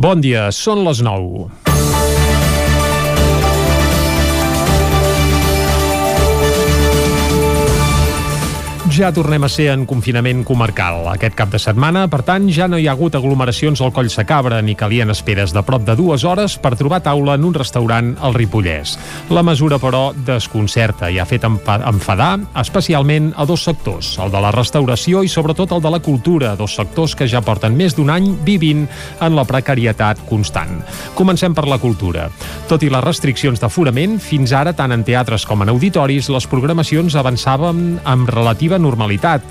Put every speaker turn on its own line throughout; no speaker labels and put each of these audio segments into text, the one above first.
Bon dia, són les 9. Ja tornem a ser en confinament comarcal. Aquest cap de setmana, per tant, ja no hi ha hagut aglomeracions al Coll Sacabra ni calien esperes de prop de dues hores per trobar taula en un restaurant al Ripollès. La mesura, però, desconcerta i ha fet enfadar especialment a dos sectors, el de la restauració i sobretot el de la cultura, dos sectors que ja porten més d'un any vivint en la precarietat constant. Comencem per la cultura. Tot i les restriccions d'aforament, fins ara, tant en teatres com en auditoris, les programacions avançaven amb relativa normalitat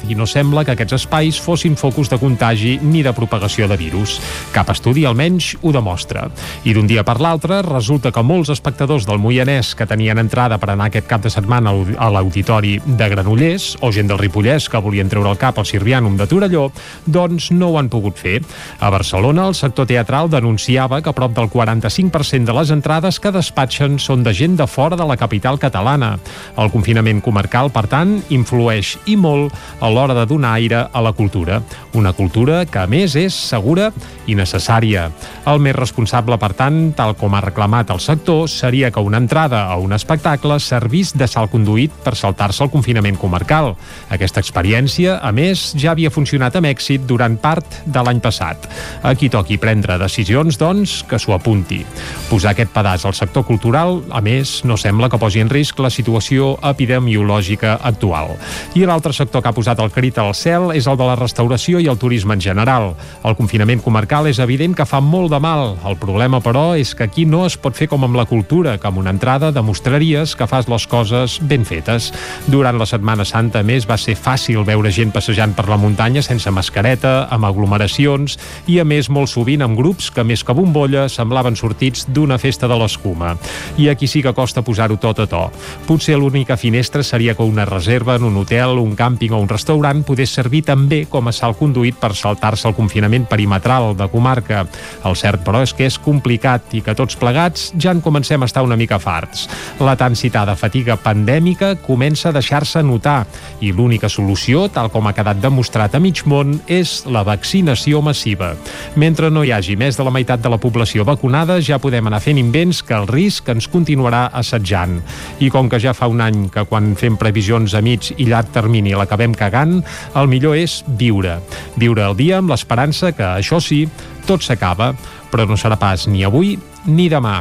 i no sembla que aquests espais fossin focus de contagi ni de propagació de virus. Cap estudi almenys ho demostra. I d'un dia per l'altre resulta que molts espectadors del Moianès que tenien entrada per anar aquest cap de setmana a l'auditori de Granollers o gent del Ripollès que volien treure el cap al Sirvianum de Torelló, doncs no ho han pogut fer. A Barcelona, el sector teatral denunciava que prop del 45% de les entrades que despatxen són de gent de fora de la capital catalana. El confinament comarcal, per tant, influeix i molt a l'hora de donar aire a la cultura. Una cultura que, a més, és segura i necessària. El més responsable, per tant, tal com ha reclamat el sector, seria que una entrada a un espectacle servís de salt conduït per saltar-se el confinament comarcal. Aquesta experiència, a més, ja havia funcionat amb èxit durant part de l'any passat. A qui toqui prendre decisions, doncs, que s'ho apunti. Posar aquest pedaç al sector cultural, a més, no sembla que posi en risc la situació epidemiològica actual. I l'altre L'altre sector que ha posat el crit al cel és el de la restauració i el turisme en general. El confinament comarcal és evident que fa molt de mal. El problema, però, és que aquí no es pot fer com amb la cultura, que amb una entrada demostraries que fas les coses ben fetes. Durant la Setmana Santa, més, va ser fàcil veure gent passejant per la muntanya sense mascareta, amb aglomeracions i, a més, molt sovint amb grups que, més que bombolla, semblaven sortits d'una festa de l'escuma. I aquí sí que costa posar-ho tot a to. Potser l'única finestra seria que una reserva en un hotel, un càmping o un restaurant podés servir també com a salt conduït per saltar-se el confinament perimetral de comarca. El cert, però, és que és complicat i que tots plegats ja en comencem a estar una mica farts. La tan citada fatiga pandèmica comença a deixar-se notar i l'única solució, tal com ha quedat demostrat a mig món, és la vaccinació massiva. Mentre no hi hagi més de la meitat de la població vacunada, ja podem anar fent invents que el risc ens continuarà assetjant. I com que ja fa un any que quan fem previsions a mig i llarg termini i l'acabem cagant, el millor és viure. Viure el dia amb l'esperança que, això sí, tot s'acaba, però no serà pas ni avui ni demà.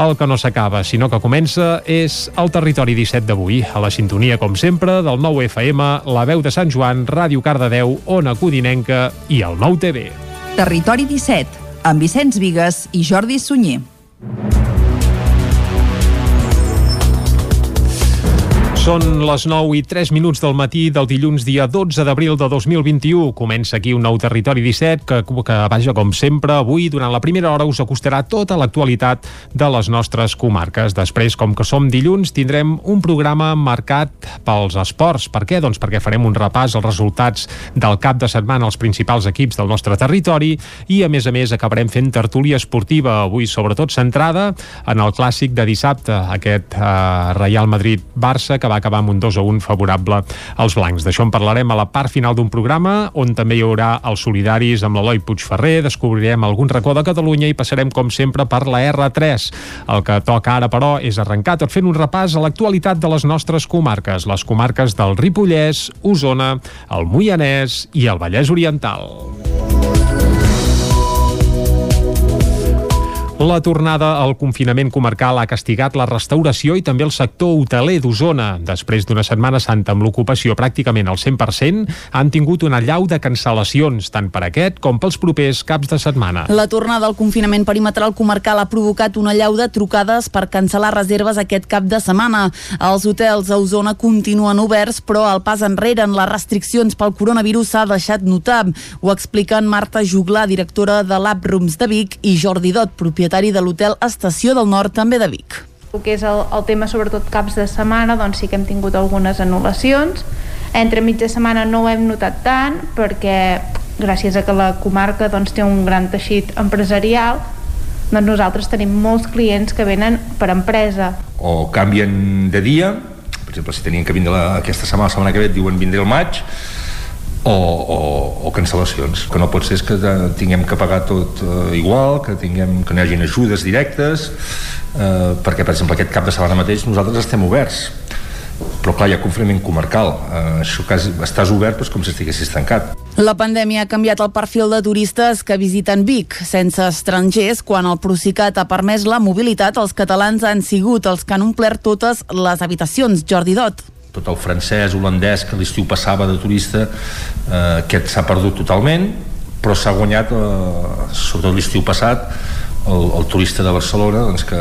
El que no s'acaba, sinó que comença, és el Territori 17 d'avui, a la sintonia, com sempre, del nou FM, la veu de Sant Joan, Ràdio Cardedeu, Ona Codinenca i el nou TV.
Territori 17, amb Vicenç Vigues i Jordi Sunyer.
Són les 9 i 3 minuts del matí del dilluns dia 12 d'abril de 2021. Comença aquí un nou Territori 17 que, que vaja, com sempre, avui, durant la primera hora, us acostarà tota l'actualitat de les nostres comarques. Després, com que som dilluns, tindrem un programa marcat pels esports. Per què? Doncs perquè farem un repàs als resultats del cap de setmana als principals equips del nostre territori i, a més a més, acabarem fent tertúlia esportiva, avui sobretot centrada en el clàssic de dissabte, aquest eh, Real Madrid-Barça, que va acabar amb un 2 a 1 favorable als blancs. D'això en parlarem a la part final d'un programa on també hi haurà els solidaris amb l'Eloi Puigferrer, descobrirem algun racó de Catalunya i passarem, com sempre, per la R3. El que toca ara, però, és arrencar tot fent un repàs a l'actualitat de les nostres comarques, les comarques del Ripollès, Osona, el Moianès i el Vallès Oriental. La tornada al confinament comarcal ha castigat la restauració i també el sector hoteler d'Osona. Després d'una setmana santa amb l'ocupació pràcticament al 100%, han tingut una llau de cancel·lacions, tant per aquest com pels propers caps de setmana.
La tornada al confinament perimetral comarcal ha provocat una llau de trucades per cancel·lar reserves aquest cap de setmana. Els hotels a Osona continuen oberts, però el pas enrere en les restriccions pel coronavirus s'ha deixat notar. Ho expliquen Marta Juglar, directora de l'Aprooms de Vic, i Jordi Dot, propietari propietari de l'hotel Estació del Nord, també de Vic.
El que és el, el tema sobretot caps de setmana, doncs sí que hem tingut algunes anul·lacions. Entre mitja setmana no ho hem notat tant perquè gràcies a que la comarca doncs, té un gran teixit empresarial doncs nosaltres tenim molts clients que venen per empresa.
O canvien de dia, per exemple, si tenien que vindre la, aquesta setmana, la setmana que ve, diuen vindré el maig, o, o, o cancel·lacions. Que no pot ser és que tinguem que pagar tot eh, igual, que, tinguem, que no hi hagin ajudes directes, eh, perquè, per exemple, aquest cap de setmana mateix nosaltres estem oberts però clar, hi ha confinament comarcal eh, això que estàs obert doncs, com si estiguessis tancat
la pandèmia ha canviat el perfil de turistes que visiten Vic. Sense estrangers, quan el Procicat ha permès la mobilitat, els catalans han sigut els que han omplert totes les habitacions. Jordi Dot
tot el francès, holandès que l'estiu passava de turista eh, aquest s'ha perdut totalment però s'ha guanyat eh, sobretot l'estiu passat el, el turista de Barcelona doncs, que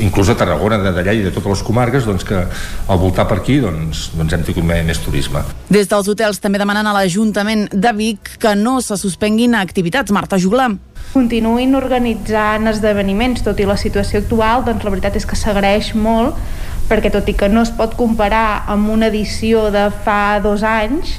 inclús a Tarragona, de d'allà i de totes les comarques doncs que al voltar per aquí doncs, doncs hem tingut més turisme.
Des dels hotels també demanen a l'Ajuntament de Vic que no se suspenguin activitats. Marta Juglar
continuïn organitzant esdeveniments, tot i la situació actual, doncs la veritat és que s'agraeix molt perquè tot i que no es pot comparar amb una edició de fa dos anys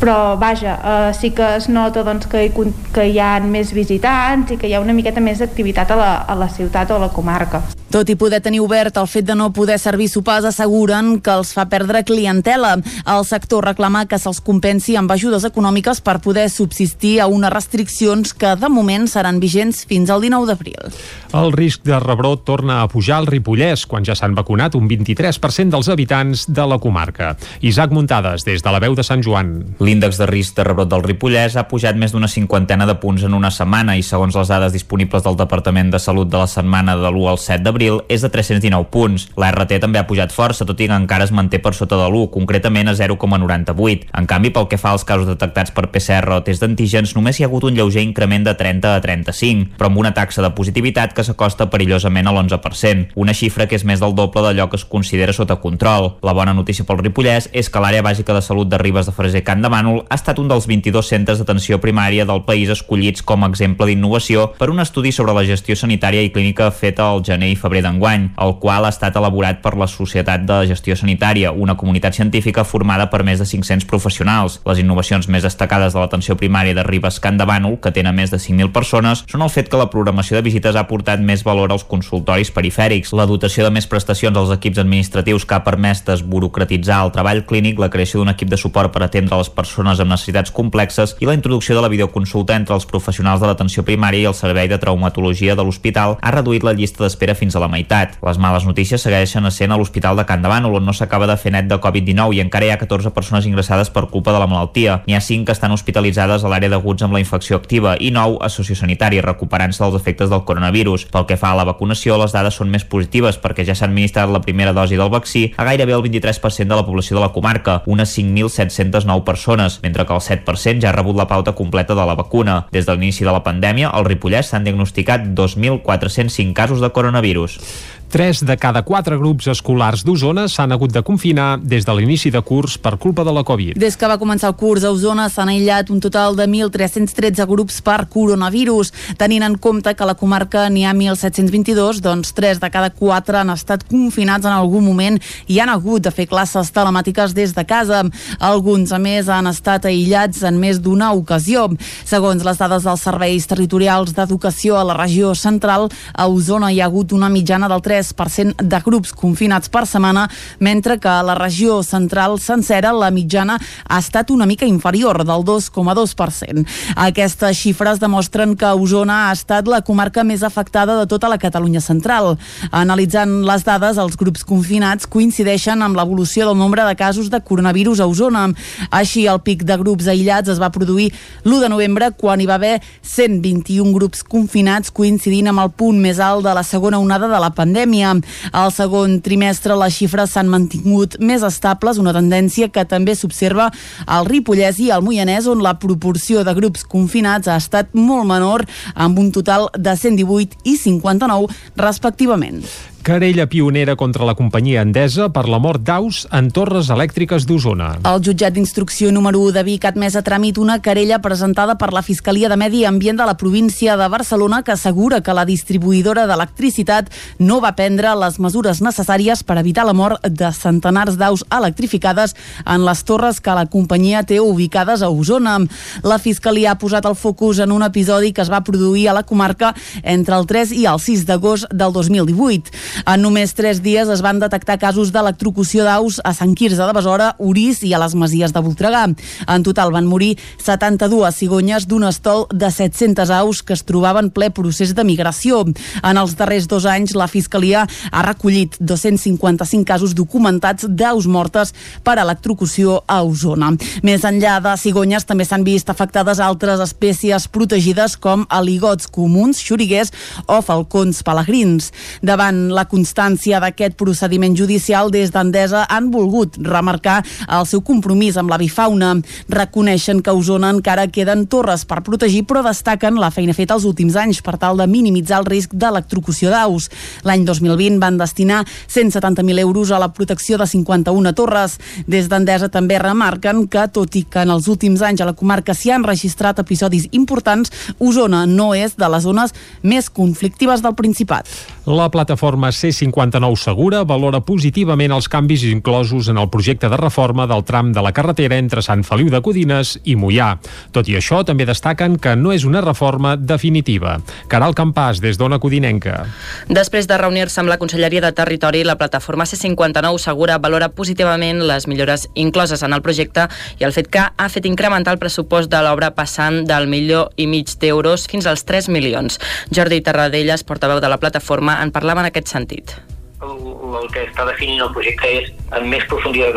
però vaja, eh, sí que es nota doncs, que, hi, que hi ha més visitants i que hi ha una miqueta més d'activitat a, la, a la ciutat o a la comarca.
Tot i poder tenir obert el fet de no poder servir sopars asseguren que els fa perdre clientela. El sector reclama que se'ls compensi amb ajudes econòmiques per poder subsistir a unes restriccions que de moment seran vigents fins al 19 d'abril.
El risc de rebrot torna a pujar al Ripollès quan ja s'han vacunat un 23% dels habitants de la comarca. Isaac Muntades, des de la veu de Sant Joan.
L'índex de risc de rebrot del Ripollès ha pujat més d'una cinquantena de punts en una setmana i segons les dades disponibles del Departament de Salut de la setmana de l'1 al 7 d'abril d'abril és de 319 punts. La RT també ha pujat força, tot i que encara es manté per sota de l'1, concretament a 0,98. En canvi, pel que fa als casos detectats per PCR o test d'antígens, només hi ha hagut un lleuger increment de 30 a 35, però amb una taxa de positivitat que s'acosta perillosament a l'11%, una xifra que és més del doble d'allò que es considera sota control. La bona notícia pel Ripollès és que l'àrea bàsica de salut de Ribes de Freser Can de Bànol ha estat un dels 22 centres d'atenció primària del país escollits com a exemple d'innovació per un estudi sobre la gestió sanitària i clínica feta al gener i febrer febrer d'enguany, el qual ha estat elaborat per la Societat de Gestió Sanitària, una comunitat científica formada per més de 500 professionals. Les innovacions més destacades de l'atenció primària de Ribes Can de Bànol, que tenen més de 5.000 persones, són el fet que la programació de visites ha portat més valor als consultoris perifèrics, la dotació de més prestacions als equips administratius que ha permès desburocratitzar el treball clínic, la creació d'un equip de suport per atendre les persones amb necessitats complexes i la introducció de la videoconsulta entre els professionals de l'atenció primària i el servei de traumatologia de l'hospital ha reduït la llista d'espera fins a la meitat. Les males notícies segueixen essent a l'Hospital de Can Davant, on no s'acaba de fer net de Covid-19 i encara hi ha 14 persones ingressades per culpa de la malaltia. N'hi ha 5 que estan hospitalitzades a l'àrea d'aguts amb la infecció activa i 9 a sociosanitari, recuperant-se dels efectes del coronavirus. Pel que fa a la vacunació, les dades són més positives perquè ja s'ha administrat la primera dosi del vaccí a gairebé el 23% de la població de la comarca, unes 5.709 persones, mentre que el 7% ja ha rebut la pauta completa de la vacuna. Des de l'inici de la pandèmia, al Ripollès s'han diagnosticat 2.405 casos de coronavirus.
pessoas. Tres de cada quatre grups escolars d'Osona s'han hagut de confinar des de l'inici de curs per culpa de la Covid.
Des que va començar el curs a Osona s'han aïllat un total de 1.313 grups per coronavirus. Tenint en compte que a la comarca n'hi ha 1.722, doncs 3 de cada 4 han estat confinats en algun moment i han hagut de fer classes telemàtiques des de casa. Alguns, a més, han estat aïllats en més d'una ocasió. Segons les dades dels serveis territorials d'educació a la regió central, a Osona hi ha hagut una mitjana del 3 3% de grups confinats per setmana, mentre que a la regió central sencera la mitjana ha estat una mica inferior, del 2,2%. Aquestes xifres demostren que Osona ha estat la comarca més afectada de tota la Catalunya central. Analitzant les dades, els grups confinats coincideixen amb l'evolució del nombre de casos de coronavirus a Osona. Així, el pic de grups aïllats es va produir l'1 de novembre, quan hi va haver 121 grups confinats, coincidint amb el punt més alt de la segona onada de la pandèmia pandèmia. Al segon trimestre les xifres s'han mantingut més estables, una tendència que també s'observa al Ripollès i al Moianès, on la proporció de grups confinats ha estat molt menor, amb un total de 118 i 59 respectivament.
Querella pionera contra la companyia Endesa per la mort d'aus en torres elèctriques d'Osona.
El jutjat d'instrucció número 1 de Vic ha admès a tràmit una querella presentada per la Fiscalia de Medi Ambient de la província de Barcelona que assegura que la distribuïdora d'electricitat no va prendre les mesures necessàries per evitar la mort de centenars d'aus electrificades en les torres que la companyia té ubicades a Osona. La Fiscalia ha posat el focus en un episodi que es va produir a la comarca entre el 3 i el 6 d'agost del 2018. En només tres dies es van detectar casos d'electrocució d'aus a Sant Quirze de Besora, Orís i a les Masies de Voltregà. En total van morir 72 cigonyes d'un estol de 700 aus que es trobaven ple procés de migració. En els darrers dos anys, la Fiscalia ha recollit 255 casos documentats d'aus mortes per electrocució a Osona. Més enllà de cigonyes, també s'han vist afectades altres espècies protegides com aligots comuns, xuriguers o falcons pelegrins. Davant la constància d'aquest procediment judicial, des d'Endesa han volgut remarcar el seu compromís amb la bifauna. Reconeixen que a Osona encara queden torres per protegir, però destaquen la feina feta els últims anys per tal de minimitzar el risc d'electrocució d'aus. L'any 2020 van destinar 170.000 euros a la protecció de 51 torres. Des d'Endesa també remarquen que, tot i que en els últims anys a la comarca s'hi han registrat episodis importants, Osona no és de les zones més conflictives del Principat.
La plataforma C59 Segura valora positivament els canvis inclosos en el projecte de reforma del tram de la carretera entre Sant Feliu de Codines i Mollà. Tot i això, també destaquen que no és una reforma definitiva. Caral Campàs, des d'Ona Codinenca.
Després de reunir-se amb la Conselleria de Territori, la plataforma C59 Segura valora positivament les millores incloses en el projecte i el fet que ha fet incrementar el pressupost de l'obra passant del milió i mig d'euros fins als 3 milions. Jordi Terradellas, portaveu de la plataforma, en parlava en aquest sentit
el, el que està definint el projecte és en més profunditat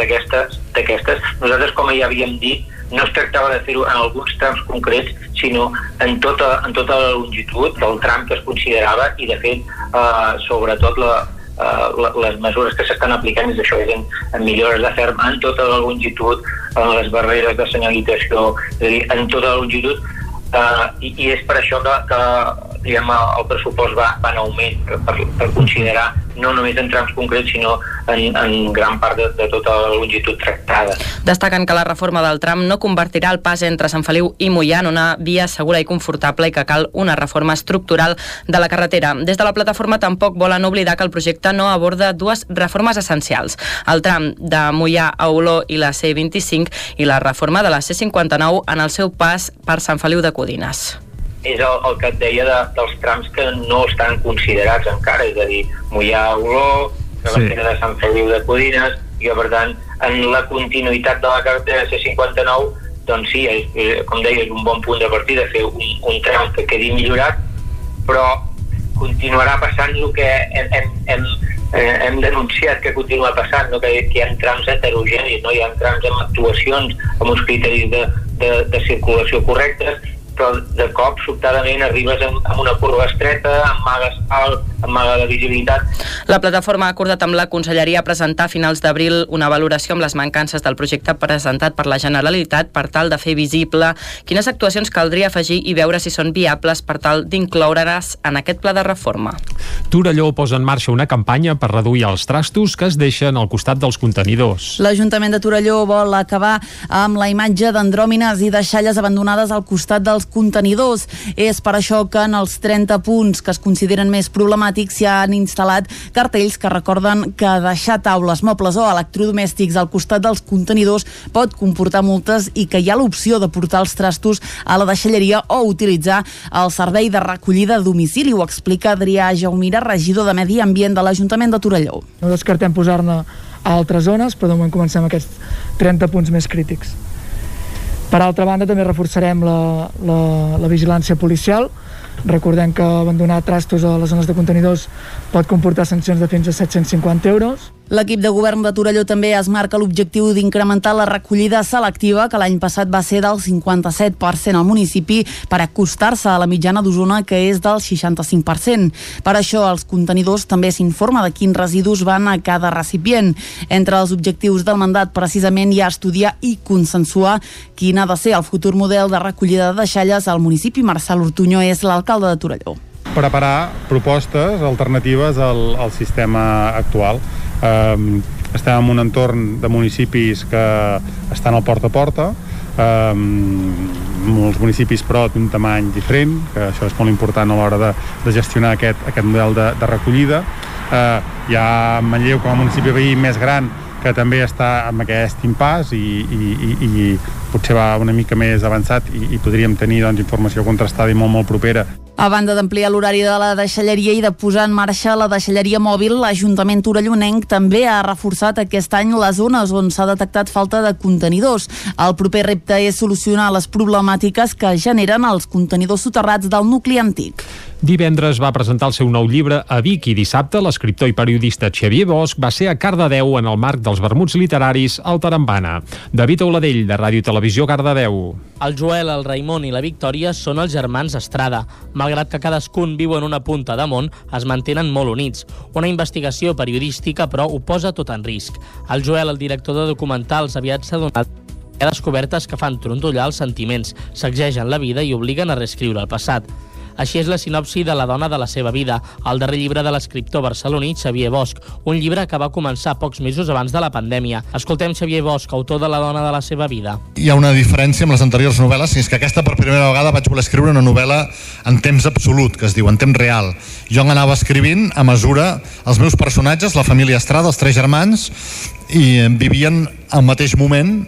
d'aquestes. Nosaltres, com ja havíem dit, no es tractava de fer-ho en alguns trams concrets, sinó en tota, en tota la longitud del tram que es considerava i, de fet, eh, sobretot la, eh, les mesures que s'estan aplicant és això, és en, en millores de ferm en tota la longitud, en les barreres de senyalització, és a dir, en tota la longitud, eh, i, i és per això que, que diguem, el pressupost va, va en augment per, per considerar no només en trams concrets, sinó en, en gran part de, de tota la longitud tractada.
Destaquen que la reforma del tram no convertirà el pas entre Sant Feliu i Mollà en una via segura i confortable i que cal una reforma estructural de la carretera. Des de la plataforma tampoc volen oblidar que el projecte no aborda dues reformes essencials. El tram de Mollà a Oló i la C25 i la reforma de la C59 en el seu pas per Sant Feliu de Codines
és el, el que et deia de, dels trams que no estan considerats encara, és a dir, Mollà, Oló, la sí. de Sant Feliu de Codines, i per tant, en la continuïtat de la carretera C59, doncs sí, és, com deia, és un bon punt de partida fer un, un tram que quedi millorat, però continuarà passant el que hem, hem, hem, eh, hem denunciat que continua passant, no? que, que hi ha trams heterogenis, no? hi ha trams amb actuacions, amb uns criteris de, de, de circulació correctes, però de cop, sobtadament, arribes amb, amb una curva estreta, amb magues alt, amb maga de visibilitat.
La plataforma ha acordat amb la Conselleria presentar a finals d'abril una valoració amb les mancances del projecte presentat per la Generalitat per tal de fer visible quines actuacions caldria afegir i veure si són viables per tal d'incloure's en aquest pla de reforma.
Torelló posa en marxa una campanya per reduir els trastos que es deixen al costat dels contenidors.
L'Ajuntament de Torelló vol acabar amb la imatge d'andròmines i deixalles abandonades al costat dels contenidors. És per això que en els 30 punts que es consideren més problemàtics s'hi han instal·lat cartells que recorden que deixar taules, mobles o electrodomèstics al costat dels contenidors pot comportar multes i que hi ha l'opció de portar els trastos a la deixalleria o utilitzar el servei de recollida a domicili. Ho explica Adrià Jaumira, regidor de Medi Ambient de l'Ajuntament de Torelló.
No descartem posar-ne a altres zones, però de moment comencem aquests 30 punts més crítics. Per altra banda, també reforçarem la, la, la vigilància policial. Recordem que abandonar trastos a les zones de contenidors pot comportar sancions de fins a 750 euros.
L'equip de govern de Torelló també es marca l'objectiu d'incrementar la recollida selectiva, que l'any passat va ser del 57% al municipi, per acostar-se a la mitjana d'Osona, que és del 65%. Per això, els contenidors també s'informa de quins residus van a cada recipient. Entre els objectius del mandat, precisament, hi ha estudiar i consensuar quin ha de ser el futur model de recollida de deixalles al municipi. Marcel Ortuño és l'alcalde de Torelló
preparar propostes alternatives al, al sistema actual. Um, estem en un entorn de municipis que estan al porta a porta, um, molts municipis però d'un tamany diferent, que això és molt important a l'hora de, de gestionar aquest, aquest model de, de recollida. Uh, hi ha Manlleu com a municipi veí més gran que també està amb aquest impàs i, i, i potser va una mica més avançat i, i podríem tenir doncs, informació contrastada i molt, molt propera.
A banda d'ampliar l'horari de la deixalleria i de posar en marxa la deixalleria mòbil, l'Ajuntament Torellonenc també ha reforçat aquest any les zones on s'ha detectat falta de contenidors. El proper repte és solucionar les problemàtiques que generen els contenidors soterrats del nucli antic.
Divendres va presentar el seu nou llibre a Vic i dissabte l'escriptor i periodista Xavier Bosch va ser a Cardedeu en el marc dels vermuts literaris al Tarambana. David Auladell, de Ràdio Televisió Cardedeu.
El Joel, el Raimon i la Victòria són els germans Estrada. Malgrat que cadascun viu en una punta de món, es mantenen molt units. Una investigació periodística, però, ho posa tot en risc. El Joel, el director de documentals, aviat s'ha donat descobertes que fan trontollar els sentiments, sacsegen la vida i obliguen a reescriure el passat. Així és la sinopsi de La dona de la seva vida, el darrer llibre de l'escriptor barceloní Xavier Bosch, un llibre que va començar pocs mesos abans de la pandèmia. Escoltem Xavier Bosch, autor de La dona de la seva vida.
Hi ha una diferència amb les anteriors novel·les, és que aquesta per primera vegada vaig voler escriure una novel·la en temps absolut, que es diu en temps real. Jo anava escrivint a mesura els meus personatges, la família Estrada, els tres germans, i vivien al mateix moment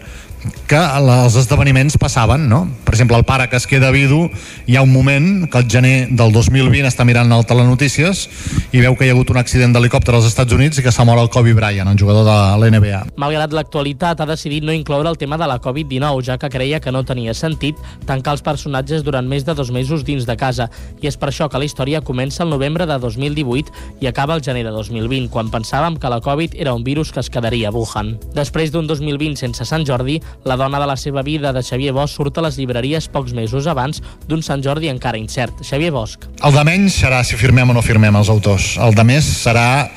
que els esdeveniments passaven, no? Per exemple, el pare que es queda vidu, hi ha un moment que el gener del 2020 està mirant el telenotícies i veu que hi ha hagut un accident d'helicòpter als Estats Units i que s'ha mort el Kobe Bryant, el jugador de l'NBA.
Malgrat l'actualitat, ha decidit no incloure el tema de la Covid-19, ja que creia que no tenia sentit tancar els personatges durant més de dos mesos dins de casa. I és per això que la història comença el novembre de 2018 i acaba el gener de 2020, quan pensàvem que la Covid era un virus que es quedaria a Wuhan. Després d'un 2020 sense Sant Jordi, la dona de la seva vida de Xavier Bosch surt a les llibreries pocs mesos abans d'un Sant Jordi encara incert. Xavier Bosch.
El de menys serà si firmem o no firmem els autors. El de més serà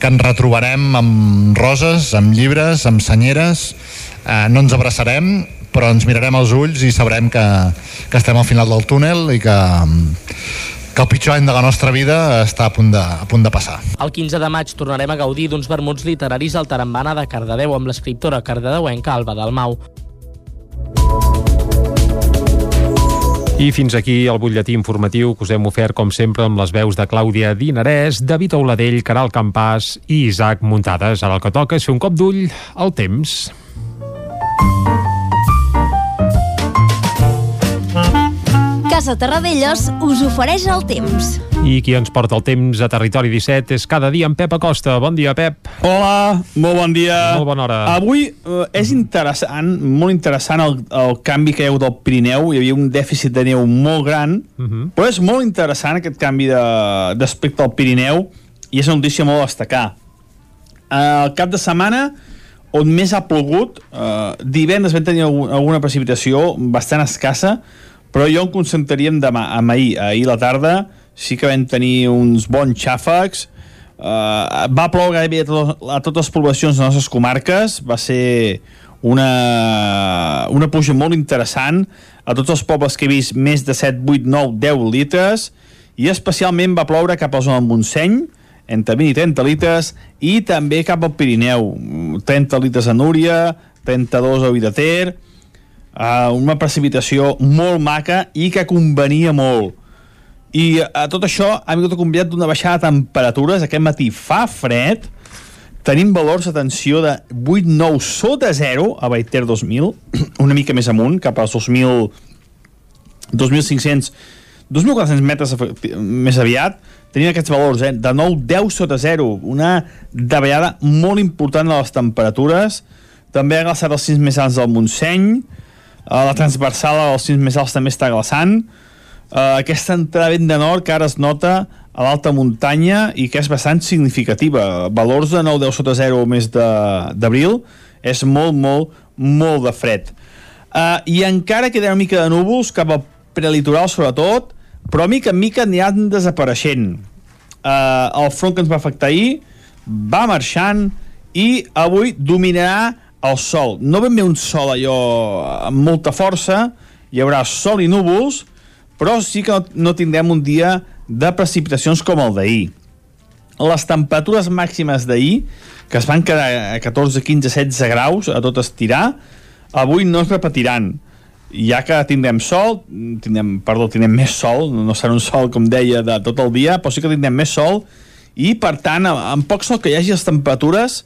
que ens retrobarem amb roses, amb llibres, amb senyeres, eh, no ens abraçarem, però ens mirarem als ulls i sabrem que, que estem al final del túnel i que, que el pitjor any de la nostra vida està a punt de, a punt de passar.
El 15 de maig tornarem a gaudir d'uns vermuts literaris al Tarambana de Cardedeu amb l'escriptora cardedeuenca Alba Dalmau.
I fins aquí el butlletí informatiu que us hem ofert, com sempre, amb les veus de Clàudia Dinarès, David Auladell, Caral Campàs i Isaac Muntades. Ara el que toca és fer un cop d'ull al temps.
Casa Terradellos us ofereix el temps.
I qui ens porta el temps a Territori 17 és cada dia en Pep Acosta. Bon dia, Pep.
Hola, molt bon dia.
Molt bona hora.
Avui eh, és interessant, molt interessant el, el canvi que hi ha hagut al Pirineu. Hi havia un dèficit de neu molt gran, uh -huh. però és molt interessant aquest canvi d'aspecte al Pirineu i és una notícia molt a destacar. Eh, el cap de setmana on més ha plogut, eh, divendres vam tenir alguna precipitació bastant escassa, però jo em concentraria en demà, en ahir, ahir la tarda, sí que vam tenir uns bons xàfecs, uh, va ploure gairebé a, tot, a totes les poblacions de les nostres comarques, va ser una, una puja molt interessant, a tots els pobles que he vist més de 7, 8, 9, 10 litres, i especialment va ploure cap a la zona del Montseny, entre 20 i 30 litres, i també cap al Pirineu, 30 litres a Núria, 32 a Vidater, uh, una precipitació molt maca i que convenia molt. I a tot això ha vingut acompanyat d'una baixada de temperatures. Aquest matí fa fred, tenim valors, atenció, de 8-9 sota 0 a Baiter 2000, una mica més amunt, cap als 2.000, 2.500, 2.400 metres més aviat, tenim aquests valors, eh? de 9-10 sota 0, una davallada molt important de les temperatures, també ha glaçat els cims més alts del Montseny, a la transversal als cims més alts també està glaçant, uh, aquesta entrada vent de nord que ara es nota a l'alta muntanya i que és bastant significativa. Valors de 9-10 sota 0 més d'abril és molt, molt, molt de fred. Uh, I encara queda una mica de núvols cap al prelitoral sobretot, però mica en mica aniran desapareixent. Uh, el front que ens va afectar ahir va marxant i avui dominarà el sol. No ben bé un sol allò amb molta força, hi haurà sol i núvols, però sí que no tindrem un dia de precipitacions com el d'ahir. Les temperatures màximes d'ahir, que es van quedar a 14, 15, 16 graus a tot estirar, avui no es repetiran. Ja que tindrem sol, tindrem, perdó, tindrem més sol, no serà un sol, com deia, de tot el dia, però sí que tindrem més sol, i per tant, amb poc sol que hi hagi les temperatures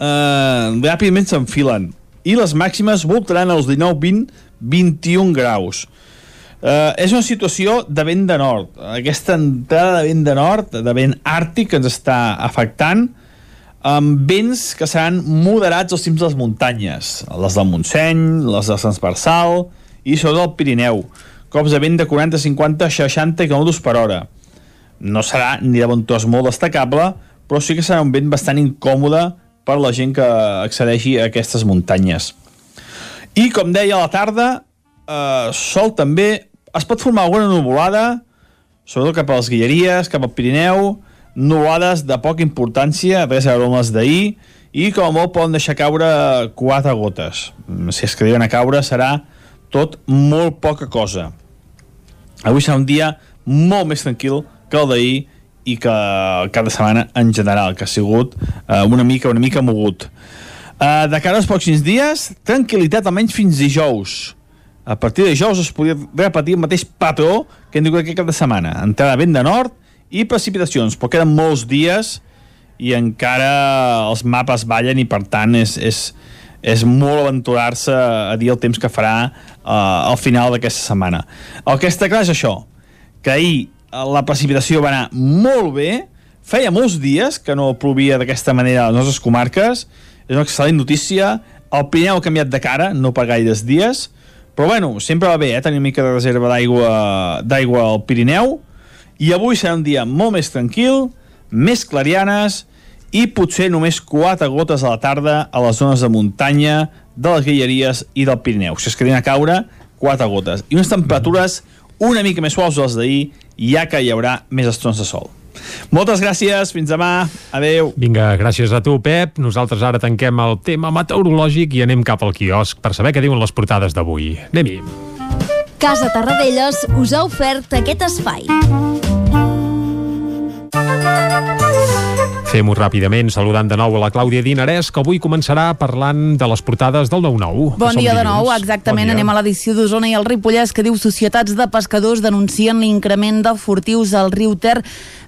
eh, ràpidament s'enfilen i les màximes voltaran als 19, 20, 21 graus. Eh, és una situació de vent de nord. Aquesta entrada de vent de nord, de vent àrtic, que ens està afectant, amb vents que seran moderats als cims de les muntanyes, les del Montseny, les del Transversal i sobretot el Pirineu. Cops de vent de 40, 50, 60 km per hora. No serà ni de bon molt destacable, però sí que serà un vent bastant incòmode per la gent que accedeixi a aquestes muntanyes. I, com deia, a la tarda, eh, sol també es pot formar alguna nuvolada, sobretot cap a les Guilleries, cap al Pirineu, nuvolades de poca importància, res a veure amb les d'ahir, i com a molt poden deixar caure quatre gotes. Si es que a caure serà tot molt poca cosa. Avui serà un dia molt més tranquil que el d'ahir i que de setmana en general, que ha sigut uh, una mica una mica mogut. Uh, de cara als pròxims dies, tranquil·litat almenys fins dijous. A partir de dijous es podria repetir el mateix patró que hem dit aquest cap de setmana. Entrada vent de nord i precipitacions, però queden molts dies i encara els mapes ballen i per tant és, és, és molt aventurar-se a dir el temps que farà uh, al final d'aquesta setmana. El que està clar és això, que ahir la precipitació va anar molt bé, feia molts dies que no plovia d'aquesta manera a les nostres comarques, és una excel·lent notícia, el Pirineu ha canviat de cara, no per gaires dies, però bueno, sempre va bé, eh, tenir una mica de reserva d'aigua al Pirineu, i avui serà un dia molt més tranquil, més clarianes, i potser només 4 gotes a la tarda a les zones de muntanya, de les Guilleries i del Pirineu. Si es quedin a caure, 4 gotes. I unes temperatures una mica més suaus dels d'ahir, ja que hi haurà més estones de sol. Moltes gràcies, fins demà, adeu.
Vinga, gràcies a tu, Pep. Nosaltres ara tanquem el tema meteorològic i anem cap al quiosc per saber què diuen les portades d'avui. Anem-hi.
Casa Tarradellas us ha ofert aquest espai.
Fem-ho ràpidament, saludant de nou a la Clàudia Dinarès, que avui començarà parlant de les portades del 9-9.
Bon dia de nou, exactament. Bon Anem a l'edició d'Osona i el Ripollès, que diu societats de pescadors denuncien l'increment de furtius al riu Ter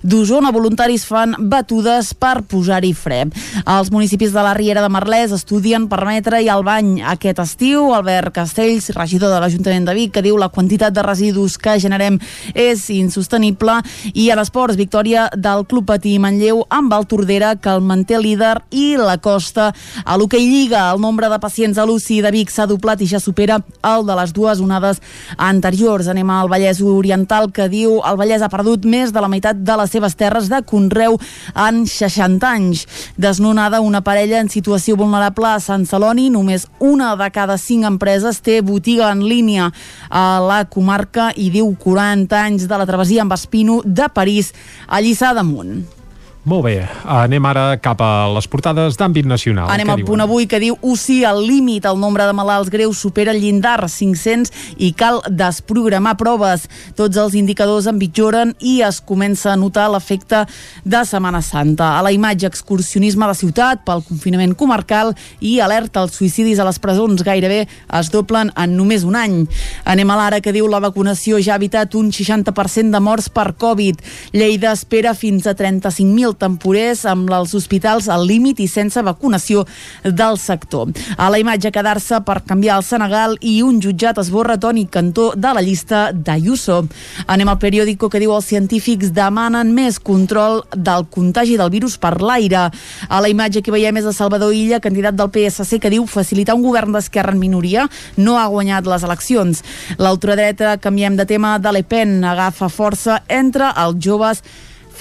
d'Osona. Voluntaris fan batudes per posar-hi fre. Els municipis de la Riera de Merlès estudien permetre-hi el bany aquest estiu. Albert Castells, regidor de l'Ajuntament de Vic, que diu la quantitat de residus que generem és insostenible. I a l'esports, victòria del Club Patí Manlleu amb el Tordera, que el manté líder, i la Costa a l'Hockey Lliga. El nombre de pacients a l'UCI de Vic s'ha doblat i ja supera el de les dues onades anteriors. Anem al Vallès Oriental, que diu el Vallès ha perdut més de la meitat de les seves terres de Conreu en 60 anys. Desnonada una parella en situació vulnerable a Sant Celoni, només una de cada cinc empreses té botiga en línia a la comarca i diu 40 anys de la travessia amb Espino de París a Lliçà d'Amunt.
Molt bé, anem ara cap a les portades d'àmbit nacional.
Anem al
diuen?
punt avui que diu UCI al límit, el nombre de malalts greus supera el llindar 500 i cal desprogramar proves. Tots els indicadors empitjoren i es comença a notar l'efecte de Setmana Santa. A la imatge, excursionisme de ciutat pel confinament comarcal i alerta als suïcidis a les presons gairebé es doblen en només un any. Anem a l'ara que diu la vacunació ja ha evitat un 60% de morts per Covid. Lleida espera fins a 35.000 temporers amb els hospitals al límit i sense vacunació del sector. A la imatge quedar-se per canviar el Senegal i un jutjat esborra Toni Cantó de la llista d'Ayuso. Anem al periòdico que diu els científics demanen més control del contagi del virus per l'aire. A la imatge que veiem és de Salvador Illa, candidat del PSC, que diu facilitar un govern d'esquerra en minoria no ha guanyat les eleccions. L'ultradreta, canviem de tema, de Le Pen agafa força entre els joves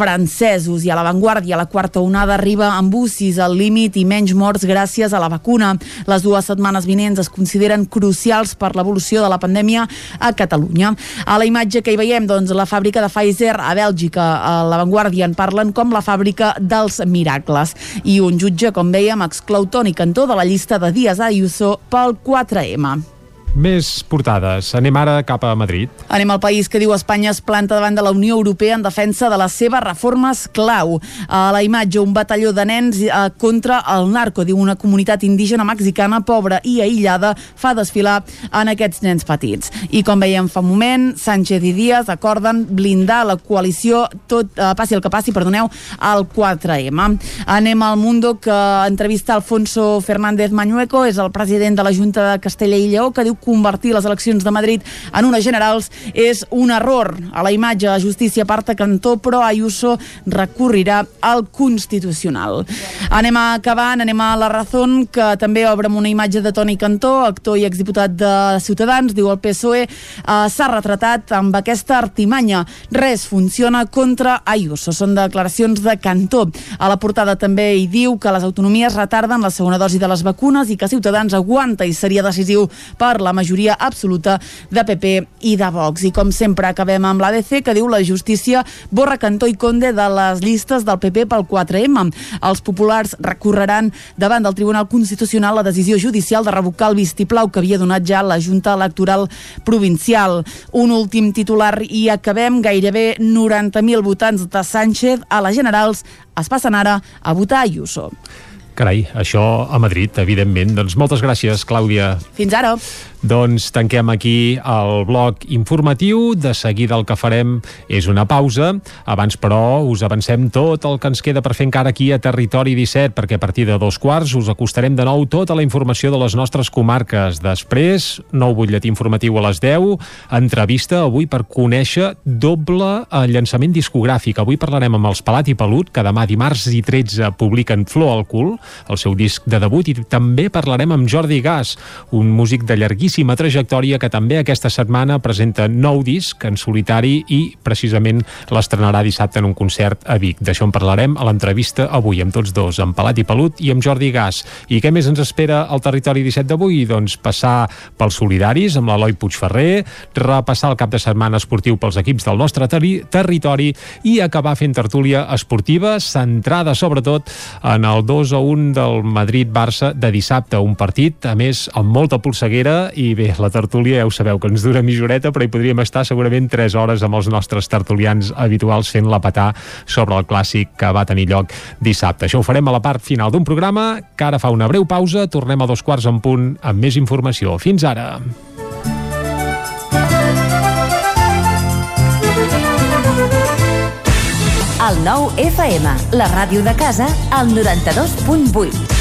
francesos i a l'avantguàrdia la quarta onada arriba amb UCIs al límit i menys morts gràcies a la vacuna. Les dues setmanes vinents es consideren crucials per l'evolució de la pandèmia a Catalunya. A la imatge que hi veiem, doncs, la fàbrica de Pfizer a Bèlgica, a l'avantguàrdia en parlen com la fàbrica dels miracles. I un jutge, com dèiem, exclou Toni Cantó de la llista de dies Ayuso pel 4M.
Més portades. Anem ara cap a Madrid.
Anem al país que diu Espanya es planta davant de la Unió Europea en defensa de les seves reformes clau. A la imatge, un batalló de nens eh, contra el narco, diu una comunitat indígena mexicana pobra i aïllada fa desfilar en aquests nens petits. I com veiem fa un moment, Sánchez i Díaz acorden blindar la coalició tot, eh, passi el que passi, perdoneu, al 4M. Anem al Mundo que entrevista Alfonso Fernández Mañueco, és el president de la Junta de Castella i Lleó, que diu convertir les eleccions de Madrid en unes generals és un error. A la imatge, la justícia parta cantó, però Ayuso recorrirà al Constitucional. Anem acabant, anem a la Razón, que també obre amb una imatge de Toni Cantó, actor i exdiputat de Ciutadans, diu el PSOE, eh, s'ha retratat amb aquesta artimanya. Res funciona contra Ayuso. Són declaracions de Cantó. A la portada també hi diu que les autonomies retarden la segona dosi de les vacunes i que Ciutadans aguanta i seria decisiu per la majoria absoluta de PP i de Vox. I com sempre acabem amb l'ADC que diu la justícia borra Cantó i Conde de les llistes del PP pel 4M. Els populars recorreran davant del Tribunal Constitucional la decisió judicial de revocar el vistiplau que havia donat ja la Junta Electoral Provincial. Un últim titular i acabem gairebé 90.000 votants de Sánchez a les generals es passen ara a votar Ayuso.
Carai, això a Madrid, evidentment. Doncs moltes gràcies, Clàudia.
Fins ara.
Doncs tanquem aquí el bloc informatiu. De seguida el que farem és una pausa. Abans, però, us avancem tot el que ens queda per fer encara aquí a Territori 17, perquè a partir de dos quarts us acostarem de nou tota la informació de les nostres comarques. Després, nou butlletí informatiu a les 10, entrevista avui per conèixer doble eh, llançament discogràfic. Avui parlarem amb els Palat i Pelut, que demà dimarts i 13 publiquen Flor al cul, el seu disc de debut, i també parlarem amb Jordi Gas, un músic de llarguíssim llarguíssima trajectòria que també aquesta setmana presenta nou disc en solitari i precisament l'estrenarà dissabte en un concert a Vic. D'això en parlarem a l'entrevista avui amb tots dos, amb Palat i Pelut i amb Jordi Gas. I què més ens espera al territori 17 d'avui? Doncs passar pels solidaris amb l'Eloi Puigferrer, repassar el cap de setmana esportiu pels equips del nostre terri territori i acabar fent tertúlia esportiva centrada sobretot en el 2 a 1 del Madrid-Barça de dissabte, un partit a més amb molta polseguera bé, la tertúlia ja ho sabeu que ens dura mitjoreta, però hi podríem estar segurament 3 hores amb els nostres tertulians habituals fent la patà sobre el clàssic que va tenir lloc dissabte. Això ho farem a la part final d'un programa que ara fa una breu pausa, tornem a dos quarts en punt amb més informació. Fins ara!
El nou FM, la ràdio de casa, al 92.8.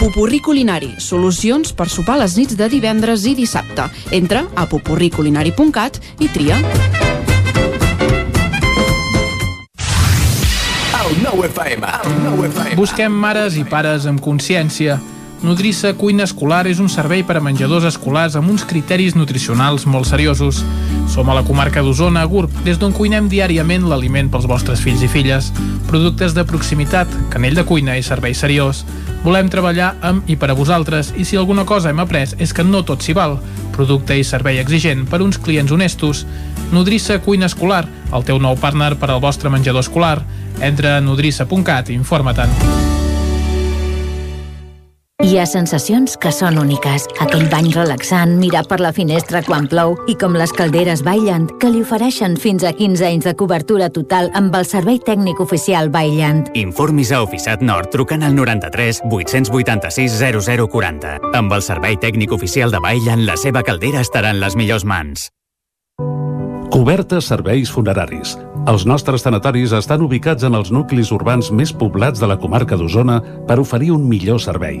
Pupurri Culinari, solucions per sopar les nits de divendres i dissabte. Entra a pupurriculinari.cat i tria.
Busquem mares i pares amb consciència. Nodrissa Cuina Escolar és un servei per a menjadors escolars amb uns criteris nutricionals molt seriosos. Som a la comarca d'Osona, Gurb, des d'on cuinem diàriament l'aliment pels vostres fills i filles. Productes de proximitat, canell de cuina i servei seriós. Volem treballar amb i per a vosaltres i si alguna cosa hem après és que no tot s'hi val. Producte i servei exigent per uns clients honestos. Nodrissa Cuina Escolar, el teu nou partner per al vostre menjador escolar. Entra a nodrissa.cat i informa-te'n.
Hi ha sensacions que són úniques. Aquell bany relaxant, mirar per la finestra quan plou i com les calderes Bailand, que li ofereixen fins a 15 anys de cobertura total amb el servei tècnic oficial Bailand.
Informis a Oficiat Nord trucant al 93 886 0040. Amb el servei tècnic oficial de Bailand, la seva caldera estarà en les millors mans.
Cobertes serveis funeraris. Els nostres tanatoris estan ubicats en els nuclis urbans més poblats de la comarca d'Osona per oferir un millor servei.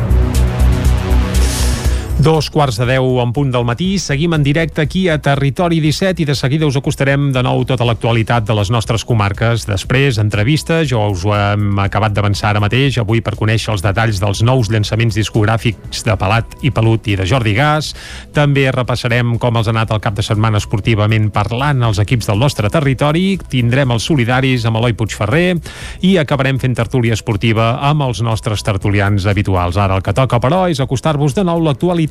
Dos quarts de deu en punt del matí, seguim en directe aquí a Territori 17 i de seguida us acostarem de nou tota l'actualitat de les nostres comarques. Després, entrevista, jo us ho hem acabat d'avançar ara mateix, avui per conèixer els detalls dels nous llançaments discogràfics de Palat i Pelut i de Jordi Gas. També repassarem com els ha anat el cap de setmana esportivament parlant els equips del nostre territori. Tindrem els solidaris amb Eloi Puigferrer i acabarem fent tertúlia esportiva amb els nostres tertulians habituals. Ara el que toca, però, és acostar-vos de nou l'actualitat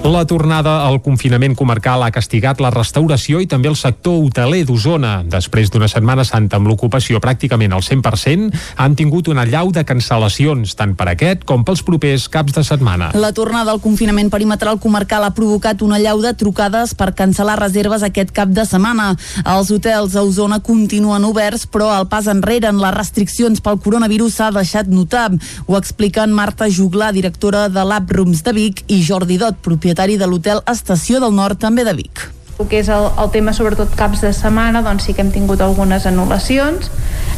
La tornada al confinament comarcal ha castigat la restauració i també el sector hoteler d'Osona. Després d'una setmana santa amb l'ocupació pràcticament al 100%, han tingut una llau de cancel·lacions, tant per aquest com pels propers caps de setmana.
La tornada al confinament perimetral comarcal ha provocat una llau de trucades per cancel·lar reserves aquest cap de setmana. Els hotels a Osona continuen oberts, però el pas enrere en les restriccions pel coronavirus s'ha deixat notar. Ho expliquen Marta Juglar, directora de l'App Rooms de Vic, i Jordi Dot, propietari de l'hotel Estació del Nord, també de Vic.
El que és el, el tema sobretot caps de setmana doncs sí que hem tingut algunes anul·lacions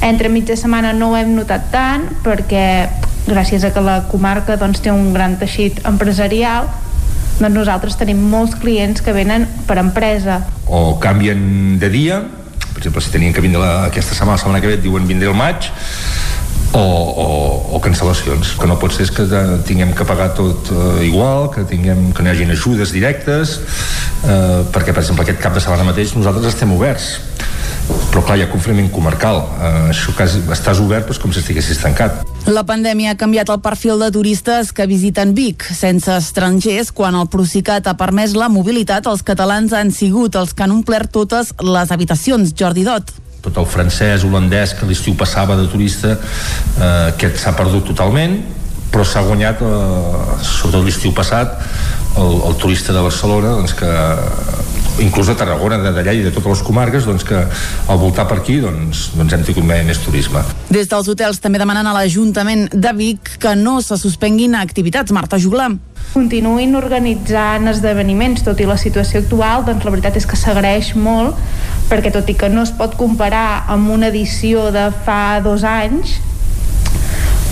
entre mitja setmana no ho hem notat tant perquè gràcies a que la comarca doncs, té un gran teixit empresarial doncs nosaltres tenim molts clients que venen per empresa
o canvien de dia per exemple si tenien que vindre la, aquesta setmana la setmana que ve et diuen vindré el maig o, o, o cancel·lacions que no pot ser és que tinguem que pagar tot eh, igual, que tinguem que no hi hagin ajudes directes eh, perquè per exemple aquest cap de setmana mateix nosaltres estem oberts però clar, hi ha confinament comarcal eh, això quasi estàs obert és com si estiguessis tancat
La pandèmia ha canviat el perfil de turistes que visiten Vic. Sense estrangers, quan el Procicat ha permès la mobilitat, els catalans han sigut els que han omplert totes les habitacions. Jordi Dot
tot el francès, holandès que l'estiu passava de turista eh, aquest s'ha perdut totalment però s'ha guanyat eh, sobretot l'estiu passat el, el turista de Barcelona doncs que inclús de Tarragona, de d'allà i de totes les comarques doncs que al voltar per aquí doncs, doncs hem tingut més turisme.
Des dels hotels també demanen a l'Ajuntament de Vic que no se suspenguin activitats. Marta Juglar
continuïn organitzant esdeveniments, tot i la situació actual, doncs la veritat és que s'agraeix molt, perquè tot i que no es pot comparar amb una edició de fa dos anys,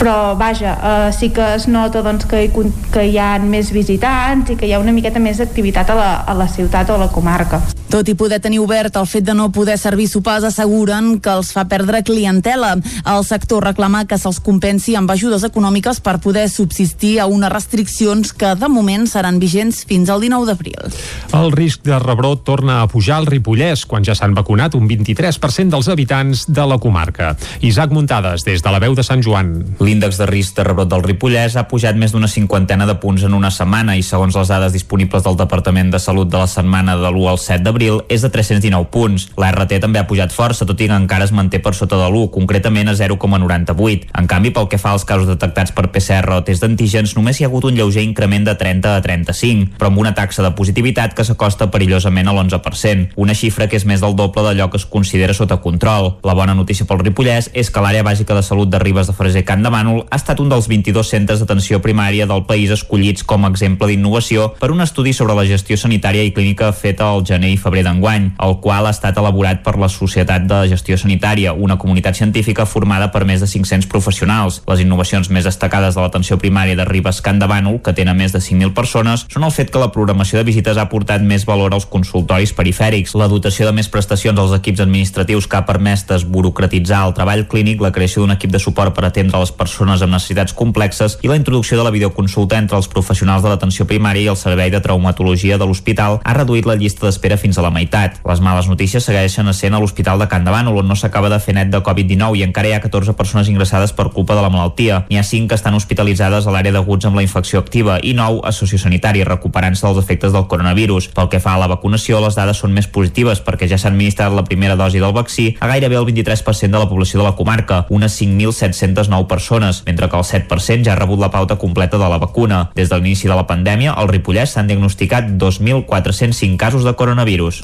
però vaja, eh, sí que es nota doncs, que, hi, que hi ha més visitants i que hi ha una miqueta més d'activitat a, la, a la ciutat o a la comarca.
Tot i poder tenir obert, el fet de no poder servir sopars asseguren que els fa perdre clientela. El sector reclama que se'ls compensi amb ajudes econòmiques per poder subsistir a unes restriccions que de moment seran vigents fins al 19 d'abril.
El risc de rebrot torna a pujar al Ripollès quan ja s'han vacunat un 23% dels habitants de la comarca. Isaac Muntades, des de la veu de Sant Joan.
L'índex de risc de rebrot del Ripollès ha pujat més d'una cinquantena de punts en una setmana i segons les dades disponibles del Departament de Salut de la setmana de l'1 al 7 d'abril és de 319 punts. La RT també ha pujat força, tot i que encara es manté per sota de l'1, concretament a 0,98. En canvi, pel que fa als casos detectats per PCR o test d'antígens, només hi ha hagut un lleuger increment de 30 a 35, però amb una taxa de positivitat que s'acosta perillosament a l'11%, una xifra que és més del doble d'allò que es considera sota control. La bona notícia pel Ripollès és que l'àrea bàsica de salut de Ribes de Freser de Bànol ha estat un dels 22 centres d'atenció primària del país escollits com a exemple d'innovació per un estudi sobre la gestió sanitària i clínica feta al gener i febrer
d'enguany, el qual ha estat elaborat per la Societat de Gestió Sanitària, una comunitat científica formada per més de 500 professionals. Les innovacions més destacades de l'atenció primària de Ribes Can de Bànol, que tenen més de 5.000 persones, són el fet que la programació de visites ha portat més valor als consultoris perifèrics, la dotació de més prestacions als equips administratius que ha permès desburocratitzar el treball clínic, la creació d'un equip de suport per atendre les persones amb necessitats complexes i la introducció de la videoconsulta entre els professionals de l'atenció primària i el servei de traumatologia de l'hospital ha reduït la llista d'espera fins a la meitat. Les males notícies segueixen essent a l'Hospital de Can Davant, on no s'acaba de fer net de Covid-19 i encara hi ha 14 persones ingressades per culpa de la malaltia. N'hi ha 5 que estan hospitalitzades a l'àrea d'aguts amb la infecció activa i 9 a sociosanitari, recuperant-se dels efectes del coronavirus. Pel que fa a la vacunació, les dades són més positives perquè ja s'ha administrat la primera dosi del vaccí a gairebé el 23% de la població de la comarca, unes 5.709 persones, mentre que el 7% ja ha rebut la pauta completa de la vacuna. Des de l'inici de la pandèmia, al Ripollès s'han diagnosticat 2.405 casos de coronavirus.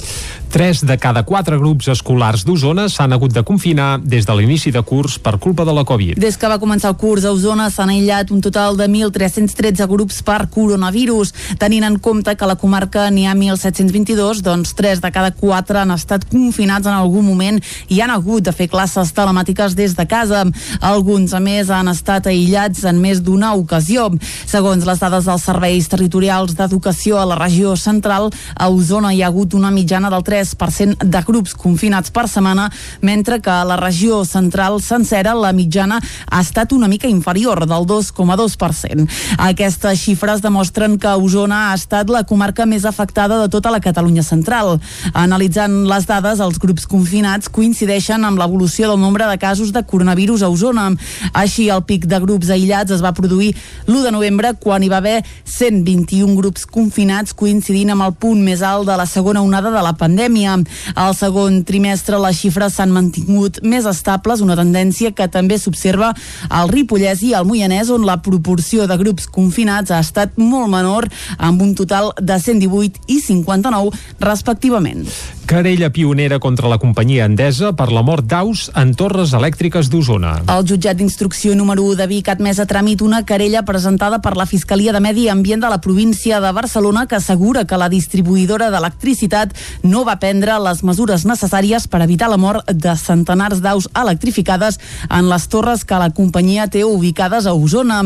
Tres de cada quatre grups escolars d'Osona s'han hagut de confinar des de l'inici de curs per culpa de la Covid.
Des que va començar el curs a Osona s'han aïllat un total de 1.313 grups per coronavirus. Tenint en compte que a la comarca n'hi ha 1.722, doncs 3 de cada 4 han estat confinats en algun moment i han hagut de fer classes telemàtiques des de casa. Alguns, a més, han estat aïllats en més d'una ocasió. Segons les dades dels serveis territorials d'educació a la regió central, a Osona hi ha hagut una mitjana del 3% de grups confinats per setmana, mentre que a la regió central sencera la mitjana ha estat una mica inferior, del 2,2%. Aquestes xifres demostren que Osona ha estat la comarca més afectada de tota la Catalunya central. Analitzant les dades, els grups confinats coincideixen amb l'evolució del nombre de casos de coronavirus a Osona. Així, el pic de grups aïllats es va produir l'1 de novembre, quan hi va haver 121 grups confinats, coincidint amb el punt més alt de la segona onada de la pandèmia. Al segon trimestre, les xifres s'han mantingut més estables, una tendència que també s'observa al Ripollès i al Moianès, on la proporció de grups confinats ha estat molt menor, amb un total de 118 i 59, respectivament.
Querella pionera contra la companyia Endesa per la mort d'aus en torres elèctriques d'Osona.
El jutjat d'instrucció número 1 de Vic ha admès a tràmit una querella presentada per la Fiscalia de Medi Ambient de la província de Barcelona que assegura que la distribuïdora d'electricitat no va prendre les mesures necessàries per evitar la mort de centenars d'aus electrificades en les torres que la companyia té ubicades a Osona.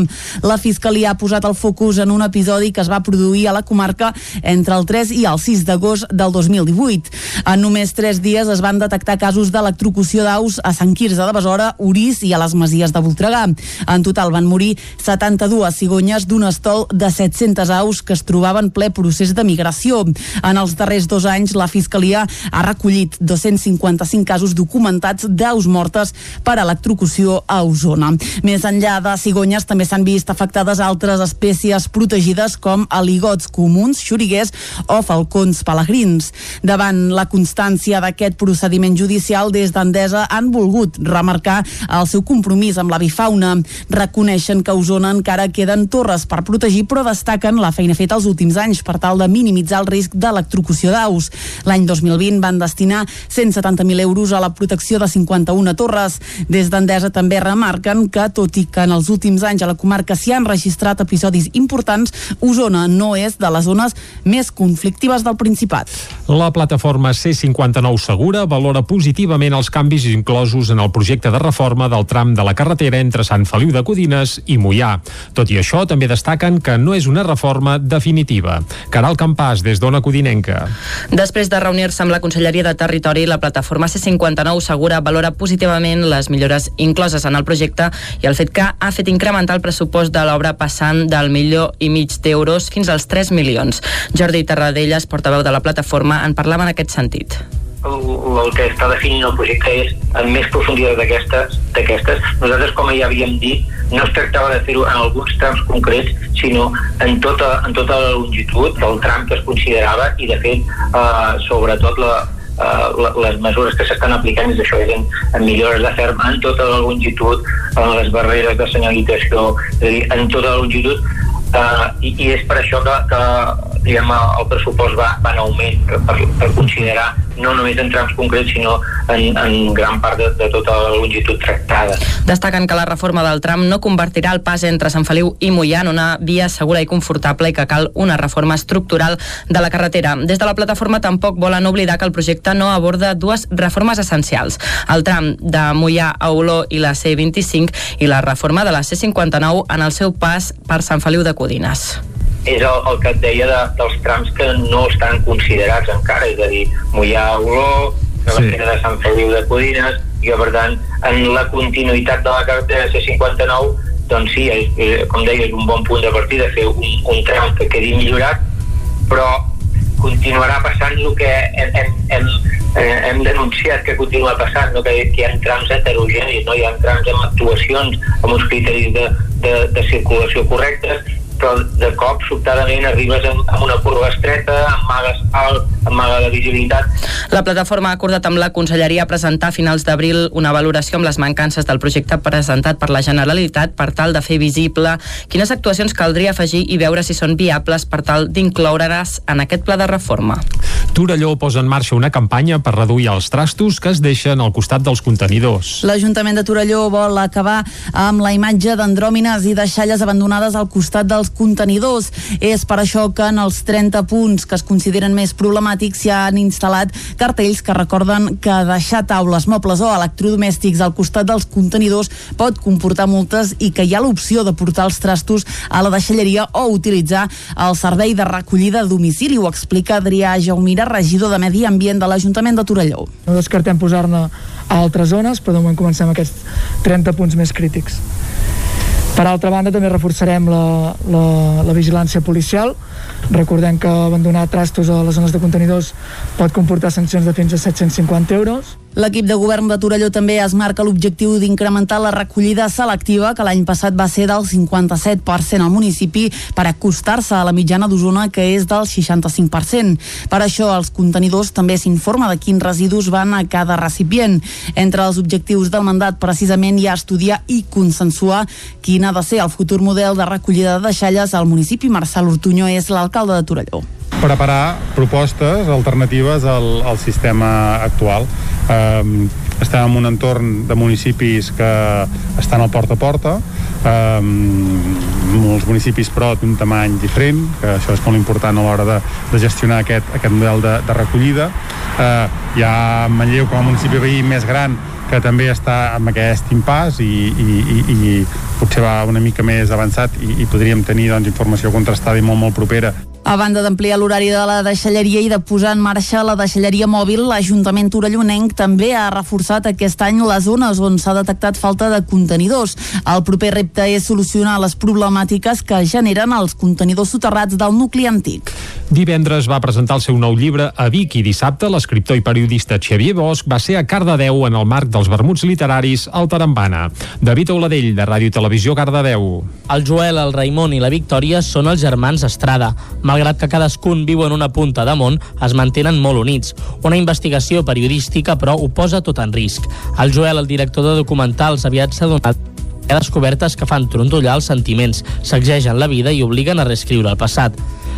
La Fiscalia ha posat el focus en un episodi que es va produir a la comarca entre el 3 i el 6 d'agost del 2018. En només 3 dies es van detectar casos d'electrocució d'aus a Sant Quirze de Besora, Orís i a les Masies de Voltregà. En total van morir 72 cigonyes d'un estol de 700 aus que es trobaven ple procés de migració. En els darrers dos anys, la Fiscalia ha recollit 255 casos documentats d'aus mortes per electrocució a Osona. Més enllà de cigonyes, també s'han vist afectades altres espècies protegides com aligots comuns, xuriguers o falcons pelegrins. Davant la constància d'aquest procediment judicial, des d'Endesa han volgut remarcar el seu compromís amb la bifauna. Reconeixen que a Osona encara queden torres per protegir, però destaquen la feina feta els últims anys per tal de minimitzar el risc d'electrocució d'aus. L'any 2020 van destinar 170.000 euros a la protecció de 51 torres. Des d'Endesa també remarquen que, tot i que en els últims anys a la comarca s'hi han registrat episodis importants, Osona no és de les zones més conflictives del Principat.
La plataforma C59 Segura valora positivament els canvis inclosos en el projecte de reforma del tram de la carretera entre Sant Feliu de Codines i Mollà. Tot i això, també destaquen que no és una reforma definitiva. Caral Campàs, des d'Ona Codinenca.
Després de reunir-se amb la Conselleria de Territori, la plataforma C59 Segura valora positivament les millores incloses en el projecte i el fet que ha fet incrementar el pressupost de l'obra passant del milió i mig d'euros fins als 3 milions. Jordi Terradellas, portaveu de la plataforma, en parlava en aquest sentit
el, el que està definint el projecte és en més profunditat d'aquestes. d'aquestes. Nosaltres, com ja havíem dit, no es tractava de fer-ho en alguns trams concrets, sinó en tota, en tota la longitud del tram que es considerava i, de fet, eh, sobretot la, uh, les mesures que s'estan aplicant és això, és en, en millores de ferm en tota la longitud, en les barreres de senyalització, és a dir, en tota la longitud, uh, i, i és per això que, que diguem, el pressupost va, va en augment per, per considerar no només en trams concrets, sinó en, en gran part de, de tota la longitud tractada.
Destaquen que la reforma del tram no convertirà el pas entre Sant Feliu i Mollà en una via segura i confortable i que cal una reforma estructural de la carretera. Des de la plataforma tampoc volen oblidar que el projecte no aborda dues reformes essencials. El tram de Mollà a Oló i la C25 i la reforma de la C59 en el seu pas per Sant Feliu de Codines
és el, el que et deia de, dels trams que no estan considerats encara, és a dir, Mollà a Oló, la sí. de Sant Feliu de Codines, i que per tant, en la continuïtat de la carretera C59, doncs sí, és, és, com deia, és un bon punt de partida fer un, un tram que quedi millorat, però continuarà passant el que hem, hem, hem, eh, hem denunciat que continua passant, no? que, que hi ha trams heterogenis, no? hi ha trams amb actuacions, amb uns criteris de, de, de circulació correctes, però de cop sobtadament arribes amb, amb una curva estreta, amb alt, amb de visibilitat.
La plataforma ha acordat amb la Conselleria presentar a finals d'abril una valoració amb les mancances del projecte presentat per la Generalitat per tal de fer visible quines actuacions caldria afegir i veure si són viables per tal d'incloure's en aquest pla de reforma.
Torelló posa en marxa una campanya per reduir els trastos que es deixen al costat dels contenidors.
L'Ajuntament de Torelló vol acabar amb la imatge d'andròmines i deixalles abandonades al costat dels contenidors. És per això que en els 30 punts que es consideren més problemàtics s'hi han instal·lat cartells que recorden que deixar taules, mobles o electrodomèstics al costat dels contenidors pot comportar multes i que hi ha l'opció de portar els trastos a la deixalleria o utilitzar el servei de recollida a domicili. Ho explica Adrià Jaumira, regidor de Medi Ambient de l'Ajuntament de Torelló.
No descartem posar-ne a altres zones, però de moment comencem aquests 30 punts més crítics. Per altra banda, també reforçarem la, la, la vigilància policial. Recordem que abandonar trastos a les zones de contenidors pot comportar sancions de fins a 750 euros.
L'equip de govern de Torelló també es marca l'objectiu d'incrementar la recollida selectiva, que l'any passat va ser del 57% al municipi, per acostar-se a la mitjana d'Osona, que és del 65%. Per això, als contenidors també s'informa de quins residus van a cada recipient. Entre els objectius del mandat, precisament, hi ha estudiar i consensuar quin ha de ser el futur model de recollida de deixalles al municipi. Marcel Ortuño és l'alcalde de Torelló
preparar propostes alternatives al, al sistema actual. Um, estem en un entorn de municipis que estan al porta a porta, um, molts municipis però d'un tamany diferent, que això és molt important a l'hora de, de gestionar aquest, aquest model de, de recollida. Uh, hi ha Manlleu com a municipi veí més gran que també està amb aquest impàs i, i, i, i potser va una mica més avançat i, i podríem tenir doncs, informació contrastada i molt, molt propera
a banda d'ampliar l'horari de la deixalleria i de posar en marxa la deixalleria mòbil, l'Ajuntament Torellonenc també ha reforçat aquest any les zones on s'ha detectat falta de contenidors. El proper repte és solucionar les problemàtiques que generen els contenidors soterrats del nucli antic.
Divendres va presentar el seu nou llibre a Vic i dissabte l'escriptor i periodista Xavier Bosch va ser a Cardedeu en el marc dels vermuts literaris al Tarambana. David Oladell, de Ràdio Televisió Cardedeu.
El Joel, el Raimon i la Victòria són els germans Estrada malgrat que cadascun viu en una punta de món, es mantenen molt units. Una investigació periodística, però, ho posa tot en risc. El Joel, el director de documentals, aviat s'ha donat descobertes que fan trontollar els sentiments, sacsegen la vida i obliguen a reescriure el passat.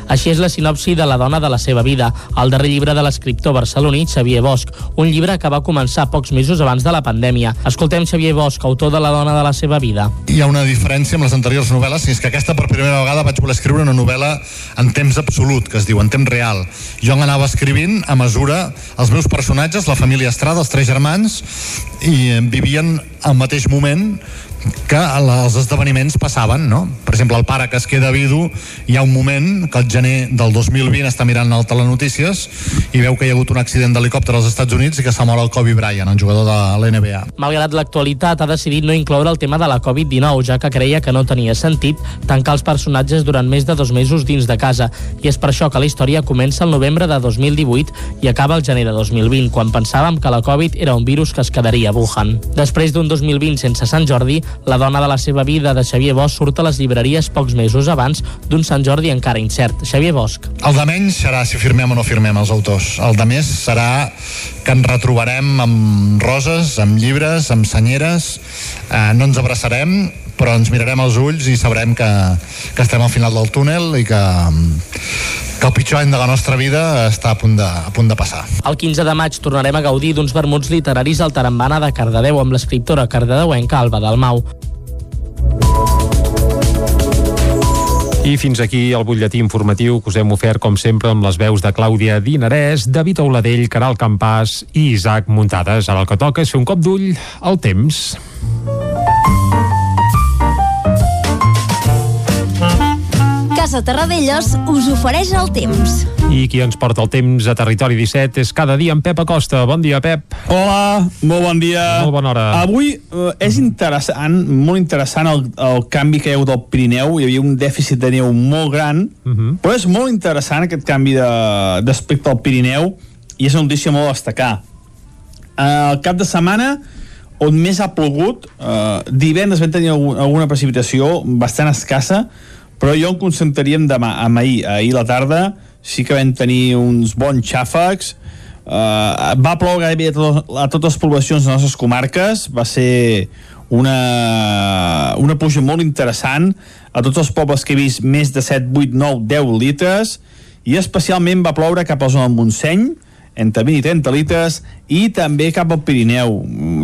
Així és la sinopsi de La dona de la seva vida, el darrer llibre de l'escriptor barceloní Xavier Bosch, un llibre que va començar pocs mesos abans de la pandèmia. Escoltem Xavier Bosch, autor de La dona de la seva vida.
Hi ha una diferència amb les anteriors novel·les, és que aquesta per primera vegada vaig voler escriure una novel·la en temps absolut, que es diu en temps real. Jo anava escrivint a mesura els meus personatges, la família Estrada, els tres germans, i vivien al mateix moment que els esdeveniments passaven, no? Per exemple, el pare que es queda vidu, hi ha un moment que el gener del 2020 està mirant el telenotícies i veu que hi ha hagut un accident d'helicòpter als Estats Units i que s'ha mort el Kobe Bryant, un jugador de l'NBA.
Malgrat l'actualitat, ha decidit no incloure el tema de la Covid-19, ja que creia que no tenia sentit tancar els personatges durant més de dos mesos dins de casa. I és per això que la història comença el novembre de 2018 i acaba el gener de 2020, quan pensàvem que la Covid era un virus que es quedaria a Wuhan. Després d'un 2020 sense Sant Jordi, la dona de la seva vida de Xavier Bosch surt a les llibreries pocs mesos abans d'un Sant Jordi encara incert. Xavier Bosch.
El de menys serà si firmem o no firmem els autors. El de més serà que ens retrobarem amb roses, amb llibres, amb senyeres, eh, no ens abraçarem, però ens mirarem als ulls i sabrem que, que estem al final del túnel i que, que el pitjor any de la nostra vida està a punt de, a punt de passar.
El 15 de maig tornarem a gaudir d'uns vermuts literaris al Tarambana de Cardedeu amb l'escriptora cardedeuenca Alba Dalmau.
I fins aquí el butlletí informatiu que us hem ofert, com sempre, amb les veus de Clàudia Dinarès, David Auladell, Caral Campàs i Isaac Muntades. Ara el que toca és fer un cop d'ull al temps.
Casa Terradellos us ofereix el temps.
I qui ens porta el temps a Territori 17 és cada dia en Pep Acosta. Bon dia, Pep.
Hola, molt bon dia.
Molt bona hora.
Avui eh, és interessant, molt interessant el, el canvi que hi ha hagut al Pirineu. Hi havia un dèficit de neu molt gran, uh
Mhm.
-huh. però és molt interessant aquest canvi de- d'aspecte al Pirineu i és una notícia molt a destacar. Eh, el cap de setmana on més ha plogut, eh, divendres vam tenir algun, alguna precipitació bastant escassa, però jo em concentraríem demà, amb ahir, ahir la tarda, sí que vam tenir uns bons xàfecs, uh, va ploure gairebé a, tot, a totes les poblacions de les nostres comarques, va ser una, una pluja molt interessant, a tots els pobles que he vist més de 7, 8, 9, 10 litres, i especialment va ploure cap a la zona del Montseny, entre 20 i 30 litres, i també cap al Pirineu,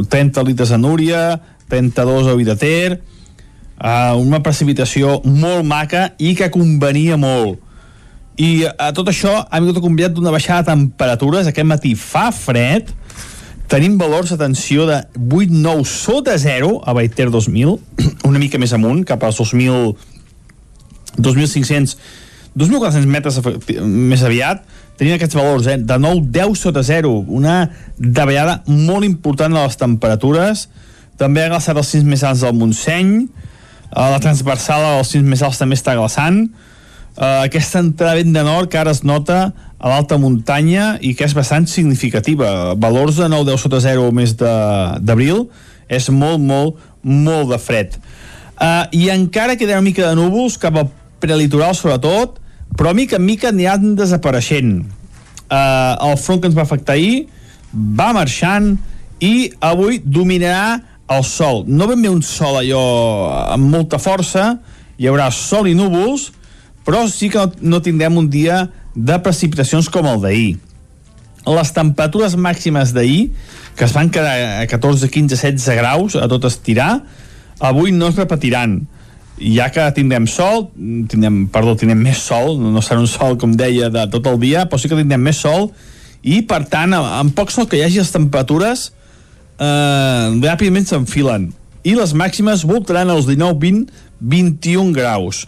30 litres a Núria, 32 a Vidater, uh, una precipitació molt maca i que convenia molt. I a tot això ha vingut acompanyat d'una baixada de temperatures. Aquest matí fa fred, tenim valors, atenció, de 8-9 sota 0 a Baiter 2000, una mica més amunt, cap als 2.000 2.500 2.400 metres més aviat tenim aquests valors, eh? de nou 10 sota 0 una davallada molt important de les temperatures també ha glaçat els cims més alts del Montseny a la transversal als cims més alts també està glaçant. Uh, aquesta entrada vent de nord que ara es nota a l'alta muntanya i que és bastant significativa. Valors de 9-10 sota 0 o més d'abril. És molt, molt, molt de fred. Uh, i encara queda una mica de núvols cap al prelitoral sobretot però mica en mica aniran desapareixent. Uh, el front que ens va afectar ahir va marxant i avui dominarà el sol. No ben bé un sol allò amb molta força hi haurà sol i núvols però sí que no, tindrem un dia de precipitacions com el d'ahir. Les temperatures màximes d'ahir que es van quedar a 14, 15, 16 graus a tot estirar avui no es repetiran. Ja que tindrem sol, tindrem, perdó, tindrem més sol, no serà un sol, com deia, de tot el dia, però sí que tindrem més sol, i, per tant, amb poc sol que hi hagi, les temperatures eh, ràpidament s'enfilen. I les màximes voltaran als 19, 20, 21 graus.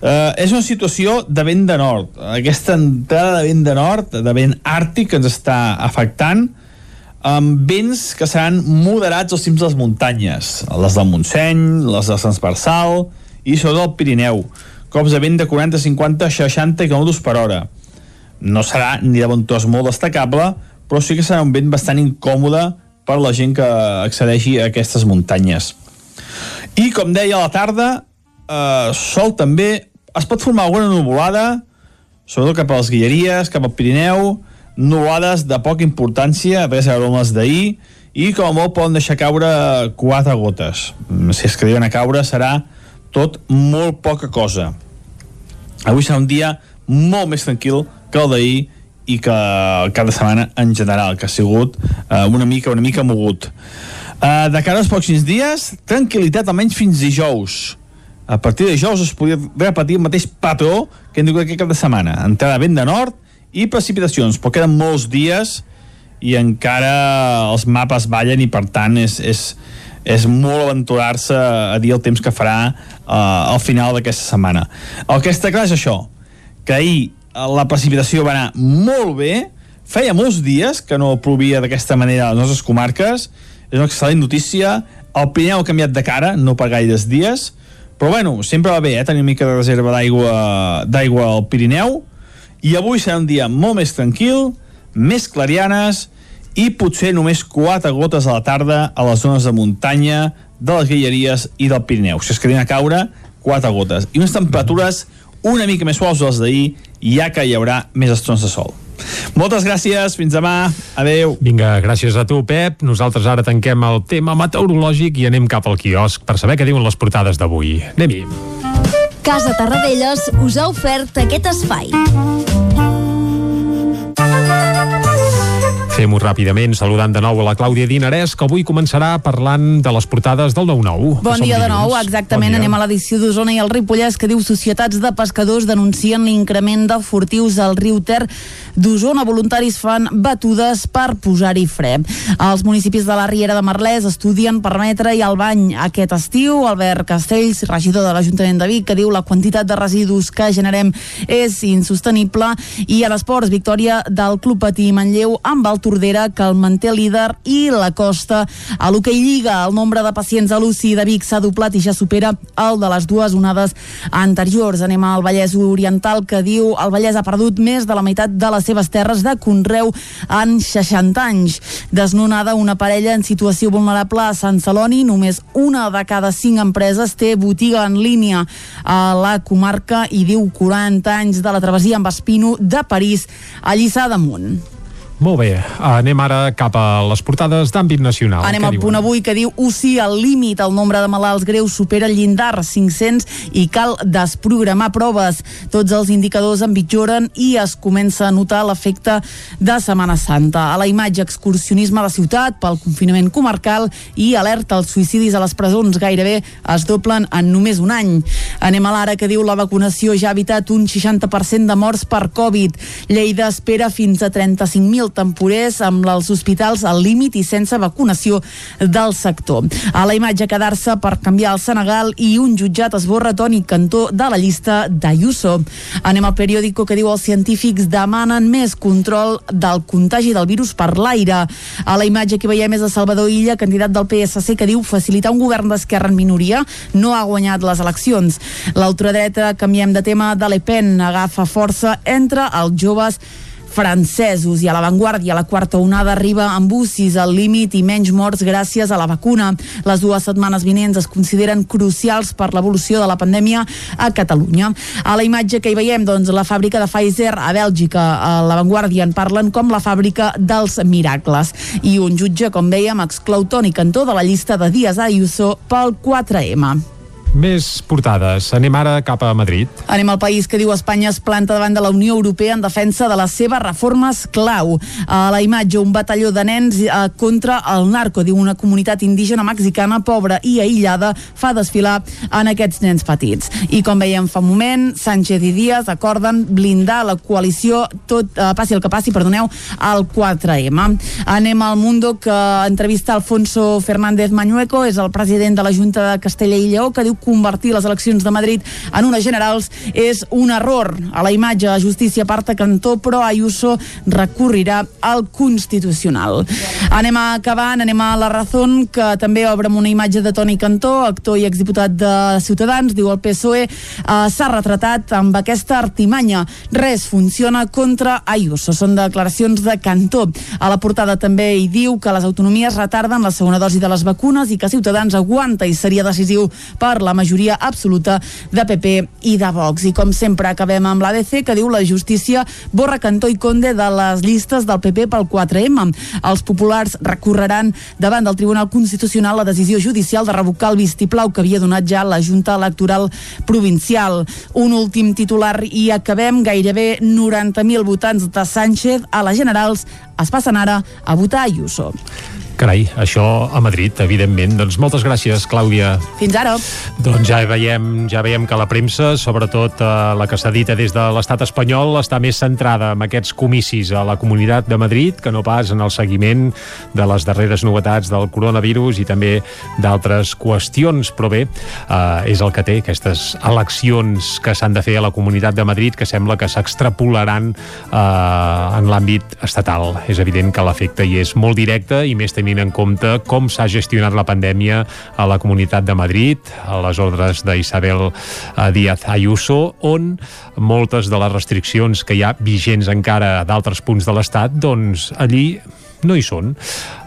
Eh, és una situació de vent de nord. Aquesta entrada de vent de nord, de vent àrtic, que ens està afectant, amb vents que seran moderats als cims de les muntanyes, les del Montseny, les de Transversal i sobretot el Pirineu. Cops de vent de 40, 50, 60 km per hora. No serà ni de bon tros molt destacable, però sí que serà un vent bastant incòmode per la gent que accedeixi a aquestes muntanyes. I com deia a la tarda, eh, sol també, es pot formar alguna nuvolada, sobretot cap a les Guilleries, cap al Pirineu, nuvolades de poca importància, a veure amb les d'ahir, i com a molt poden deixar caure quatre gotes. Si es que diuen a caure serà tot molt poca cosa. Avui serà un dia molt més tranquil que el d'ahir i que el cap de setmana en general, que ha sigut eh, una mica una mica mogut. Eh, de cara als pròxims dies, tranquil·litat almenys fins dijous. A partir de dijous es podria repetir el mateix patró que hem tingut aquest cap de setmana. Entrada vent de nord i precipitacions, però queden molts dies i encara els mapes ballen i per tant és, és, és molt aventurar-se a dir el temps que farà uh, al final d'aquesta setmana. El que està clar és això, que ahir la precipitació va anar molt bé, feia molts dies que no plovia d'aquesta manera a les nostres comarques, és una excel·lent notícia, el Pirineu ha canviat de cara, no per gaires dies, però bueno, sempre va bé eh, tenir una mica de reserva d'aigua d'aigua al Pirineu, i avui serà un dia molt més tranquil, més clarianes i potser només 4 gotes a la tarda a les zones de muntanya, de les Guilleries i del Pirineu. Si es quedin a caure, 4 gotes. I unes temperatures una mica més suaus dels d'ahir, ja que hi haurà més estrons de sol. Moltes gràcies, fins demà, adeu.
Vinga, gràcies a tu, Pep. Nosaltres ara tanquem el tema meteorològic i anem cap al quiosc per saber què diuen les portades d'avui. Anem-hi.
Casa Tarradellas us ha ofert aquest espai.
Fem-ho ràpidament, saludant de nou a la Clàudia Dinarès, que avui començarà parlant de les portades del 9-9. que
Bon dia de nou, exactament.
Bon dia.
Anem a l'edició d'Osona i el Ripollès que diu societats de pescadors denuncien l'increment de furtius al riu Ter d'Osona. Voluntaris fan batudes per posar-hi fre. Els municipis de la Riera de Merlès estudien permetre-hi el bany aquest estiu. Albert Castells, regidor de l'Ajuntament de Vic, que diu la quantitat de residus que generem és insostenible. I a l'esports, victòria del Club Patí Manlleu amb el Tordera, que el manté líder, i la Costa a l'Hockey Lliga. El nombre de pacients a l'UCI de Vic s'ha doblat i ja supera el de les dues onades anteriors. Anem al Vallès Oriental, que diu el Vallès ha perdut més de la meitat de les seves terres de Conreu en 60 anys. Desnonada una parella en situació vulnerable a Sant Celoni, només una de cada cinc empreses té botiga en línia a la comarca i diu 40 anys de la travessia amb Espino de París a Lliçà d'Amunt.
Molt bé, anem ara cap a les portades d'àmbit nacional.
Anem al punt avui que diu UCI al límit, el nombre de malalts greus supera el llindar 500 i cal desprogramar proves. Tots els indicadors empitjoren i es comença a notar l'efecte de Setmana Santa. A la imatge excursionisme de ciutat pel confinament comarcal i alerta als suïcidis a les presons gairebé es doblen en només un any. Anem a l'ara que diu la vacunació ja ha evitat un 60% de morts per Covid. Lleida espera fins a 35.000 temporers amb els hospitals al límit i sense vacunació del sector. A la imatge quedar-se per canviar el Senegal i un jutjat esborra Toni Cantó de la llista d'Ayuso. Anem al periòdico que diu els científics demanen més control del contagi del virus per l'aire. A la imatge que veiem és de Salvador Illa, candidat del PSC, que diu facilitar un govern d'esquerra en minoria no ha guanyat les eleccions. L'ultradreta, canviem de tema, de Le Pen agafa força entre els joves francesos i a l'avantguàrdia la quarta onada arriba amb UCIs al límit i menys morts gràcies a la vacuna. Les dues setmanes vinents es consideren crucials per l'evolució de la pandèmia a Catalunya. A la imatge que hi veiem, doncs, la fàbrica de Pfizer a Bèlgica, a l'avantguàrdia en parlen com la fàbrica dels miracles. I un jutge, com dèiem, exclou Toni Cantó de la llista de Díaz Ayuso pel 4M.
Més portades. Anem ara cap a Madrid.
Anem al país que diu Espanya es planta davant de la Unió Europea en defensa de les seves reformes clau. A la imatge, un batalló de nens eh, contra el narco, diu una comunitat indígena mexicana pobra i aïllada fa desfilar en aquests nens petits. I com veiem fa un moment, Sánchez i Díaz acorden blindar la coalició tot, eh, passi el que passi, perdoneu, al 4M. Anem al Mundo que entrevista Alfonso Fernández Mañueco, és el president de la Junta de Castella i Lleó, que diu convertir les eleccions de Madrid en unes generals és un error. A la imatge, la justícia aparta Cantó, però Ayuso recorrirà al Constitucional. Anem a acabant, anem a la Razón, que també obre amb una imatge de Toni Cantó, actor i exdiputat de Ciutadans, diu el PSOE, eh, s'ha retratat amb aquesta artimanya. Res funciona contra Ayuso. Són declaracions de Cantó. A la portada també hi diu que les autonomies retarden la segona dosi de les vacunes i que Ciutadans aguanta i seria decisiu per la majoria absoluta de PP i de Vox. I com sempre acabem amb l'ABC que diu la justícia borra Cantó i Conde de les llistes del PP pel 4M. Els populars recorreran davant del Tribunal Constitucional la decisió judicial de revocar el vistiplau que havia donat ja la Junta Electoral Provincial. Un últim titular i acabem gairebé 90.000 votants de Sánchez a les generals es passen ara a votar Ayuso.
Carai, això a Madrid, evidentment. Doncs moltes gràcies, Clàudia.
Fins ara.
Doncs ja veiem, ja veiem que la premsa, sobretot eh, la que s'edita des de l'estat espanyol, està més centrada en aquests comicis a la Comunitat de Madrid que no pas en el seguiment de les darreres novetats del coronavirus i també d'altres qüestions. Però bé, eh, és el que té, aquestes eleccions que s'han de fer a la Comunitat de Madrid que sembla que s'extrapolaran eh, en l'àmbit estatal. És evident que l'efecte hi és molt directe i més tenint en compte com s'ha gestionat la pandèmia a la Comunitat de Madrid, a les ordres d'Isabel eh, Díaz Ayuso, on moltes de les restriccions que hi ha vigents encara d'altres punts de l'Estat, doncs allí no hi són.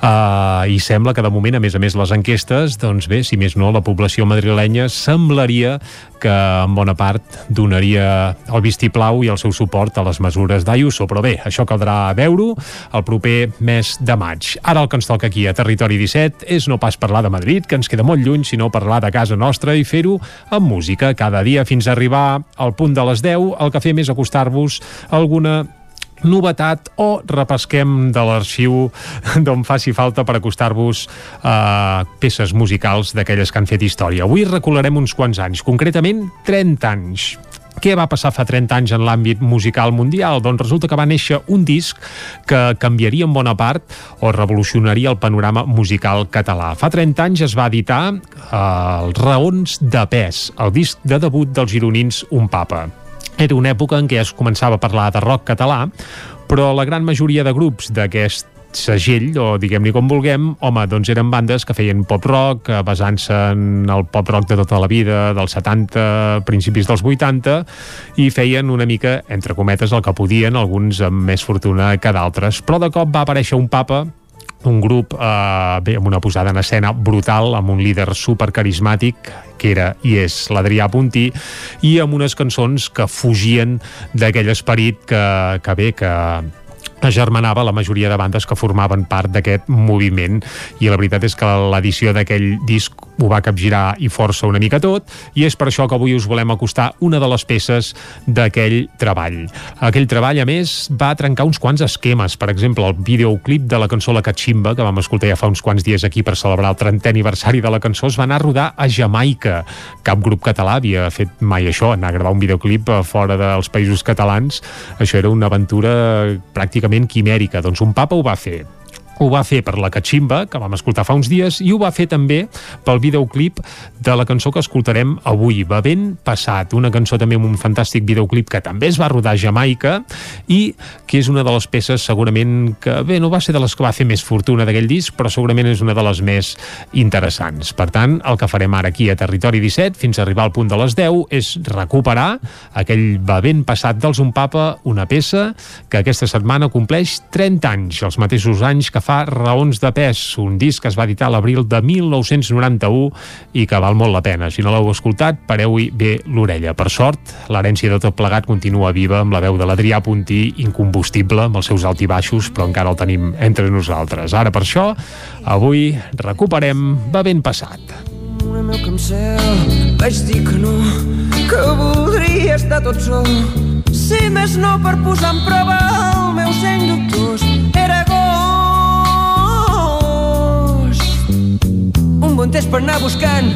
Uh, I sembla que de moment, a més a més, les enquestes, doncs bé, si més no, la població madrilenya semblaria que en bona part donaria el vistiplau i el seu suport a les mesures d'Ayuso. Però bé, això caldrà veure-ho el proper mes de maig. Ara el que ens toca aquí a Territori 17 és no pas parlar de Madrid, que ens queda molt lluny, sinó parlar de casa nostra i fer-ho amb música cada dia fins a arribar al punt de les 10. El que fem és acostar-vos alguna novetat o repesquem de l'arxiu d'on faci falta per acostar-vos a peces musicals d'aquelles que han fet història. Avui recularem uns quants anys, concretament 30 anys. Què va passar fa 30 anys en l'àmbit musical mundial? Doncs resulta que va néixer un disc que canviaria en bona part o revolucionaria el panorama musical català. Fa 30 anys es va editar eh, els Raons de Pes, el disc de debut dels gironins Un Papa. Era una època en què es començava a parlar de rock català, però la gran majoria de grups d'aquest segell, o diguem-li com vulguem, home, doncs eren bandes que feien pop-rock, eh, basant-se en el pop-rock de tota la vida, dels 70, principis dels 80, i feien una mica, entre cometes, el que podien, alguns amb més fortuna que d'altres. Però de cop va aparèixer un papa un grup eh, bé, amb una posada en escena brutal, amb un líder supercarismàtic que era i és l'Adrià Puntí i amb unes cançons que fugien d'aquell esperit que, que bé, que agermanava la majoria de bandes que formaven part d'aquest moviment. I la veritat és que l'edició d'aquell disc ho va capgirar i força una mica tot i és per això que avui us volem acostar una de les peces d'aquell treball. Aquell treball, a més, va trencar uns quants esquemes. Per exemple, el videoclip de la cançó La Cachimba, que vam escoltar ja fa uns quants dies aquí per celebrar el 30è aniversari de la cançó, es va anar a rodar a Jamaica. Cap grup català havia fet mai això, anar a gravar un videoclip fora dels països catalans. Això era una aventura pràcticament quimèrica. Doncs un papa ho va fer ho va fer per la Cachimba, que vam escoltar fa uns dies, i ho va fer també pel videoclip de la cançó que escoltarem avui, Bevent Passat, una cançó també amb un fantàstic videoclip que també es va rodar a Jamaica i que és una de les peces segurament que, bé, no va ser de les que va fer més fortuna d'aquell disc, però segurament és una de les més interessants. Per tant, el que farem ara aquí a Territori 17, fins a arribar al punt de les 10, és recuperar aquell Bevent Passat dels Un Papa, una peça que aquesta setmana compleix 30 anys, els mateixos anys que fa Raons de pes, un disc que es va editar l'abril de 1991 i que val molt la pena. Si no l'heu escoltat, pareu-hi bé l'orella. Per sort, l'herència de tot plegat continua viva amb la veu de l'Adrià Puntí, incombustible, amb els seus alt i baixos, però encara el tenim entre nosaltres. Ara, per això, avui recuperem Va ben passat.
meu cancel vaig dir que no, que voldria estar tot sol. Si més no per posar en prova el meu seny Un bon temps per anar buscant.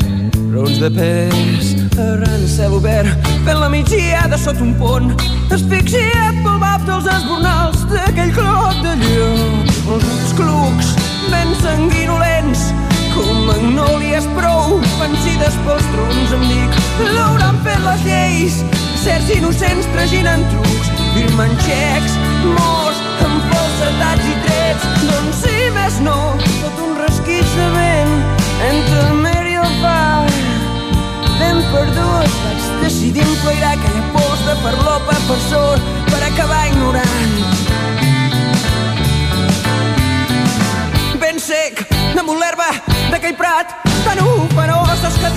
Raons de pes. Arran el cel obert fent la migdiada sota un pont. Asfixiat pel baf dels esbornals d'aquell clot de llop els ulls clucs ben sanguinolents com magnòlies prou vencides pels troncs em dic. L'hauran fet les lleis certs innocents traginen trucs firmant xecs morts amb falsetats i trets. Doncs si més no tot un resquitx de vent entre el mer i el far ben perdut vaig decidir emploirar aquella pols de farlopa per sort per acabar ignorant. Ben sec damunt l'herba d'aquell prat tan operós escatimant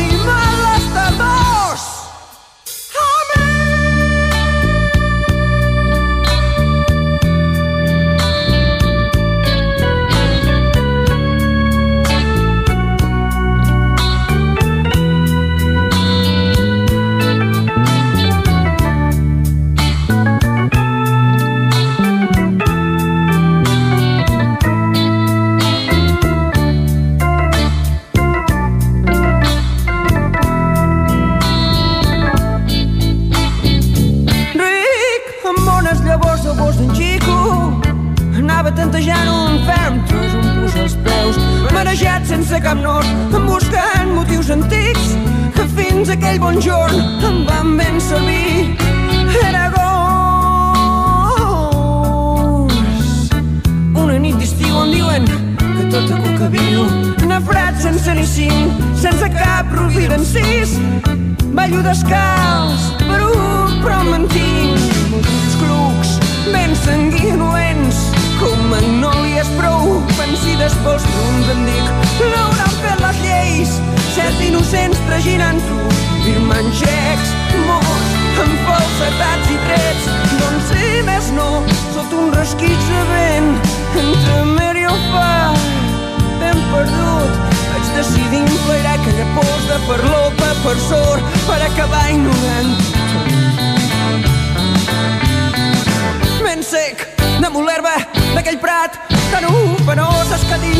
cap nord em buscant motius antics que fins aquell bon jorn em van ben servir. Era agost una nit d'estiu on diuen que tot a cuca viu nafrat sense ni cinc sense cap rubí d'encís. Ballo descalç un però els ulls clucs ben sanguinoents com magnòlies prou vencides pels troncs em dic llauren per les lleis, certs innocents traginant trus, firmant xecs, morts, amb falsetats i trets. Doncs si més no, sota un resquit de vent, entre mer i el far, ben perdut, vaig decidir empairar aquella pols de perlopa per sort, per acabar ignorant. Ben sec,
de molerba, d'aquell prat, tan un penós
escatint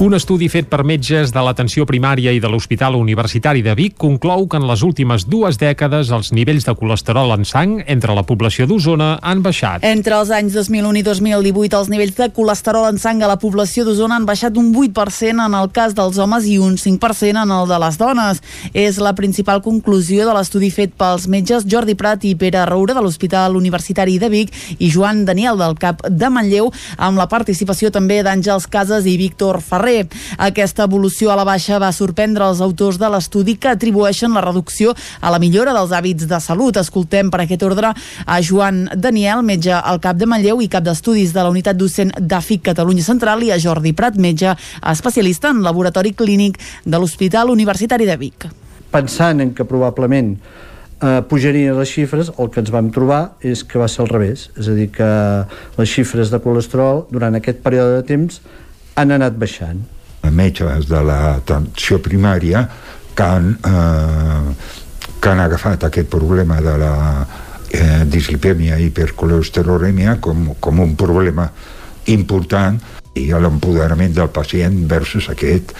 Un estudi fet per metges de l'atenció primària i de l'Hospital Universitari de Vic conclou que en les últimes dues dècades els nivells de colesterol en sang entre la població d'Osona han baixat.
Entre els anys 2001 i 2018, els nivells de colesterol en sang a la població d'Osona han baixat un 8% en el cas dels homes i un 5% en el de les dones. És la principal conclusió de l'estudi fet pels metges Jordi Prat i Pere Roura de l'Hospital Universitari de Vic i Joan Daniel del CAP de Manlleu, amb la participació també d'Àngels Casas i Víctor Ferrer carrer. Aquesta evolució a la baixa va sorprendre els autors de l'estudi que atribueixen la reducció a la millora dels hàbits de salut. Escoltem per aquest ordre a Joan Daniel, metge al cap de Manlleu i cap d'estudis de la unitat docent d'AFIC Catalunya Central i a Jordi Prat, metge especialista en laboratori clínic de l'Hospital Universitari de Vic.
Pensant en que probablement eh, pujarien les xifres, el que ens vam trobar és que va ser al revés, és a dir, que les xifres de colesterol durant aquest període de temps han anat baixant.
Metges de l'atenció primària que han, eh, que han agafat aquest problema de la eh, dislipèmia i hipercolesterolèmia com, com un problema important i l'empoderament del pacient versus aquest,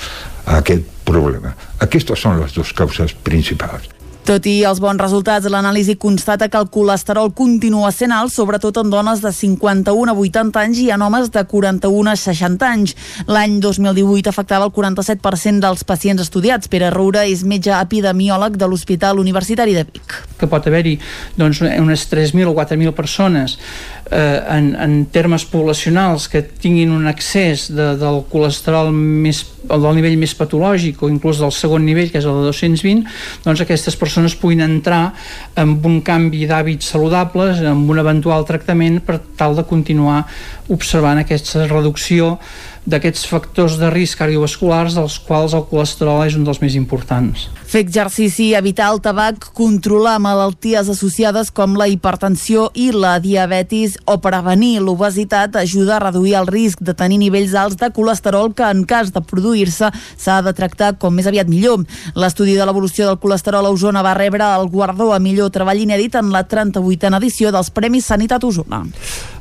aquest problema. Aquestes són les dues causes principals.
Tot i els bons resultats, l'anàlisi constata que el colesterol continua sent alt, sobretot en dones de 51 a 80 anys i en homes de 41 a 60 anys. L'any 2018 afectava el 47% dels pacients estudiats. Pere Roura és metge epidemiòleg de l'Hospital Universitari de Vic.
Que pot haver-hi doncs, unes 3.000 o 4.000 persones eh, en, en termes poblacionals que tinguin un excés de, del colesterol més, del nivell més patològic o inclús del segon nivell, que és el de 220, doncs aquestes persones puguin entrar amb un canvi d'hàbits saludables, amb un eventual tractament per tal de continuar observant aquesta reducció d'aquests factors de risc cardiovasculars dels quals el colesterol és un dels més importants.
Fer exercici, evitar el tabac, controlar malalties associades com la hipertensió i la diabetis o prevenir l'obesitat ajuda a reduir el risc de tenir nivells alts de colesterol que en cas de produir-se s'ha de tractar com més aviat millor. L'estudi de l'evolució del colesterol a Osona va rebre el guardó a millor treball inèdit en la 38a edició dels Premis Sanitat Osona.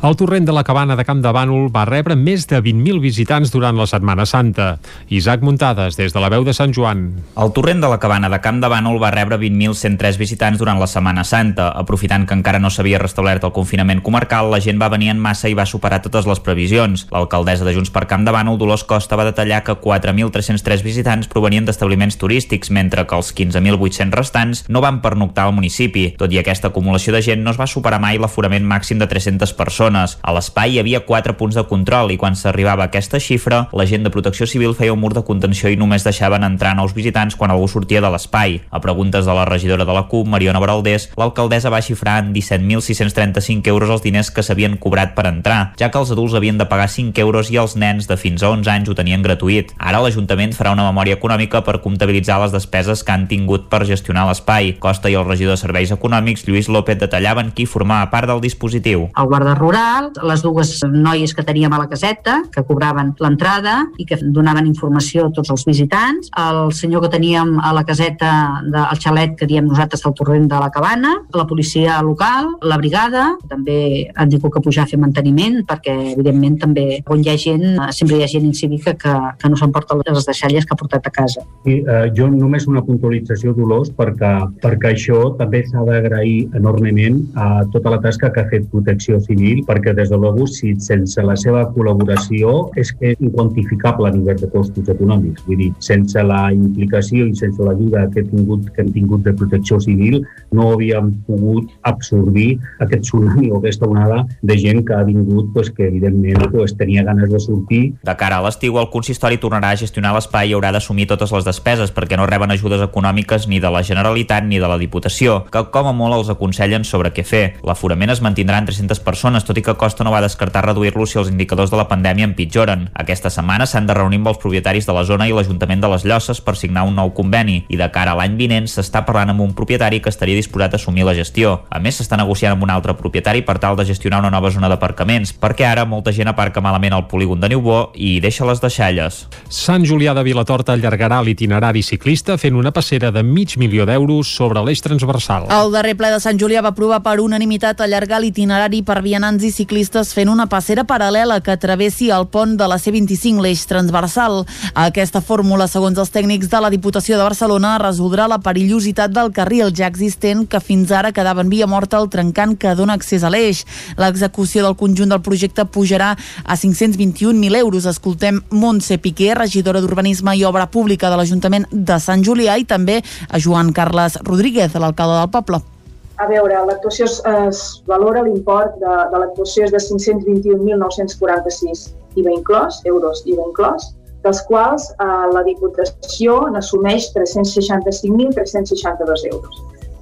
El torrent de la cabana de Camp de Bànol va rebre més de 20.000 visitants durant la Setmana Santa. Isaac Muntades, des de la veu de Sant Joan.
El torrent de la cabana de Camp de Bànol va rebre 20.103 visitants durant la Setmana Santa. Aprofitant que encara no s'havia restablert el confinament comarcal, la gent va venir en massa i va superar totes les previsions. L'alcaldessa de Junts per Camp de Bànol, Dolors Costa, va detallar que 4.303 visitants provenien d'establiments turístics, mentre que els 15.800 restants no van pernoctar al municipi. Tot i aquesta acumulació de gent, no es va superar mai l'aforament màxim de 300 persones. A l'espai hi havia 4 punts de control i quan s'arribava a aquesta xifra, la gent de Protecció Civil feia un mur de contenció i només deixaven entrar nous visitants quan algú sortia de l'espai. A preguntes de la regidora de la CUP, Mariona Baraldés, l'alcaldessa va xifrar en 17.635 euros els diners que s'havien cobrat per entrar, ja que els adults havien de pagar 5 euros i els nens de fins a 11 anys ho tenien gratuït. Ara l'Ajuntament farà una memòria econòmica per comptabilitzar les despeses que han tingut per gestionar l'espai. Costa i el regidor de Serveis Econòmics, Lluís López, detallaven qui formava part del dispositiu.
El guarda rural, les dues noies que teníem a la caseta, que cobraven l'entrada i que donaven informació a tots els visitants, el senyor que teníem a la caseta del xalet que diem nosaltres del torrent de la cabana, la policia local, la brigada, també han tingut que pujar a fer manteniment perquè evidentment també on hi ha gent, sempre hi ha gent incívica que, que no s'emporta les deixalles que ha portat a casa.
I, eh, jo només una puntualització, Dolors, perquè, perquè això també s'ha d'agrair enormement a tota la tasca que ha fet Protecció Civil, perquè des de luego, si sense la seva col·laboració és
és inquantificable a nivell de costos econòmics. Vull dir, sense la implicació i sense l'ajuda que, tingut, que hem tingut de protecció civil no havíem pogut absorbir aquest tsunami o aquesta onada de gent que ha vingut pues, que evidentment pues, tenia ganes de sortir.
De cara a l'estiu, el consistori tornarà a gestionar l'espai i haurà d'assumir totes les despeses perquè no reben ajudes econòmiques ni de la Generalitat ni de la Diputació, que com a molt els aconsellen sobre què fer. L'aforament es mantindrà en 300 persones, tot i que Costa no va descartar reduir-lo si els indicadors de la pandèmia empitjoren. Aquesta setmana s'han de reunir amb els propietaris de la zona i l'Ajuntament de les Llosses per signar un nou conveni i de cara a l'any vinent s'està parlant amb un propietari que estaria disposat a assumir la gestió. A més, s'està negociant amb un altre propietari per tal de gestionar una nova zona d'aparcaments, perquè ara molta gent aparca malament al polígon de Niubó i hi deixa les deixalles.
Sant Julià de Vilatorta allargarà l'itinerari ciclista fent una passera de mig milió d'euros sobre l'eix transversal.
El darrer ple de Sant Julià va aprovar per unanimitat allargar l'itinerari per vianants i ciclistes fent una passera paral·lela que travessi el pont de la C25, l'eix transversal. Aquesta fórmula, segons els tècnics de la Diputació de Barcelona, resoldrà la perillositat del carril ja existent que fins ara quedava en via morta el trencant que dona accés a l'eix. L'execució del conjunt del projecte pujarà a 521.000 euros. Escoltem Montse Piqué, regidora d'Urbanisme i Obra Pública de l'Ajuntament de Sant Julià i també a Joan Carles Rodríguez, l'alcalde del poble.
A veure, l'actuació es, es valora l'import de, de l'actuació és de 521.946 IVA inclòs, euros IVA inclòs, dels quals eh, la Diputació n'assumeix 365.362 euros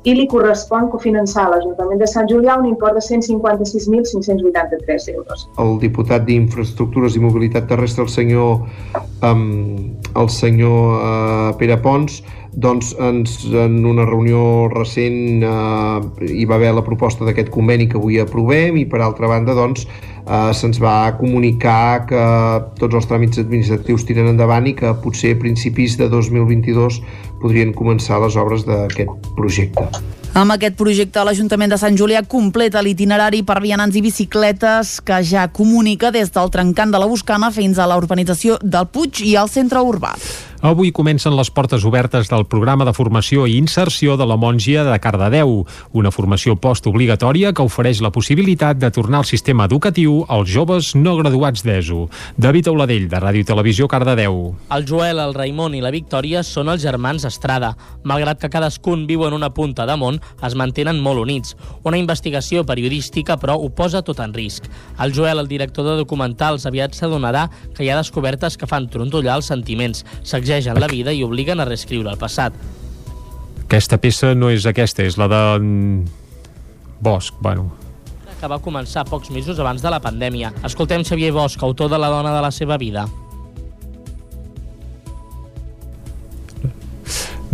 i li correspon cofinançar a l'Ajuntament de Sant Julià un import de 156.583 euros.
El diputat d'Infraestructures i Mobilitat Terrestre, el senyor, um, el senyor uh, Pere Pons, doncs ens, en una reunió recent eh, hi va haver la proposta d'aquest conveni que avui aprovem i per altra banda doncs eh, se'ns va comunicar que tots els tràmits administratius tiren endavant i que potser a principis de 2022 podrien començar les obres d'aquest projecte.
Amb aquest projecte, l'Ajuntament de Sant Julià completa l'itinerari per vianants i bicicletes que ja comunica des del trencant de la Buscana fins a la urbanització del Puig i al centre urbà.
Avui comencen les portes obertes del programa de formació i inserció de la Mongia de Cardedeu, una formació postobligatòria que ofereix la possibilitat de tornar al sistema educatiu als joves no graduats d'ESO. David Auladell, de Ràdio Televisió Cardedeu.
El Joel, el Raimon i la Victòria són els germans Estrada. Malgrat que cadascun viu en una punta de món, es mantenen molt units. Una investigació periodística, però, ho posa tot en risc. El Joel, el director de documentals, aviat s'adonarà que hi ha descobertes que fan trontollar els sentiments, sacsegen la vida i obliguen a reescriure el passat.
Aquesta peça no és aquesta, és la de Bosch, bueno,
que va començar pocs mesos abans de la pandèmia. Escoltem Xavier Bosch, autor de La dona de la seva vida.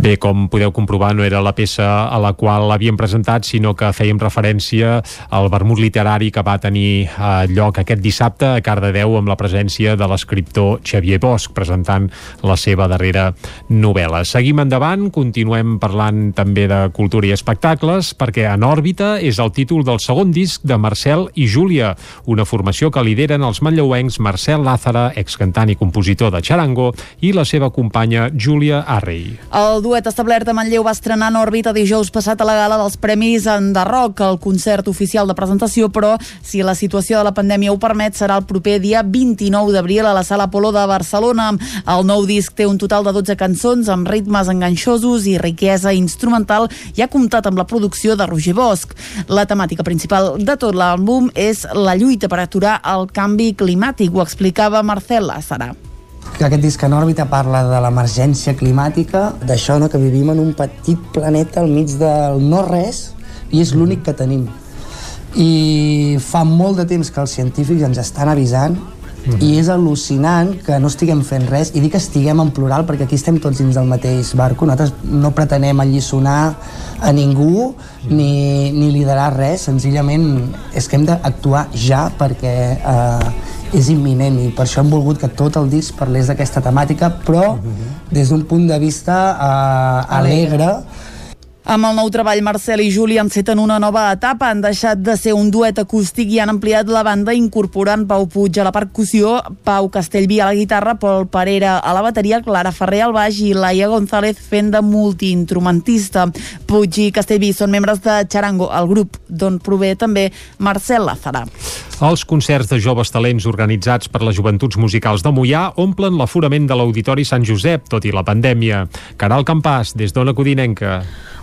Bé, com podeu comprovar, no era la peça a la qual l'havíem presentat, sinó que fèiem referència al vermut literari que va tenir eh, lloc aquest dissabte a Cardedeu amb la presència de l'escriptor Xavier Bosch, presentant la seva darrera novel·la. Seguim endavant, continuem parlant també de cultura i espectacles, perquè En òrbita és el títol del segon disc de Marcel i Júlia, una formació que lideren els manlleuencs Marcel Lázara, excantant i compositor de Charango, i la seva companya Júlia Arrey.
El duet establert a Manlleu va estrenar en òrbita dijous passat a la gala dels Premis Enderroc, el concert oficial de presentació, però si la situació de la pandèmia ho permet, serà el proper dia 29 d'abril a la Sala Apolo de Barcelona. El nou disc té un total de 12 cançons amb ritmes enganxosos i riquesa instrumental i ha comptat amb la producció de Roger Bosch. La temàtica principal de tot l'àlbum és la lluita per aturar el canvi climàtic, ho explicava Marcel Lázara
que aquest disc en òrbita parla de l'emergència climàtica, d'això no, que vivim en un petit planeta al mig del no-res i és l'únic que tenim. I fa molt de temps que els científics ens estan avisant Mm -hmm. i és al·lucinant que no estiguem fent res. I dic que estiguem en plural perquè aquí estem tots dins del mateix barco. Nosaltres no pretenem alliçonar a ningú ni, ni liderar res. Senzillament és que hem d'actuar ja perquè eh, és imminent i per això hem volgut que tot el disc parlés d'aquesta temàtica però des d'un punt de vista uh, alegre
Amb el nou treball, Marcel i Juli enceten una nova etapa. Han deixat de ser un duet acústic i han ampliat la banda incorporant Pau Puig a la percussió, Pau Castellví a la guitarra, Pol Parera a la bateria, Clara Ferrer al baix i Laia González fent de multiinstrumentista. Puig i Castellví són membres de Charango, el grup d'on prové també Marcel Lázara.
Els concerts de joves talents organitzats per les joventuts musicals de Mollà omplen l'aforament de l'Auditori Sant Josep, tot i la pandèmia. Caral Campàs, des d'Ona Codinenca.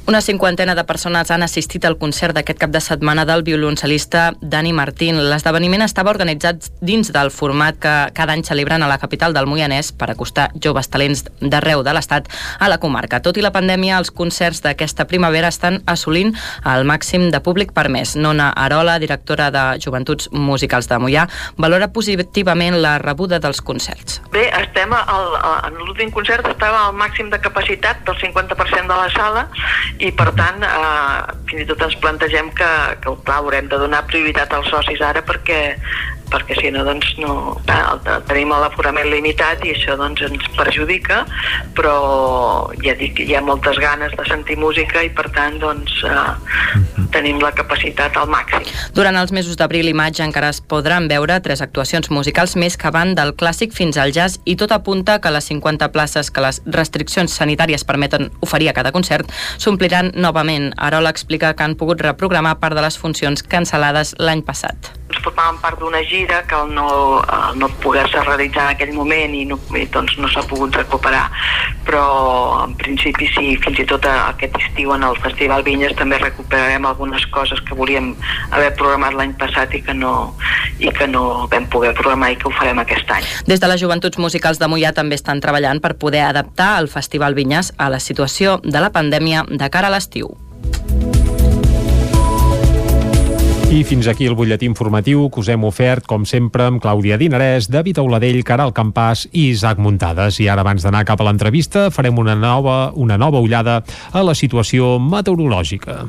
Una cinquantena de persones han assistit al concert d'aquest cap de setmana del violoncel·lista Dani Martín. L'esdeveniment estava organitzat dins del format que cada any celebren a la capital del Moianès per acostar joves talents d'arreu de l'Estat a la comarca. Tot i la pandèmia, els concerts d'aquesta primavera estan assolint el màxim de públic permès. Nona Arola, directora de Joventuts Musicals de Mollà, valora positivament la rebuda dels concerts.
Bé, estem al, en l'últim concert estava al màxim de capacitat del 50% de la sala i per tant eh, fins i tot ens plantegem que, que clar, haurem de donar prioritat als socis ara perquè perquè si no, doncs no, eh, tenim l'aforament limitat i això doncs ens perjudica, però ja dic, hi ha moltes ganes de sentir música i per tant doncs eh, tenim la capacitat al màxim.
Durant els mesos d'abril i maig encara es podran veure tres actuacions musicals més que van del clàssic fins al jazz i tot apunta que les 50 places que les restriccions sanitàries permeten oferir a cada concert s'ompliran novament. Arola explica que han pogut reprogramar part de les funcions cancel·lades l'any passat.
Ens formàvem part d'una gira que no, al no poder-se realitzar en aquell moment i no, i doncs no s'ha pogut recuperar però en principi sí, fins i tot aquest estiu en el Festival Vinyes també recuperarem algunes coses que volíem haver programat l'any passat i que no i que no vam poder programar i que ho farem aquest any.
Des de les Joventuts Musicals de Mollà també estan treballant per poder adaptar el Festival Vinyes a la situació de la pandèmia de cara a l'estiu.
I fins aquí el butlletí informatiu que us hem ofert, com sempre, amb Clàudia Dinarès, David Auladell, Caral Campàs i Isaac Muntades. I ara, abans d'anar cap a l'entrevista, farem una nova, una nova ullada a la situació meteorològica.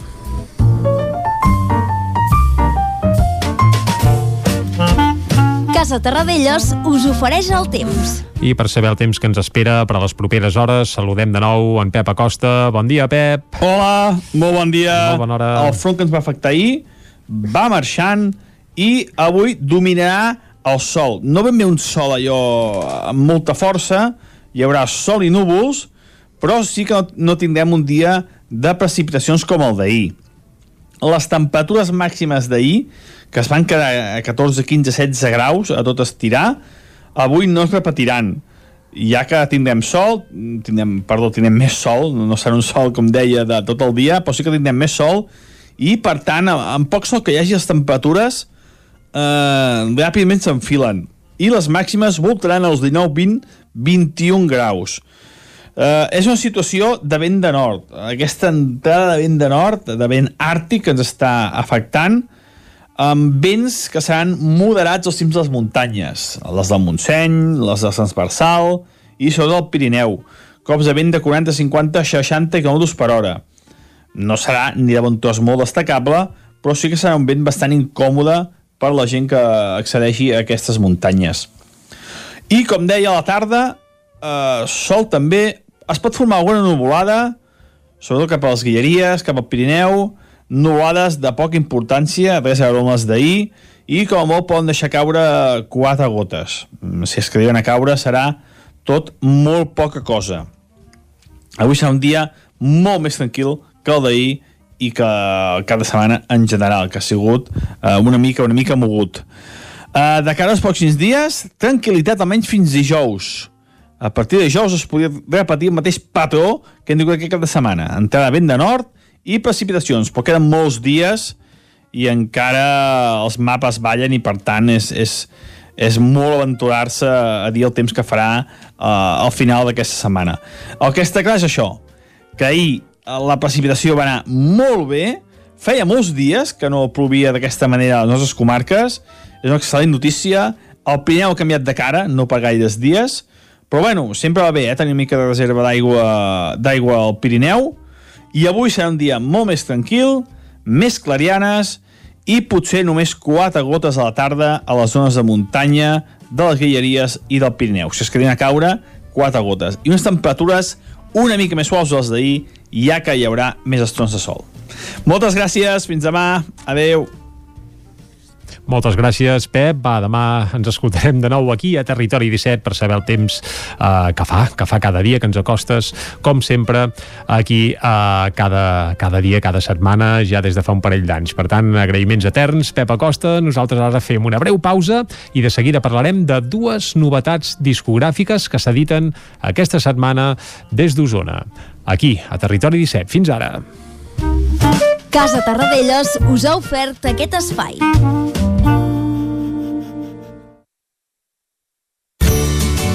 Casa Terradellos us ofereix el temps.
I per saber el temps que ens espera per a les properes hores, saludem de nou en Pep Acosta. Bon dia, Pep.
Hola, molt bon dia.
Molt bona hora.
El front que ens va afectar ahir va marxant i avui dominarà el sol. No ben bé un sol allò amb molta força, hi haurà sol i núvols, però sí que no tindrem un dia de precipitacions com el d'ahir. Les temperatures màximes d'ahir, que es van quedar a 14, 15, 16 graus a tot estirar, avui no es repetiran ja que tindrem sol, tindrem, perdó, tindrem més sol, no serà un sol, com deia, de tot el dia, però sí que tindrem més sol, i per tant, amb poc sol que hi hagi les temperatures, eh, ràpidament s'enfilen. I les màximes voltaran als 19, 20, 21 graus. Eh, és una situació de vent de nord. Aquesta entrada de vent de nord, de vent àrtic, que ens està afectant, amb vents que seran moderats als cims de les muntanyes, les del Montseny, les de Transversal i sobretot el Pirineu. Cops de vent de 40, 50, 60 km per hora. No serà ni de bon tros molt destacable, però sí que serà un vent bastant incòmode per la gent que accedeixi a aquestes muntanyes. I, com deia, a la tarda, eh, sol també, es pot formar alguna nuvolada, sobretot cap a les Guilleries, cap al Pirineu, nuvolades de poca importància, res a veure amb les d'ahir, i com a molt poden deixar caure quatre gotes. Si es que a caure serà tot molt poca cosa. Avui serà un dia molt més tranquil que el d'ahir i que de setmana en general, que ha sigut uh, una mica una mica mogut. Uh, de cara als pròxims dies, tranquil·litat almenys fins dijous. A partir de dijous es podria repetir el mateix patró que hem dit aquest cap de setmana. Entrada vent de nord i precipitacions, però queden molts dies i encara els mapes ballen i per tant és, és, és molt aventurar-se a dir el temps que farà uh, al final d'aquesta setmana. El que està clar és això, que ahir la precipitació va anar molt bé, feia molts dies que no plovia d'aquesta manera a les nostres comarques, és una excel·lent notícia, el Pirineu ha canviat de cara, no per gaires dies, però bueno, sempre va bé eh, tenir una mica de reserva d'aigua al Pirineu, i avui serà un dia molt més tranquil, més clarianes, i potser només 4 gotes a la tarda a les zones de muntanya, de les Guilleries i del Pirineu. Si es quedin a caure, 4 gotes. I unes temperatures una mica més suaus els d'ahir, ja que hi haurà més estrons de sol. Moltes gràcies, fins demà, adeu.
Moltes gràcies, Pep. Va, demà ens escoltarem de nou aquí a Territori 17 per saber el temps eh, que fa, que fa cada dia, que ens acostes, com sempre, aquí eh, cada, cada dia, cada setmana, ja des de fa un parell d'anys. Per tant, agraïments eterns, Pep Acosta. Nosaltres ara fem una breu pausa i de seguida parlarem de dues novetats discogràfiques que s'editen aquesta setmana des d'Osona. Aquí, a Territori 17. Fins ara.
Casa Tarradellas us ha ofert aquest espai.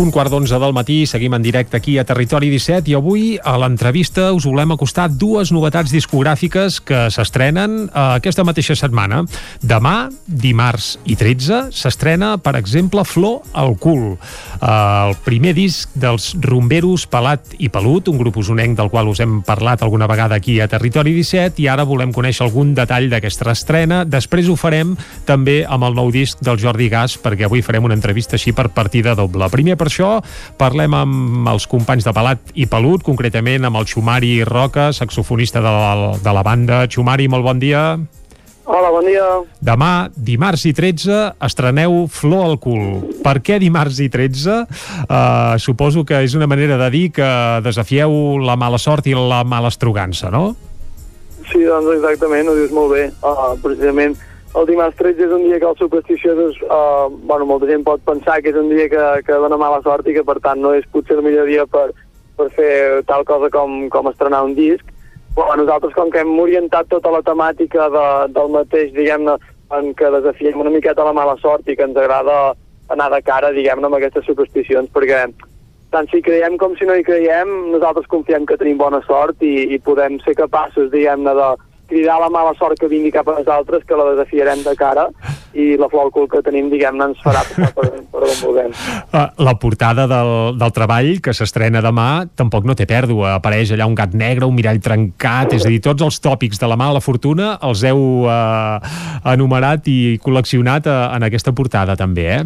Un quart d'onze del matí, seguim en directe aquí a Territori 17 i avui a l'entrevista us volem acostar dues novetats discogràfiques que s'estrenen eh, aquesta mateixa setmana. Demà, dimarts i 13, s'estrena, per exemple, Flor al cul, eh, el primer disc dels rumberos Pelat i Pelut, un grup usonenc del qual us hem parlat alguna vegada aquí a Territori 17 i ara volem conèixer algun detall d'aquesta estrena. Després ho farem també amb el nou disc del Jordi Gas perquè avui farem una entrevista així per partida doble. Primer per això parlem amb els companys de Pelat i Pelut, concretament amb el Xumari Roca, saxofonista de la, de la banda. Xumari, molt bon dia.
Hola, bon dia.
Demà, dimarts i 13, estreneu Flor al cul. Per què dimarts i 13? Uh, suposo que és una manera de dir que desafieu la mala sort i la mala estrugança, no?
Sí, doncs exactament, ho dius molt bé. Uh, precisament el dimarts 13 és un dia que els supersticiosos, uh, bueno, molta gent pot pensar que és un dia que, que dona mala sort i que per tant no és potser el millor dia per, per fer tal cosa com, com estrenar un disc. Però nosaltres, com que hem orientat tota la temàtica de, del mateix, diguem-ne, en què desafiem una miqueta la mala sort i que ens agrada anar de cara, diguem-ne, amb aquestes supersticions, perquè tant si creiem com si no hi creiem, nosaltres confiem que tenim bona sort i, i podem ser capaços, diguem-ne, de, cridar la mala sort que vingui cap a nosaltres, que la desafiarem de cara i la flor al cul que tenim, diguem-ne, ens farà passar per, per on vulguem.
Uh, la portada del, del treball, que s'estrena demà, tampoc no té pèrdua. Apareix allà un gat negre, un mirall trencat, és a dir, tots els tòpics de la mala fortuna els heu uh, enumerat i col·leccionat uh, en aquesta portada també, eh?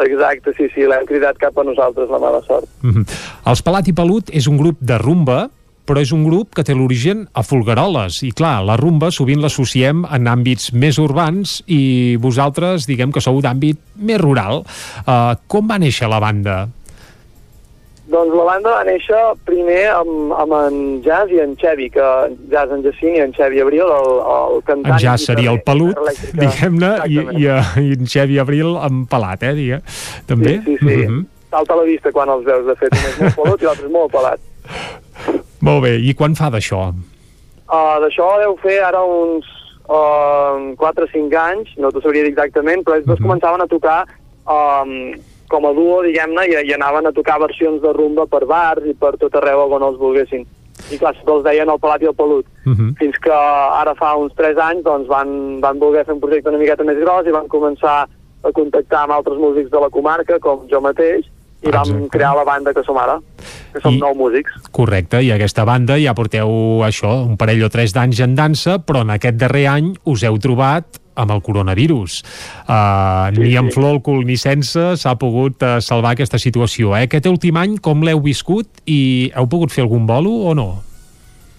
Exacte, sí, sí, l'hem cridat cap a nosaltres, la mala sort.
Mm -hmm. Els Pelat i Pelut és un grup de rumba, però és un grup que té l'origen a Folgueroles i clar, la rumba sovint l'associem en àmbits més urbans i vosaltres diguem que sou d'àmbit més rural uh, com va néixer la banda?
Doncs la banda va néixer primer amb, amb en Jazz i en Xevi, que Jazz en Jacint i en Xevi Abril, el, el cantant...
En Jazz seria el pelut, diguem-ne, i, i, i en Xevi Abril amb pelat, eh, digue, també?
Sí, sí, sí. Mm -hmm. Salta a la vista quan els veus, de fet, un és molt pelut i l'altre és molt pelat.
Molt bé, i quan fa d'això?
Uh, d'això deu fer ara uns uh, 4 o 5 anys, no t'ho sabria dir exactament, però ells dos uh -huh. començaven a tocar um, com a duo, diguem-ne, i, i anaven a tocar versions de rumba per bars i per tot arreu on els volguessin. I clar, els deien el pelat i el pelut.
Uh -huh.
Fins que ara fa uns 3 anys doncs, van, van voler fer un projecte una miqueta més gros i van començar a contactar amb altres músics de la comarca, com jo mateix, i vam
Exacte.
crear la banda que som ara, que som
I-
nou músics.
Correcte, i aquesta banda ja porteu això, un parell o tres d'anys en dansa, però en aquest darrer any us heu trobat amb el coronavirus. Uh, sí, ni amb flor al cul ni sense s'ha pogut uh, salvar aquesta situació. Eh? Aquest últim any com l'heu viscut i heu pogut fer algun bolo o no?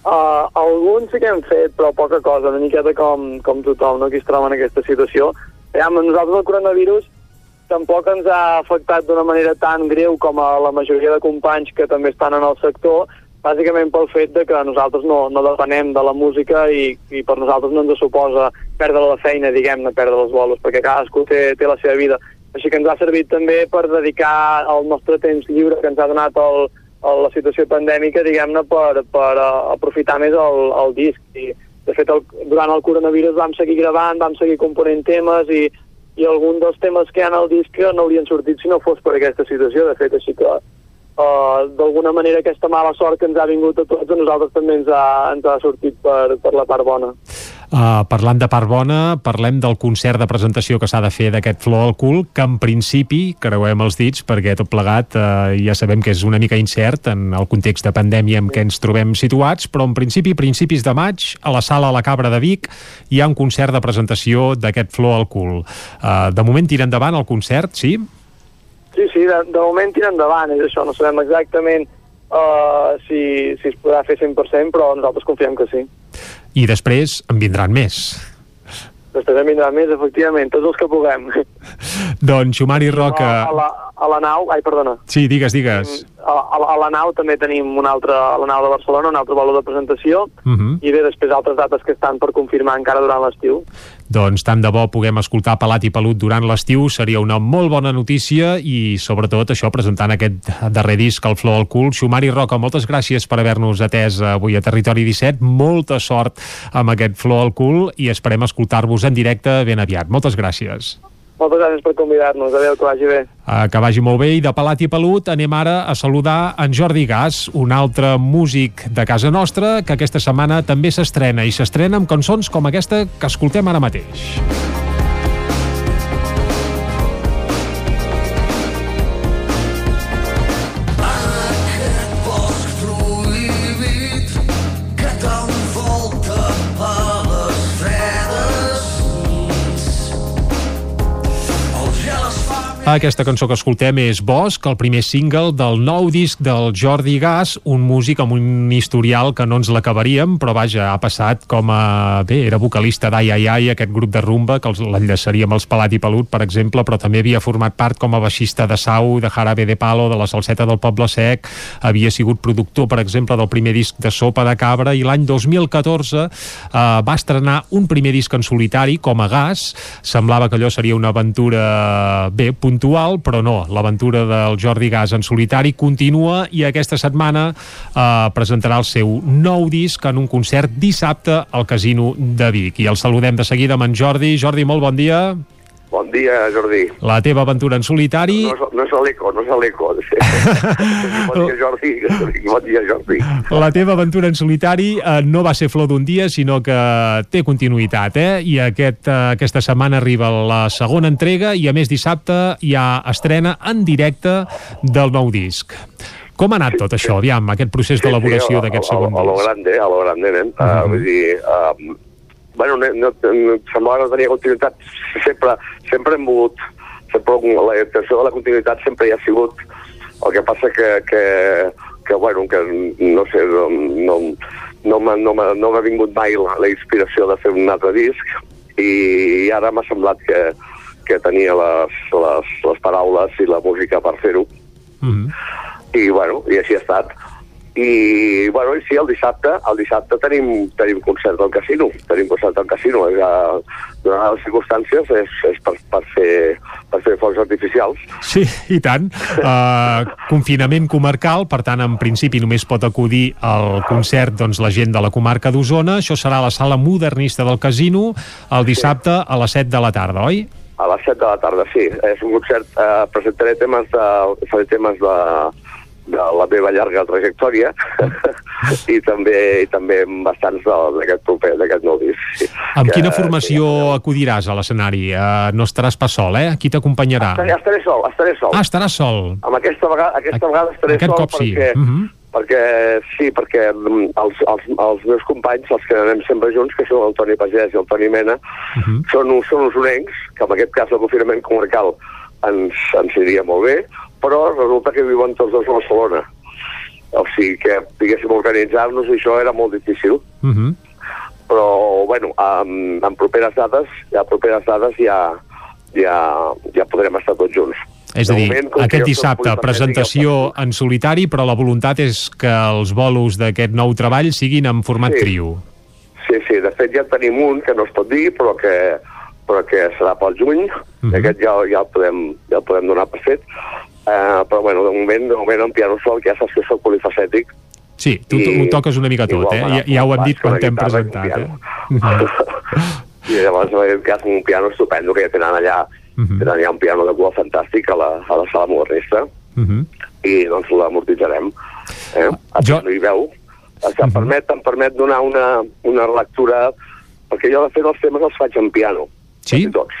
Uh, alguns sí que hem fet, però poca cosa, una miqueta com, com tothom, no? que es troba en aquesta situació. Ja, amb nosaltres el coronavirus tampoc ens ha afectat d'una manera tan greu com a la majoria de companys que també estan en el sector, bàsicament pel fet de que nosaltres no, no depenem de la música i, i per nosaltres no ens suposa perdre la feina, diguem-ne, perdre els bolos, perquè cadascú té, té la seva vida. Així que ens ha servit també per dedicar el nostre temps lliure que ens ha donat el, el, la situació pandèmica, diguem-ne, per, per uh, aprofitar més el, el disc. I, de fet, el, durant el coronavirus vam seguir gravant, vam seguir component temes i i algun dels temes que hi ha al disc no haurien sortit si no fos per aquesta situació, de fet, així que uh, d'alguna manera aquesta mala sort que ens ha vingut a tots, a nosaltres també ens ha, ens ha sortit per, per la part bona.
Uh, parlant de part bona, parlem del concert de presentació que s'ha de fer d'aquest Flor al cul, que en principi, creuem els dits, perquè tot plegat uh, ja sabem que és una mica incert en el context de pandèmia en què ens trobem situats, però en principi, principis de maig, a la sala La Cabra de Vic, hi ha un concert de presentació d'aquest Flor al cul. Uh, de moment tira endavant el concert, sí?
Sí, sí, de, de moment tira endavant, és això, no sabem exactament uh, si, si es podrà fer 100%, però nosaltres confiem que sí.
I després en vindran més.
Després en vindran més, efectivament, tots els que puguem.
Doncs Xumari Roca...
A, la, a la nau, ai, perdona.
Sí, digues, digues.
A, a, a la nau també tenim un altre, a la nau de Barcelona, un altre valor de presentació,
Uh -huh.
i bé, després altres dates que estan per confirmar encara durant l'estiu.
Doncs tant de bo puguem escoltar Pelat i Pelut durant l'estiu seria una molt bona notícia i sobretot això presentant aquest darrer disc al Flor al cul. Xumari Roca, moltes gràcies per haver-nos atès avui a Territori 17. Molta sort amb aquest Flor al cul i esperem escoltar-vos en directe ben aviat. Moltes gràcies.
Moltes gràcies per convidar-nos. Adéu, que vagi bé.
Uh, que vagi molt bé i de Pelat i Pelut anem ara a saludar en Jordi Gas, un altre músic de casa nostra que aquesta setmana també s'estrena i s'estrena amb cançons com aquesta que escoltem ara mateix. Aquesta cançó que escoltem és Bosc, el primer single del nou disc del Jordi Gas, un músic amb un historial que no ens l'acabaríem, però vaja, ha passat com a... Bé, era vocalista d'Ai Ai Ai, aquest grup de rumba, que els- l'enllaçaríem als Pelat i Pelut, per exemple, però també havia format part com a baixista de Sau, de Jarabe de Palo, de la Salseta del Poble Sec, havia sigut productor, per exemple, del primer disc de Sopa de Cabra, i l'any 2014 eh, va estrenar un primer disc en solitari, com a Gas, semblava que allò seria una aventura, bé, puntual, però no, l'aventura del Jordi Gas en solitari continua i aquesta setmana eh, presentarà el seu nou disc en un concert dissabte al Casino de Vic. I el saludem de seguida amb en Jordi. Jordi, molt bon dia.
Bon dia, Jordi.
La teva aventura en solitari...
No, és- no és l'eco, no és l'eco. bon dia, Jordi. Bon dia, Jordi.
La teva aventura en solitari eh, no va ser flor d'un dia, sinó que té continuïtat, eh? I aquest, eh, aquesta setmana arriba la segona entrega i, a més, dissabte hi ha estrena en directe del nou disc. Com ha anat tot això, aviam, aquest procés d'elaboració d'aquest segon
A, a lo
disc?
grande, a lo grande, nen. Uh
Mhm.
vull dir, uh, bueno, no, no, no, semblava que no tenia continuïtat. Sempre, sempre hem volgut, sempre la intenció de la continuïtat sempre hi ha sigut. El que passa que, que, que bueno, que no sé, no, no, no m'ha no no vingut mai la, la inspiració de fer un altre disc i ara m'ha semblat que, que tenia les, les, les paraules i la música per fer-ho i bueno, i així ha estat i bueno, i sí, el dissabte el dissabte tenim, tenim concert al casino tenim concert al casino és, uh, donant les circumstàncies és, és per, per, fer, per fer focs artificials
Sí, i tant. Uh, confinament comarcal, per tant, en principi només pot acudir al concert doncs, la gent de la comarca d'Osona. Això serà a la sala modernista del casino el dissabte a les 7 de la tarda, oi?
a les 7 de la tarda, sí. És un concert, eh, presentaré temes de, faré temes de, de la meva llarga trajectòria i també i també bastants d'aquest proper, d'aquest nou disc. Sí.
Amb
Que-
quina formació acudiràs a l'escenari? Uh, no estaràs pas sol, eh? Qui t'acompanyarà?
Estaré, estaré sol, estaré sol.
Ah, estaràs sol.
Amb aquesta vegada, aquesta vegada estaré
Aquest
sol
cop sí.
perquè,
Mhm.
perquè sí, perquè mm, els, els, els meus companys, els que anem sempre junts, que són el Toni Pagès i el Toni Mena,
Mhm.
són, uns- són uns unencs, que en aquest cas el confinament comarcal ens, ens iria molt bé, però resulta que viuen tots dos a Barcelona. O sigui que diguéssim organitzar-nos això era molt difícil
Uh -huh.
però bueno, amb, amb properes dades, ja properes dades ja, ja, ja podrem estar tots junts.
És a dir,
moment,
aquest dissabte, presentació en solitari, però la voluntat és que els bolos d'aquest nou treball siguin en format
Sí.
trio.
Sí, sí, de fet ja en tenim un que no es pot dir, però que, però que serà pel juny,
Mhm.
aquest ja, ja, el podem, ja el podem donar per fet. Uh, però bueno, de moment, de moment en piano sol, que ja saps que soc polifacètic,
Sí, tu,
I-
ho toques una mica tot,
igual
eh? Ja, ja ho hem dit quan t'hem presentat, eh?
i llavors en aquest cas un piano estupendo que ja tenen allà. Per tant, hi ha un piano de cua fantàstic a la, a la sala modernista
Mhm.
i doncs l'amortitzarem. Eh? Jo... No hi veu. Em permet, em permet donar una, una lectura, perquè jo de fet els temes els faig en piano.
Sí?
Tots.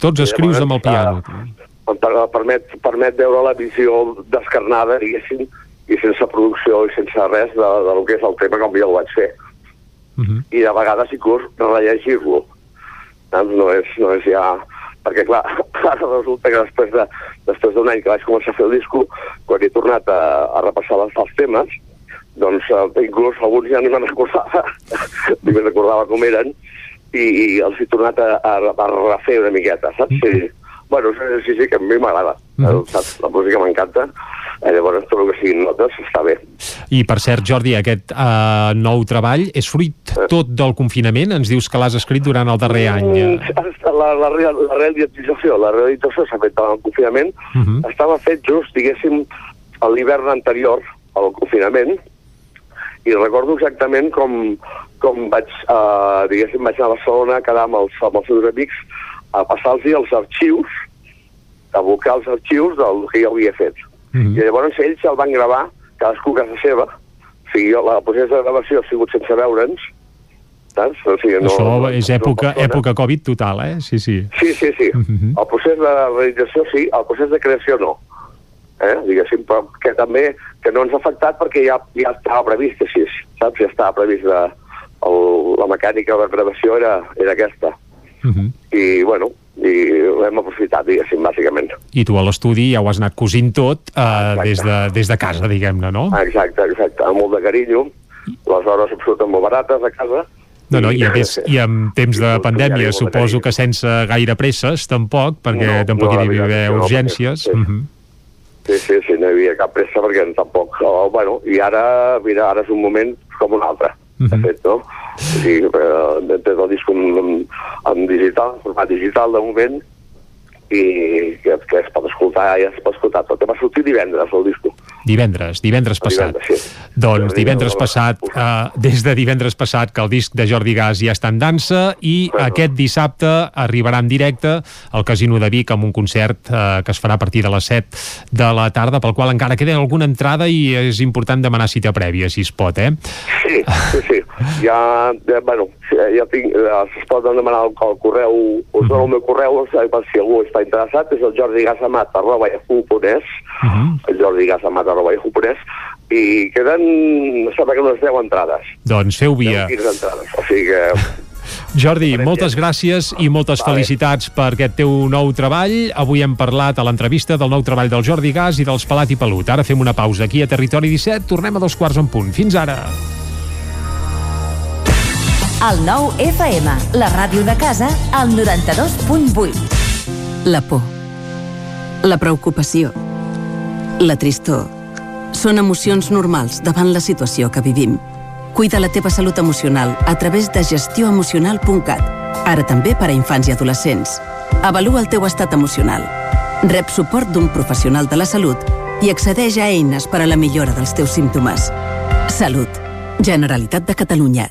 Tots escrius amb el piano.
Per- permet, permet veure la visió descarnada, diguéssim, i sense producció i sense res de, de lo que és el tema com jo el vaig fer.
Mhm.
I de vegades inclús rellegir-lo. No és, no és ja... Perquè, clar, ara resulta que després de després d'un any que vaig començar a fer el disco, quan he tornat a, a repassar els, els temes, doncs eh, inclús alguns ja ni me'n recordava, ni me'n recordava com eren, i, i els he tornat a, a, a refer una miqueta, saps? Sí. Bueno, sí, sí, sí, que a mi m'agrada,
Mhm.
saps? La música m'encanta, eh, llavors tot el que siguin notes està bé.
I per cert, Jordi, aquest uh, nou treball és fruit tot del confinament? Ens dius que l'has escrit durant el darrer any.
Mm, La, la, real- la realització, la realització s'ha fet al confinament,
Uh -huh.
estava fet just, diguéssim, l'hivern anterior al confinament, i recordo exactament com, com vaig, uh, diguéssim, vaig anar a Barcelona a quedar amb els, amb els meus amics a passar-los els arxius, a abocar els arxius del que jo havia fet. I llavors ells el van gravar, cadascú a casa seva, o sigui, jo, la procés de gravació ha sigut sense veure'ns, saps? O sigui, no,
Això
no,
és
no
època,
persona.
època Covid total, eh? Sí, sí.
Sí, sí, sí. El procés de realització sí, el procés de creació no. Eh? Diguéssim, però que també que no ens ha afectat perquè ja, ja estava previst així, saps? Ja estava previst la, el, la mecànica de gravació era, era aquesta.
Mhm.
I, bueno, i l'hem aprofitat, diguéssim, bàsicament.
I tu a l'estudi ja ho has anat cosint tot uh, des, de, des de casa, diguem-ne, no?
Exacte, exacte, amb molt de carinyo, les hores absolutament molt barates a casa,
No, no, i a més, i en temps de pandèmia suposo que sense gaire presses, tampoc, perquè
No,
tampoc
no,
hi devia
veritat
haver
no,
urgències.
perquè-
Mhm.
Sí, sí, sí, no hi havia cap pressa perquè tampoc... Oh, bueno, i ara, mira, ara és un moment com un altre, de fet, no? O sigui, eh, des del disc en, en, digital, en format digital de moment, i que, que es pot escoltar, ja es pot escoltar tot. Va sortir divendres, el disco.
Divendres, divendres passat.
Divendres, sí.
Doncs divendres passat, uh, des de divendres passat que el disc de Jordi Gas ja està en dansa i aquest dissabte arribarà en directe al Casino de Vic amb un concert uh, que es farà a partir de les 7 de la tarda, pel qual encara queda alguna entrada i és important demanar cita prèvia, si es pot, eh?
Sí, sí, sí. Ja, ja bueno, sí, ja tinc, ja es poden demanar el, el correu, us dono el meu correu, per si algú està interessat, és el jordigasamat arroba yahoo.es, el jordigasamat arroba yahoo.es, i queden, em sembla que unes 10 entrades.
Doncs feu via.
15 entrades, o sigui que...
Jordi, moltes gràcies i moltes felicitats per aquest teu nou treball. Avui hem parlat a l'entrevista del nou treball del Jordi Gas i dels Pelat i Pelut. Ara fem una pausa aquí a Territori 17. Tornem a dos quarts en punt. Fins ara.
El nou FM, la ràdio de casa, al 92.8.
La por, la preocupació, la tristor, són emocions normals davant la situació que vivim. Cuida la teva salut emocional a través de gestioemocional.cat, ara també per a infants i adolescents. Avalua el teu estat emocional. Rep suport d'un professional de la salut i accedeix a eines per a la millora dels teus símptomes. Salut. Generalitat de Catalunya.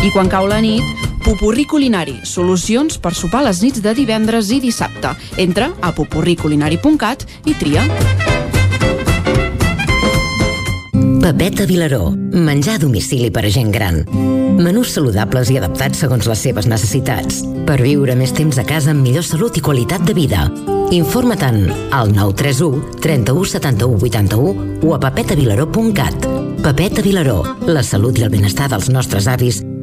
I quan cau la nit, Pupurri Culinari, solucions per sopar les nits de divendres i dissabte. Entra a pupurriculinari.cat i tria.
Pepeta Vilaró, menjar a domicili per a gent gran. Menús saludables i adaptats segons les seves necessitats. Per viure més temps a casa amb millor salut i qualitat de vida. Informa-te'n al 931 31 71 81 o a pepetavilaró.cat. Pepeta Vilaró, la salut i el benestar dels nostres avis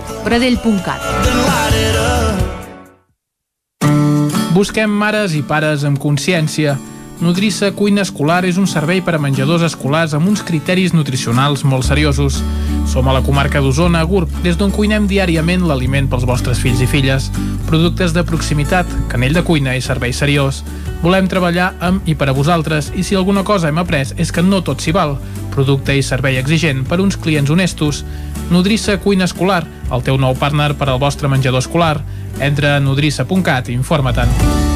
97. Pradell.cat.
Busquem mares i pares amb consciència. Nodrissa Cuina Escolar és un servei per a menjadors escolars amb uns criteris nutricionals molt seriosos. Som a la comarca d'Osona, Gurb, des d'on cuinem diàriament l'aliment pels vostres fills i filles. Productes de proximitat, canell de cuina i servei seriós. Volem treballar amb i per a vosaltres i si alguna cosa hem après és que no tot s'hi val. Producte i servei exigent per uns clients honestos. Nodrissa Cuina Escolar, el teu nou partner per al vostre menjador escolar. Entra a nodrissa.cat i informa-te'n.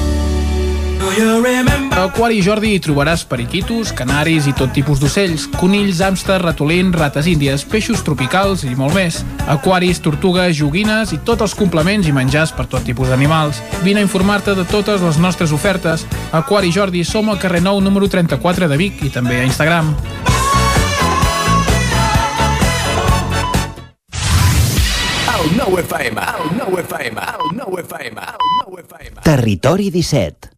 A Aquari Jordi hi trobaràs periquitos, canaris i tot tipus d'ocells, conills, hàmsters, ratolins, rates índies, peixos tropicals i molt més. Aquaris, tortugues, joguines i tots els complements i menjars per tot tipus d'animals. Vine a informar-te de totes les nostres ofertes. Aquari Jordi som al carrer Nou número 34 de Vic i també a Instagram.
Territori 17.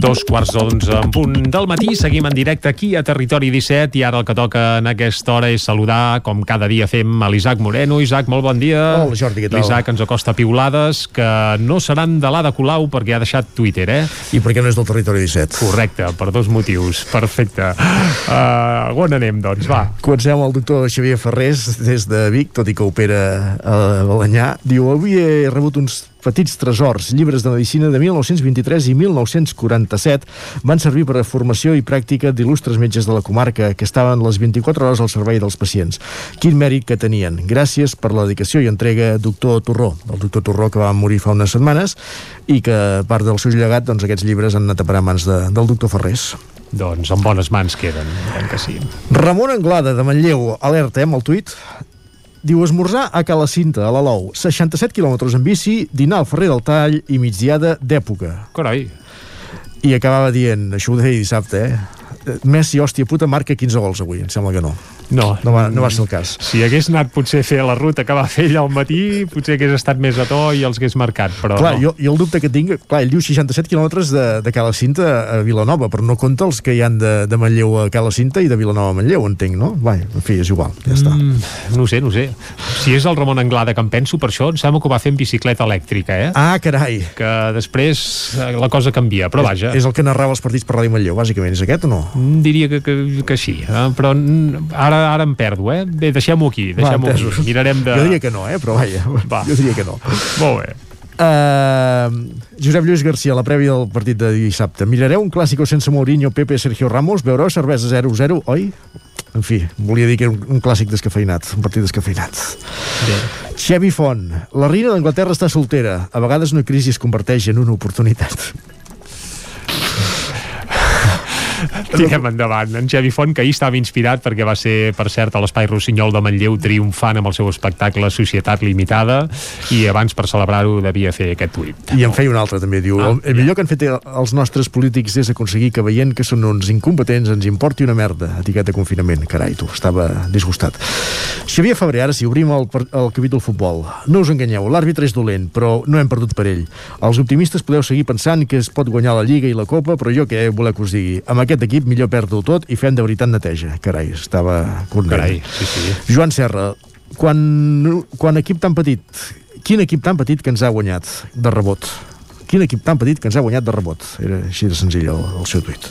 Dos quarts d'onze en punt del matí, seguim en directe aquí a Territori 17 i ara el que toca en aquesta hora és saludar, com cada dia fem, a l'Isaac Moreno. Isaac, molt bon dia.
Hola, Jordi, què tal?
L'Isaac ens acosta piulades que no seran de l'Ada Colau perquè ha deixat Twitter, eh?
I perquè no és del Territori 17.
Correcte, per dos motius. Perfecte. Uh, on anem, doncs? Va.
Comencem amb el doctor Xavier Ferrés des de Vic, tot i que opera a Balanyà. Diu, avui he rebut uns petits tresors, llibres de medicina de 1923 i 1947 van servir per a formació i pràctica d'il·lustres metges de la comarca que estaven les 24 hores al servei dels pacients. Quin mèrit que tenien. Gràcies per la dedicació i entrega doctor Torró, el doctor Torró que va morir fa unes setmanes i que part del seu llegat, doncs aquests llibres han anat a parar a mans de, del doctor Ferrés.
Doncs en bones mans queden, entenc que sí.
Ramon Anglada, de Manlleu, alerta, eh, amb el tuit. Diu, esmorzar a Cala Cinta, a l'Alou, 67 quilòmetres en bici, dinar al Ferrer del Tall i migdiada d'època.
Carai.
I acabava dient, això ho deia dissabte, eh? Messi, hòstia puta, marca 15 gols avui, em sembla que no.
No.
No va, no va ser el cas.
Si hagués anat potser a fer la ruta que va fer ell al matí, potser hagués estat més a to i els hagués marcat, però
Clar,
no.
jo, jo el dubte que tinc, clar, ell diu 67 quilòmetres de, de Cala Cinta a Vilanova, però no compta els que hi han de, de Manlleu a Cala Cinta i de Vilanova a Manlleu, entenc, no? Vai, en fi, és igual, ja està.
Mm, no sé, no sé. Si és el Ramon Anglada que em penso, per això em sembla que ho va fer en bicicleta elèctrica, eh?
Ah, carai!
Que després eh, la cosa canvia, però vaja.
És el que narrava els partits per Ràdio Manlleu, bàsicament, és aquest o no?
Mm, Diria que, que, que sí, eh? però mm, ara, ara em perdo, eh? Bé, deixem-ho aquí, deixem-ho aquí. Mirarem de...
Jo diria que no, eh? Però vaja,
Va.
jo diria que no.
Molt bé.
Uh, Josep Lluís Garcia, la prèvia del partit de dissabte. Mirareu un clàssico sense Mourinho, Pepe, Sergio Ramos? Beureu cervesa 0-0, oi? En fi, volia dir que era un, un clàssic descafeinat, un partit descafeinat.
Bé.
Xevi Font, la reina d'Anglaterra està soltera. A vegades una crisi es converteix en una oportunitat.
Tirem endavant. En Xavi Font, que ahir estava inspirat perquè va ser, per cert, a l'Espai Rossinyol de Manlleu triomfant amb el seu espectacle Societat Limitada i abans per celebrar-ho devia fer aquest tuit.
I en feia un altre també, diu
Ah,
el, el millor que han fet els nostres polítics és aconseguir que veient que són uns incompetents ens importi una merda, etiqueta confinament. Carai tu, estava disgustat. Xavier Febrer, ara sí, obrim el, el capítol futbol. No us enganyeu, l'àrbitre és dolent però no hem perdut per ell. Els optimistes podeu seguir pensant que es pot guanyar la Lliga i la Copa però jo què voleu que us digui? Amb aquest equip millor perdre-ho tot i fem de veritat neteja carai, estava content
Carai, sí, sí.
Joan Serra, quan, quan equip tan petit, quin equip tan petit que ens ha guanyat de rebot? Quin equip tan petit que ens ha guanyat de rebot? Era així de senzill el, el seu tuit.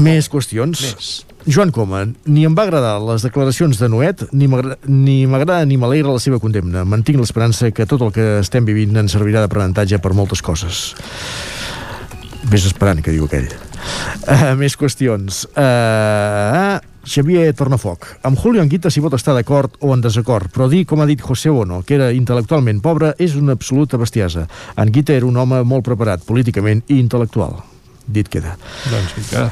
Més qüestions.
Més.
Joan Coma, ni em va agradar les declaracions de Noet, ni m'agra- ni m'agrada ni m'alegra la seva condemna. Mantinc l'esperança que tot el que estem vivint ens servirà d'aprenentatge per moltes coses. Vés esperant, que diu aquell. Uh, més qüestions. Uh, Xavier Tornafoc. Amb Julio Anguita s'hi pot estar d'acord o en desacord, però dir, com ha dit José Bono, que era intel·lectualment pobre, és una absoluta bestiesa. Anguita era un home molt preparat, políticament i intel·lectual. Dit queda.
Doncs vinga.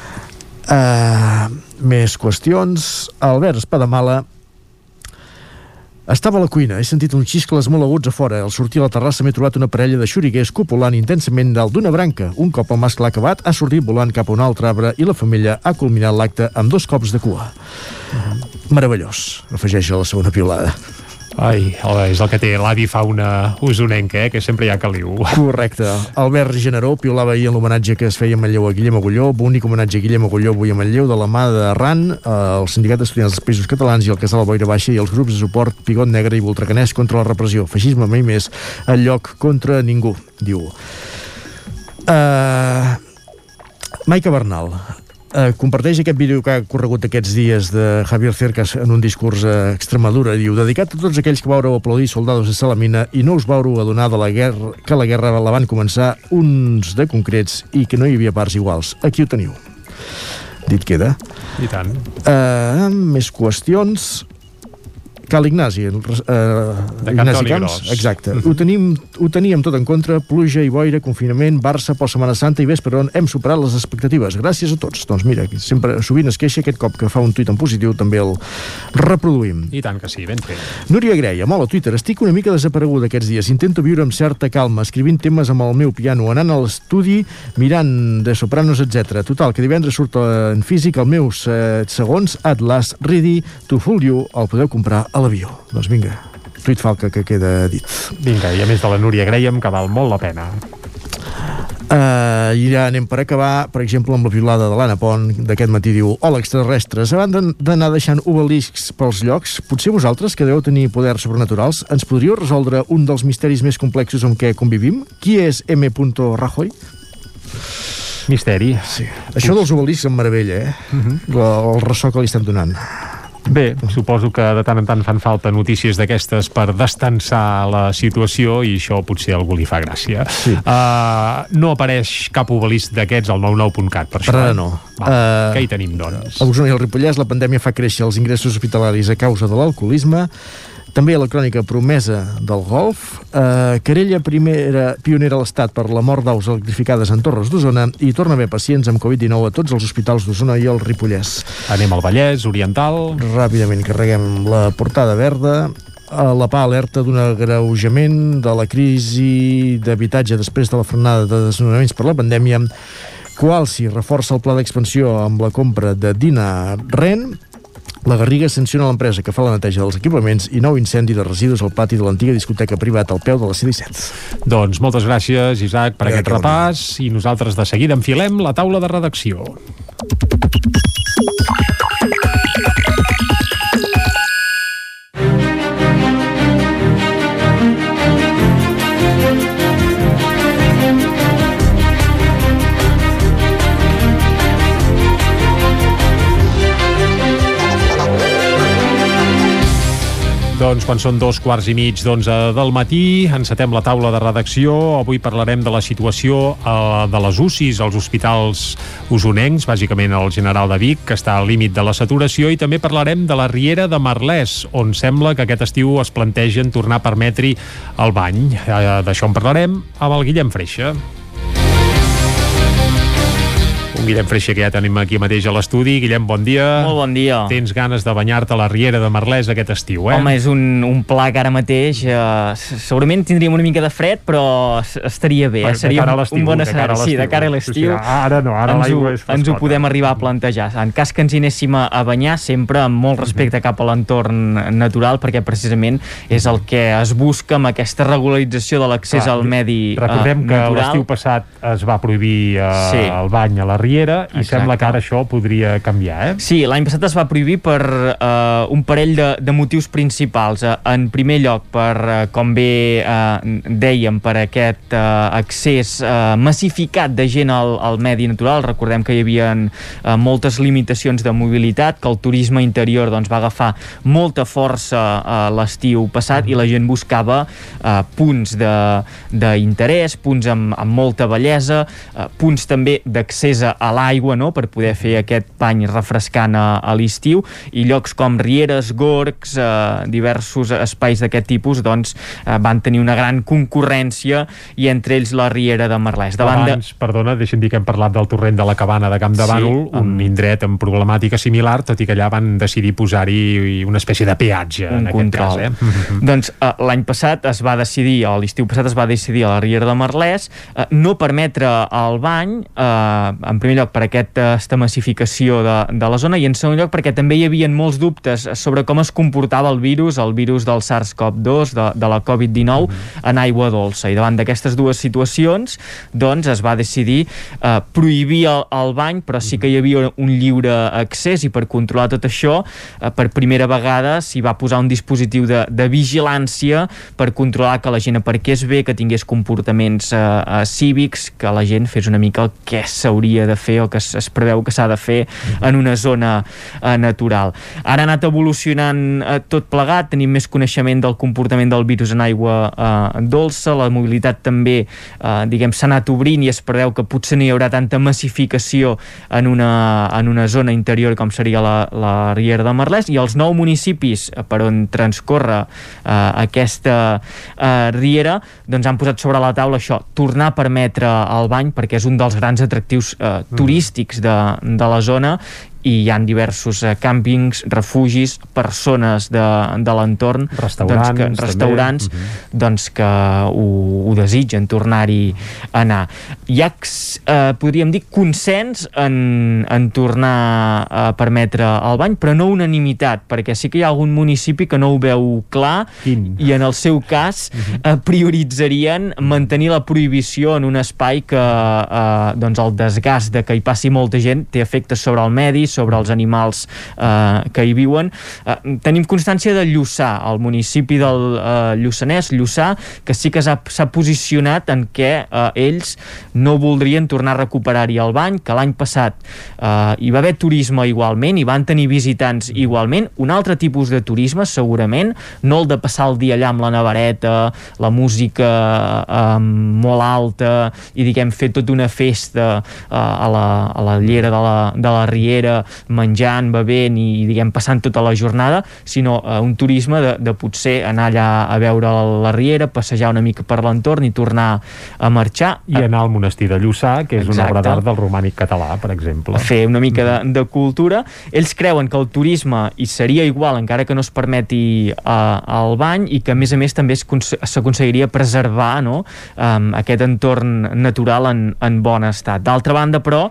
Uh, més qüestions. Albert Espadamala Estava a la cuina, he sentit uns xiscles molt aguts a fora. Al sortir a la terrassa m'he trobat una parella de xuriguers copulant intensament dalt d'una branca. Un cop el mascle acabat, ha sortit volant cap a un altre arbre i la femella ha culminat l'acte amb dos cops de cua. Meravellós, afegeix a la segona piulada.
Ai, és el que té l'avi fauna usonenca, eh, que sempre hi ha caliu.
Correcte. Albert Generó piolava ahir en l'homenatge que es feia a Manlleu a Guillem Agulló, bonic homenatge a Guillem Agulló avui a Manlleu de la mà de RAN, eh, el Sindicat d'Estudiants dels Països Catalans i el Casal Boira Baixa i els grups de suport Pigot Negre i Voltrecanès contra la repressió. Feixisme mai més, el lloc contra ningú, diu. Uh, Maica Bernal eh, comparteix aquest vídeo que ha corregut aquests dies de Javier Cercas en un discurs a Extremadura. Diu, dedicat a tots aquells que vaureu aplaudir soldados de Salamina i no us vaureu adonar de la guerra, que la guerra la van començar uns de concrets i que no hi havia parts iguals. Aquí ho teniu. Dit queda.
I tant.
Uh, més qüestions Cal Ignasi, uh,
De
Ignasi Camps,
Gros.
exacte. Ho, tenim, ho teníem tot en contra, pluja i boira, confinament, Barça per Setmana Santa i ves per on hem superat les expectatives. Gràcies a tots. Doncs mira, sempre sovint es queixa aquest cop que fa un tuit en positiu també el reproduïm.
I tant que sí, ben fet.
Núria Greia, molt a Twitter, estic una mica desapareguda aquests dies. Intento viure amb certa calma, escrivint temes amb el meu piano, anant a l'estudi, mirant de sopranos, etc. Total, que divendres surt en físic el meu eh, segons Atlas Ready to Fool You. El podeu comprar a l'avió. Doncs vinga, tuit falca que queda dit.
Vinga, i a més de la Núria Graham, que val molt la pena.
Uh, I ja anem per acabar, per exemple, amb la piulada de l'Anna Pont d'aquest matí diu Hola, extraterrestres, abans d'anar deixant obeliscs pels llocs, potser vosaltres, que deu tenir poders sobrenaturals, ens podríeu resoldre un dels misteris més complexos amb què convivim? Qui és M. Rajoy?
Misteri.
Sí. Això dels obeliscs em meravella, eh? Uh -huh. el, el ressò que li estan donant.
Bé, suposo que de tant en tant fan falta notícies d'aquestes per destensar la situació i això potser a algú li fa gràcia.
Sí.
Uh, no apareix cap obelisc d'aquests al 99.cat, per això.
Per ara
eh?
no.
Va,
Eh,
Què hi tenim, doncs?
A Osona i al Ripollès la pandèmia fa créixer els ingressos hospitalaris a causa de l'alcoholisme. També a la crònica promesa del golf. Eh, querella primera pionera a l'Estat per la mort d'aus electrificades en Torres d'Osona i torna a haver pacients amb Covid-19 a tots els hospitals d'Osona i el Ripollès.
Anem al Vallès Oriental.
Ràpidament carreguem la portada verda a la PA alerta d'un agreujament de la crisi d'habitatge després de la frenada de desnonaments per la pandèmia Qualsi reforça el pla d'expansió amb la compra de Dina Ren la Garriga sanciona l'empresa que fa la neteja dels equipaments i nou incendi de residus al pati de l'antiga discoteca privada al peu de la C-17.
Doncs moltes gràcies, Isaac, per
Ja,
aquest
que
repàs i nosaltres de seguida enfilem la taula de redacció. Doncs quan són dos quarts i mig d'onze del matí, encetem la taula de redacció. Avui parlarem de la situació eh, de les UCIs als hospitals usonencs, bàsicament el General de Vic, que està al límit de la saturació, i també parlarem de la Riera de Marlès, on sembla que aquest estiu es plantegen tornar a permetre el bany. Eh, D'això en parlarem amb el Guillem Freixa. Un Guillem Freixa que ja tenim aquí mateix a l'estudi. Guillem, bon dia.
Molt bon dia.
Tens ganes de banyar-te a la Riera de Marlès aquest estiu, eh?
Home, és un, un pla que ara mateix eh, segurament tindríem una mica de fred, però estaria bé.
Per-
Eh? Seria un, un bon escenari. Sí, de cara a l'estiu.
sí, ara no, ara l'aigua és
ens ho
frescota.
podem arribar a plantejar. En cas que ens hi anéssim a, banyar, sempre amb molt respecte cap a l'entorn natural, perquè precisament és el que es busca amb aquesta regularització de l'accés al medi eh,
Recordem que l'estiu passat es va prohibir eh,
Sí.
el bany a la Riera i
Exacte.
sembla que ara això podria canviar, eh?
Sí, l'any passat es va prohibir per eh, un parell de, de motius principals. Eh, en primer lloc, per, eh, com bé eh, dèiem, per aquest eh, accés eh, massificat de gent al, al medi natural. Recordem que hi havia eh, moltes limitacions de mobilitat, que el turisme interior doncs, va agafar molta força eh, l'estiu passat i la gent buscava eh, punts de- d'interès, punts amb, amb molta bellesa, eh, punts també d'accés a a l'aigua no? per poder fer aquest bany refrescant a, a l'estiu i llocs com rieres, gorgs, eh, diversos espais d'aquest tipus doncs eh, van tenir una gran concurrència i entre ells la riera de Merlès.
Davant Abans, de... perdona, deixa'm dir que hem parlat del torrent de la cabana de Camp de Bànol, sí, un indret amb problemàtica similar, tot i que allà van decidir posar-hi una espècie de peatge
un
en
control.
aquest cas. Eh?
doncs eh, l'any passat es va decidir, o l'estiu passat es va decidir a la riera de Merlès, eh, no permetre el bany, eh, en primer lloc per aquesta massificació de, de la zona i en segon lloc perquè també hi havia molts dubtes sobre com es comportava el virus, el virus del SARS-CoV-2, de, de la Covid-19, mm -hmm. en aigua dolça. I davant d'aquestes dues situacions, doncs es va decidir eh, prohibir el, el bany, però sí que hi havia un lliure accés i per controlar tot això, eh, per primera vegada s'hi va posar un dispositiu de, de vigilància per controlar que la gent aparqués bé, que tingués comportaments eh, eh, cívics, que la gent fes una mica el que s'hauria de fer o que es, es preveu que s'ha de fer en una zona eh, natural. Ara ha anat evolucionant eh, tot plegat, tenim més coneixement del comportament del virus en aigua eh, dolça, la mobilitat també eh, diguem s'ha anat obrint i es preveu que potser no hi haurà tanta massificació en una, en una zona interior com seria la, la Riera de Merlès. I els nou municipis per on transcorre eh, aquesta eh, riera doncs han posat sobre la taula això, tornar a permetre el bany perquè és un dels grans atractius eh, turístics de, de la zona i hi han diversos eh, càmpings, refugis, persones de, de l'entorn
restaurants,
doncs, que, restaurants
també.
Doncs, que ho, ho desitgen tornar-hi a anar. Hi ha, eh, podríem dir, consens en, en tornar a permetre el bany, però no unanimitat, perquè sí que hi ha algun municipi que no ho veu clar
Quin?
i en el seu cas eh, prioritzarien mantenir la prohibició en un espai que eh, doncs el desgast de que hi passi molta gent té efectes sobre el medi, sobre els animals eh, que hi viuen. Eh, tenim constància de Lluçà, el municipi del eh, Lluçanès, Lluçà, que sí que s'ha posicionat en què eh, ells no voldrien tornar a recuperar-hi el bany, que l'any passat eh, hi va haver turisme igualment, hi van tenir visitants igualment, un altre tipus de turisme segurament, no el de passar el dia allà amb la nevareta, la música eh, molt alta i diguem fer tota una festa eh, a, la, a la llera de la, de la Riera menjant, bevent i diguem passant tota la jornada, sinó eh, un turisme de, de potser anar allà a veure la Riera, passejar una mica per l'entorn i tornar a marxar.
I anar al monestir de Lluçà, que és una
Exacte.
obra d'art del romànic català, per exemple.
fer una mica de, de cultura. Ells creuen que el turisme hi seria igual encara que no es permeti uh, el bany i que a més a més també s'aconseguiria preservar no? um, aquest entorn natural en, en bon estat. D'altra banda, però,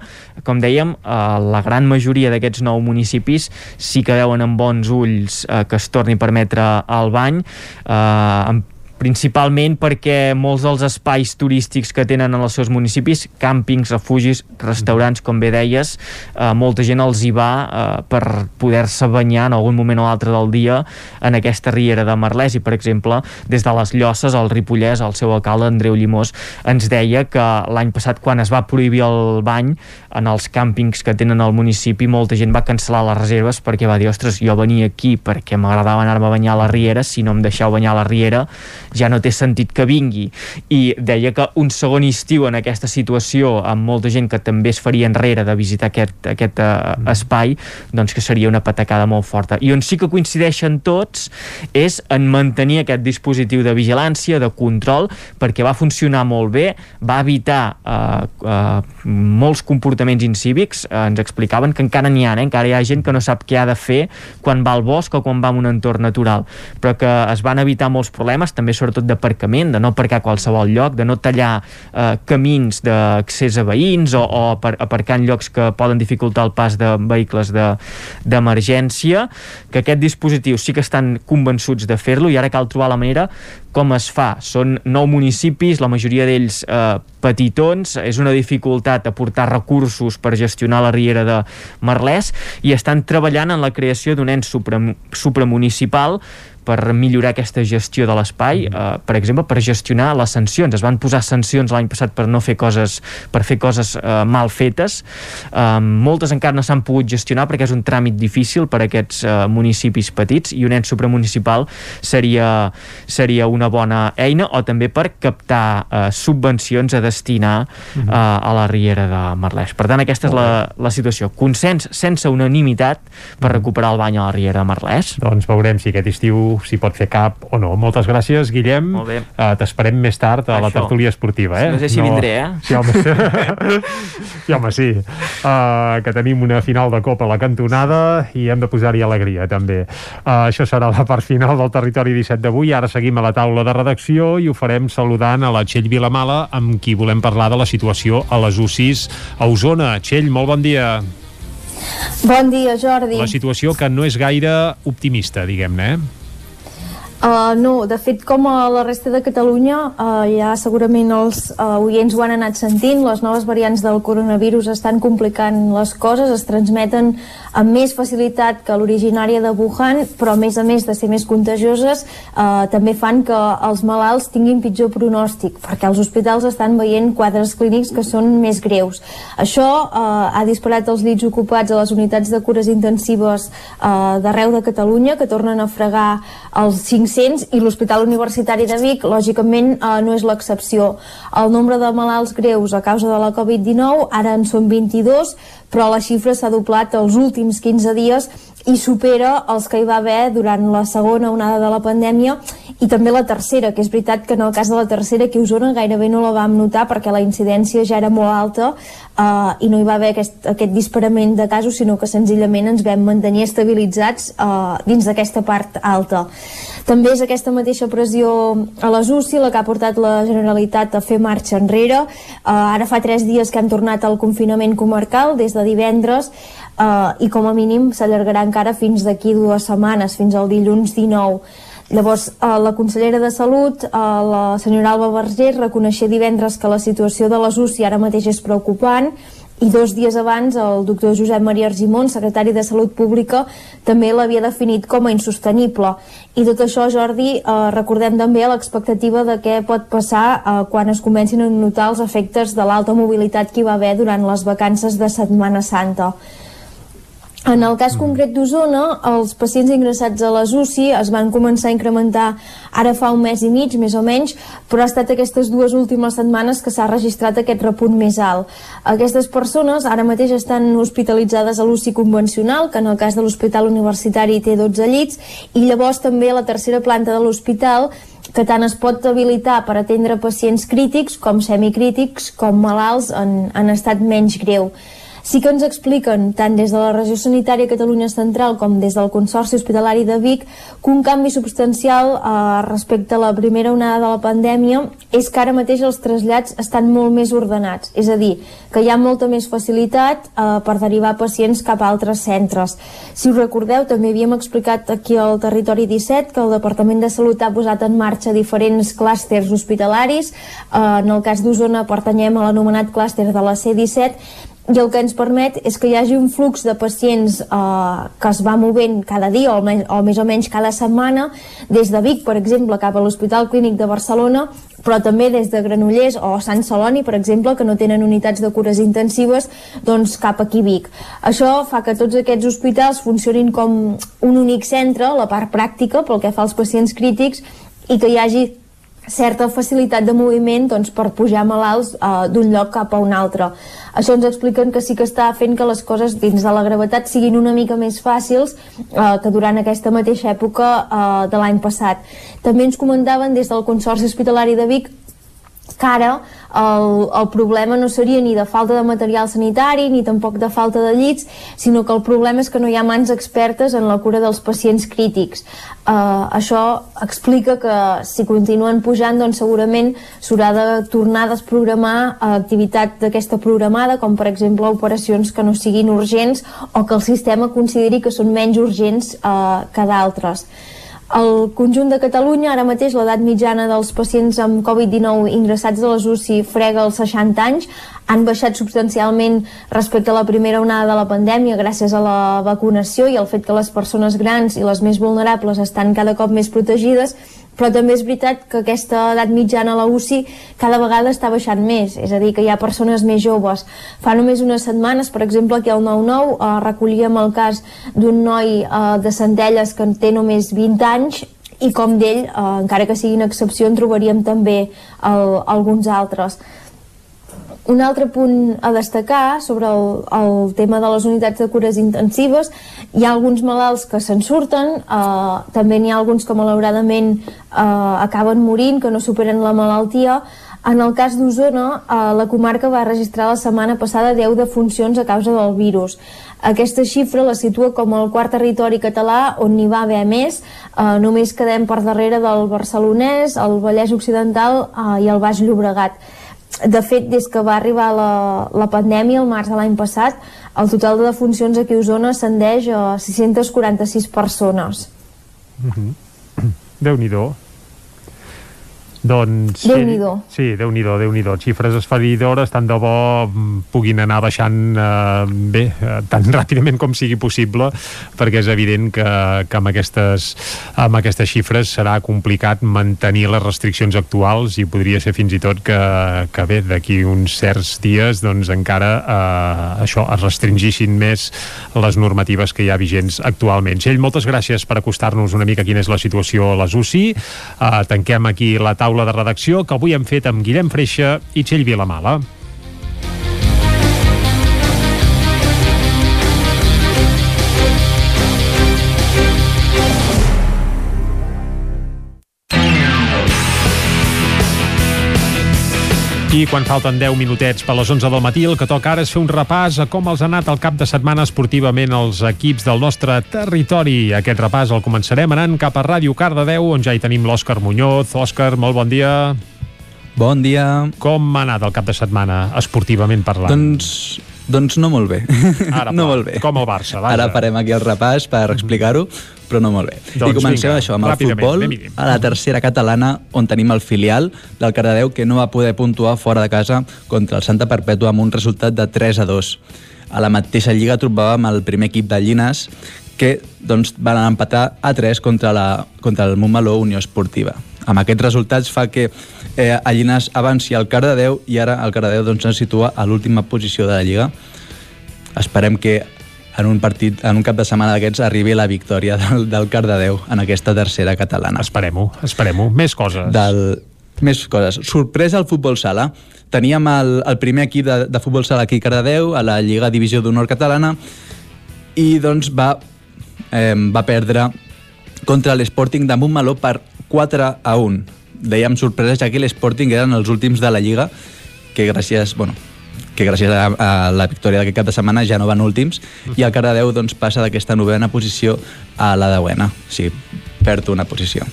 com dèiem, uh, la gran majoria d'aquests nou municipis sí que veuen amb bons ulls uh, que es torni a permetre el bany. Uh, amb principalment perquè molts dels espais turístics que tenen en els seus municipis, càmpings, refugis, restaurants, com bé deies, eh, molta gent els hi va eh, per poder-se banyar en algun moment o altre del dia en aquesta riera de Merlès i, per exemple, des de les Llosses, al Ripollès, el seu alcalde, Andreu Llimós, ens deia que l'any passat, quan es va prohibir el bany en els càmpings que tenen al municipi, molta gent va cancel·lar les reserves perquè va dir, ostres, jo venia aquí perquè m'agradava anar-me a banyar a la riera, si no em deixeu banyar a la riera ja no té sentit que vingui. I deia que un segon estiu en aquesta situació amb molta gent que també es faria enrere de visitar aquest, aquest uh, espai doncs que seria una patacada molt forta. I on sí que coincideixen tots és en mantenir aquest dispositiu de vigilància, de control perquè va funcionar molt bé va evitar uh, uh, molts comportaments incívics. Uh, ens explicaven que encara n'hi ha, eh? encara hi ha gent que no sap què ha de fer quan va al bosc o quan va a un entorn natural però que es van evitar molts problemes. També sobretot d'aparcament, de no aparcar a qualsevol lloc, de no tallar eh, camins d'accés a veïns o, o apar aparcar en llocs que poden dificultar el pas de vehicles de- d'emergència, que aquest dispositiu sí que estan convençuts de fer-lo i ara cal trobar la manera com es fa. Són nou municipis, la majoria d'ells eh, petitons, és una dificultat aportar recursos per gestionar la riera de Merlès i estan treballant en la creació d'un ens supra, supramunicipal
per millorar aquesta gestió de l'espai, eh, per exemple, per gestionar les sancions. Es van posar sancions l'any passat per no fer coses, per fer coses eh, mal fetes. Eh, moltes encara no s'han pogut gestionar perquè és un tràmit difícil per a aquests eh, municipis petits i un ens supramunicipal seria, seria una bona eina o també per captar eh, subvencions a destinar eh, a la Riera de Merlès. Per tant, aquesta és la, la situació. Consens sense unanimitat per recuperar el bany a la Riera de Merlès.
Doncs veurem si aquest estiu s'hi pot fer cap o no. Moltes gràcies, Guillem.
Molt bé.
Uh, T'esperem més tard a la
Això.
tertúlia esportiva, eh?
No sé si vindré, eh?
Sí, home, sí, home, sí. Uh, que tenim una final de Copa a la cantonada i hem de posar-hi alegria, també. Uh, això serà la part final del Territori 17 d'avui. Ara seguim a la taula de redacció i ho farem saludant a la Txell Vilamala, amb qui volem parlar de la situació a les UCIs a Osona. Txell, molt bon dia.
Bon dia, Jordi.
La situació que no és gaire optimista, diguem-ne, eh?
Uh, no, de fet, com a la resta de Catalunya, uh, ja segurament els uh, oients ho han anat sentint, les noves variants del coronavirus estan complicant les coses, es transmeten amb més facilitat que l'originària de Wuhan, però a més a més de ser més contagioses, uh, també fan que els malalts tinguin pitjor pronòstic, perquè els hospitals estan veient quadres clínics que són més greus. Això uh, ha disparat els llits ocupats a les unitats de cures intensives uh, d'arreu de Catalunya, que tornen a fregar els 500 i l'Hospital Universitari de Vic, lògicament, eh, no és l'excepció. El nombre de malalts greus a causa de la Covid-19 ara en són 22, però la xifra s'ha doblat els últims 15 dies i supera els que hi va haver durant la segona onada de la pandèmia i també la tercera, que és veritat que en el cas de la tercera a Osona gairebé no la vam notar perquè la incidència ja era molt alta uh, i no hi va haver aquest, aquest disparament de casos, sinó que senzillament ens vam mantenir estabilitzats uh, dins d'aquesta part alta. També és aquesta mateixa pressió a les UCI la que ha portat la Generalitat a fer marxa enrere. Uh, ara fa tres dies que hem tornat al confinament comarcal, des de divendres, uh, i com a mínim s'allargarà encara fins d'aquí dues setmanes, fins al dilluns 19. Llavors, eh, la consellera de Salut, eh, la senyora Alba Verger, reconeixia divendres que la situació de les UCI ara mateix és preocupant i dos dies abans el doctor Josep Maria Argimon, secretari de Salut Pública, també l'havia definit com a insostenible. I tot això, Jordi, eh, recordem també l'expectativa de què pot passar eh, quan es comencin a notar els efectes de l'alta mobilitat que hi va haver durant les vacances de Setmana Santa. En el cas concret d'Osona, els pacients ingressats a les UCI es van començar a incrementar ara fa un mes i mig, més o menys, però ha estat aquestes dues últimes setmanes que s'ha registrat aquest repunt més alt. Aquestes persones ara mateix estan hospitalitzades a l'UCI convencional, que en el cas de l'Hospital Universitari té 12 llits, i llavors també a la tercera planta de l'hospital que tant es pot habilitar per atendre pacients crítics com semicrítics com malalts en, en estat menys greu. Sí que ens expliquen, tant des de la Regió Sanitària Catalunya Central com des del Consorci Hospitalari de Vic, que un canvi substancial eh, respecte a la primera onada de la pandèmia és que ara mateix els trasllats estan molt més ordenats. És a dir, que hi ha molta més facilitat eh, per derivar pacients cap a altres centres. Si us recordeu, també havíem explicat aquí al Territori 17 que el Departament de Salut ha posat en marxa diferents clústers hospitalaris. Eh, en el cas d'Osona pertanyem a l'anomenat clúster de la C-17 i el que ens permet és que hi hagi un flux de pacients eh, que es va movent cada dia o, me o més o menys cada setmana des de Vic, per exemple, cap a l'Hospital Clínic de Barcelona però també des de Granollers o Sant Celoni, per exemple, que no tenen unitats de cures intensives, doncs cap aquí Vic. Això fa que tots aquests hospitals funcionin com un únic centre, la part pràctica, pel que fa als pacients crítics, i que hi hagi certa facilitat de moviment doncs, per pujar malalts eh, d'un lloc cap a un altre. Això ens expliquen que sí que està fent que les coses dins de la gravetat siguin una mica més fàcils eh, que durant aquesta mateixa època eh, de l'any passat. També ens comentaven des del Consorci Hospitalari de Vic que ara el, el problema no seria ni de falta de material sanitari ni tampoc de falta de llits, sinó que el problema és que no hi ha mans expertes en la cura dels pacients crítics. Uh, això explica que si continuen pujant, doncs segurament s'haurà de tornar a desprogramar uh, activitat d'aquesta programada, com per exemple operacions que no siguin urgents o que el sistema consideri que són menys urgents uh, que d'altres. Al conjunt de Catalunya, ara mateix l'edat mitjana dels pacients amb Covid-19 ingressats a les UCI frega els 60 anys, han baixat substancialment respecte a la primera onada de la pandèmia gràcies a la vacunació i al fet que les persones grans i les més vulnerables estan cada cop més protegides però també és veritat que aquesta edat mitjana a la UCI cada vegada està baixant més, és a dir, que hi ha persones més joves. Fa només unes setmanes, per exemple, aquí al 9-9 eh, recollíem el cas d'un noi eh, de Centelles que en té només 20 anys i com d'ell, eh, encara que sigui una excepció, en trobaríem també el, alguns altres. Un altre punt a destacar sobre el, el tema de les unitats de cures intensives, hi ha alguns malalts que se'n surten, eh, també n'hi ha alguns que malauradament eh, acaben morint, que no superen la malaltia. En el cas d'Osona, eh, la comarca va registrar la setmana passada 10 defuncions a causa del virus. Aquesta xifra la situa com el quart territori català on n'hi va haver més, eh, només quedem per darrere del Barcelonès, el Vallès Occidental eh, i el Baix Llobregat de fet, des que va arribar la, la pandèmia, el març de l'any passat, el total de defuncions aquí a Osona ascendeix a 646 persones.
Mm -hmm. Déu-n'hi-do. Doncs...
Déu-n'hi-do.
Sí, déu nhi déu nhi Xifres esferidores, tant de bo mm, puguin anar baixant eh, bé, eh, tan ràpidament com sigui possible, perquè és evident que, que amb, aquestes, amb aquestes xifres serà complicat mantenir les restriccions actuals i podria ser fins i tot que, que bé, d'aquí uns certs dies doncs encara eh, això es restringissin més les normatives que hi ha vigents actualment. Txell, moltes gràcies per acostar-nos una mica quina és la situació a les UCI. Eh, tanquem aquí la taula taula de redacció que avui hem fet amb Guillem Freixa i Txell Vilamala. I quan falten 10 minutets per les 11 del matí, el que toca ara és fer un repàs a com els ha anat el cap de setmana esportivament els equips del nostre territori. Aquest repàs el començarem anant cap a Ràdio Cardedeu, on ja hi tenim l'Òscar Muñoz. Òscar, molt bon dia.
Bon dia.
Com ha anat el cap de setmana, esportivament parlant?
Doncs, doncs no molt bé.
Ara,
no molt bé.
Com el Barça, vaja.
Ara farem aquí el repàs per explicar-ho, però no molt bé.
Doncs
I comencem
vinga,
això, amb el futbol, a la tercera catalana, on tenim el filial del Cardedeu, que no va poder puntuar fora de casa contra el Santa Perpètua amb un resultat de 3 a 2. A la mateixa lliga trobàvem el primer equip de Llines, que doncs, van empatar a 3 contra, la, contra el Montmeló Unió Esportiva. Amb aquests resultats fa que eh, a Llines avanci el Cardedeu i ara el Cardedeu doncs, es situa a l'última posició de la Lliga. Esperem que en un partit, en un cap de setmana d'aquests arribi la victòria del, del Cardedeu en aquesta tercera catalana.
Esperem-ho, esperem-ho. Més coses.
Del, més coses. Sorpresa al futbol sala. Teníem el, el primer equip de, de futbol sala aquí a Cardedeu, a la Lliga Divisió d'Honor Catalana, i doncs va, eh, va perdre contra l'Sporting de Montmeló per 4 a 1. Dèiem sorpresa, ja que l'Sporting eren els últims de la Lliga, que gràcies, bueno, que gràcies a, a la victòria d'aquest cap de setmana ja no van últims, i el Cardedeu doncs, passa d'aquesta novena posició a la deuena. O sigui, perd una posició.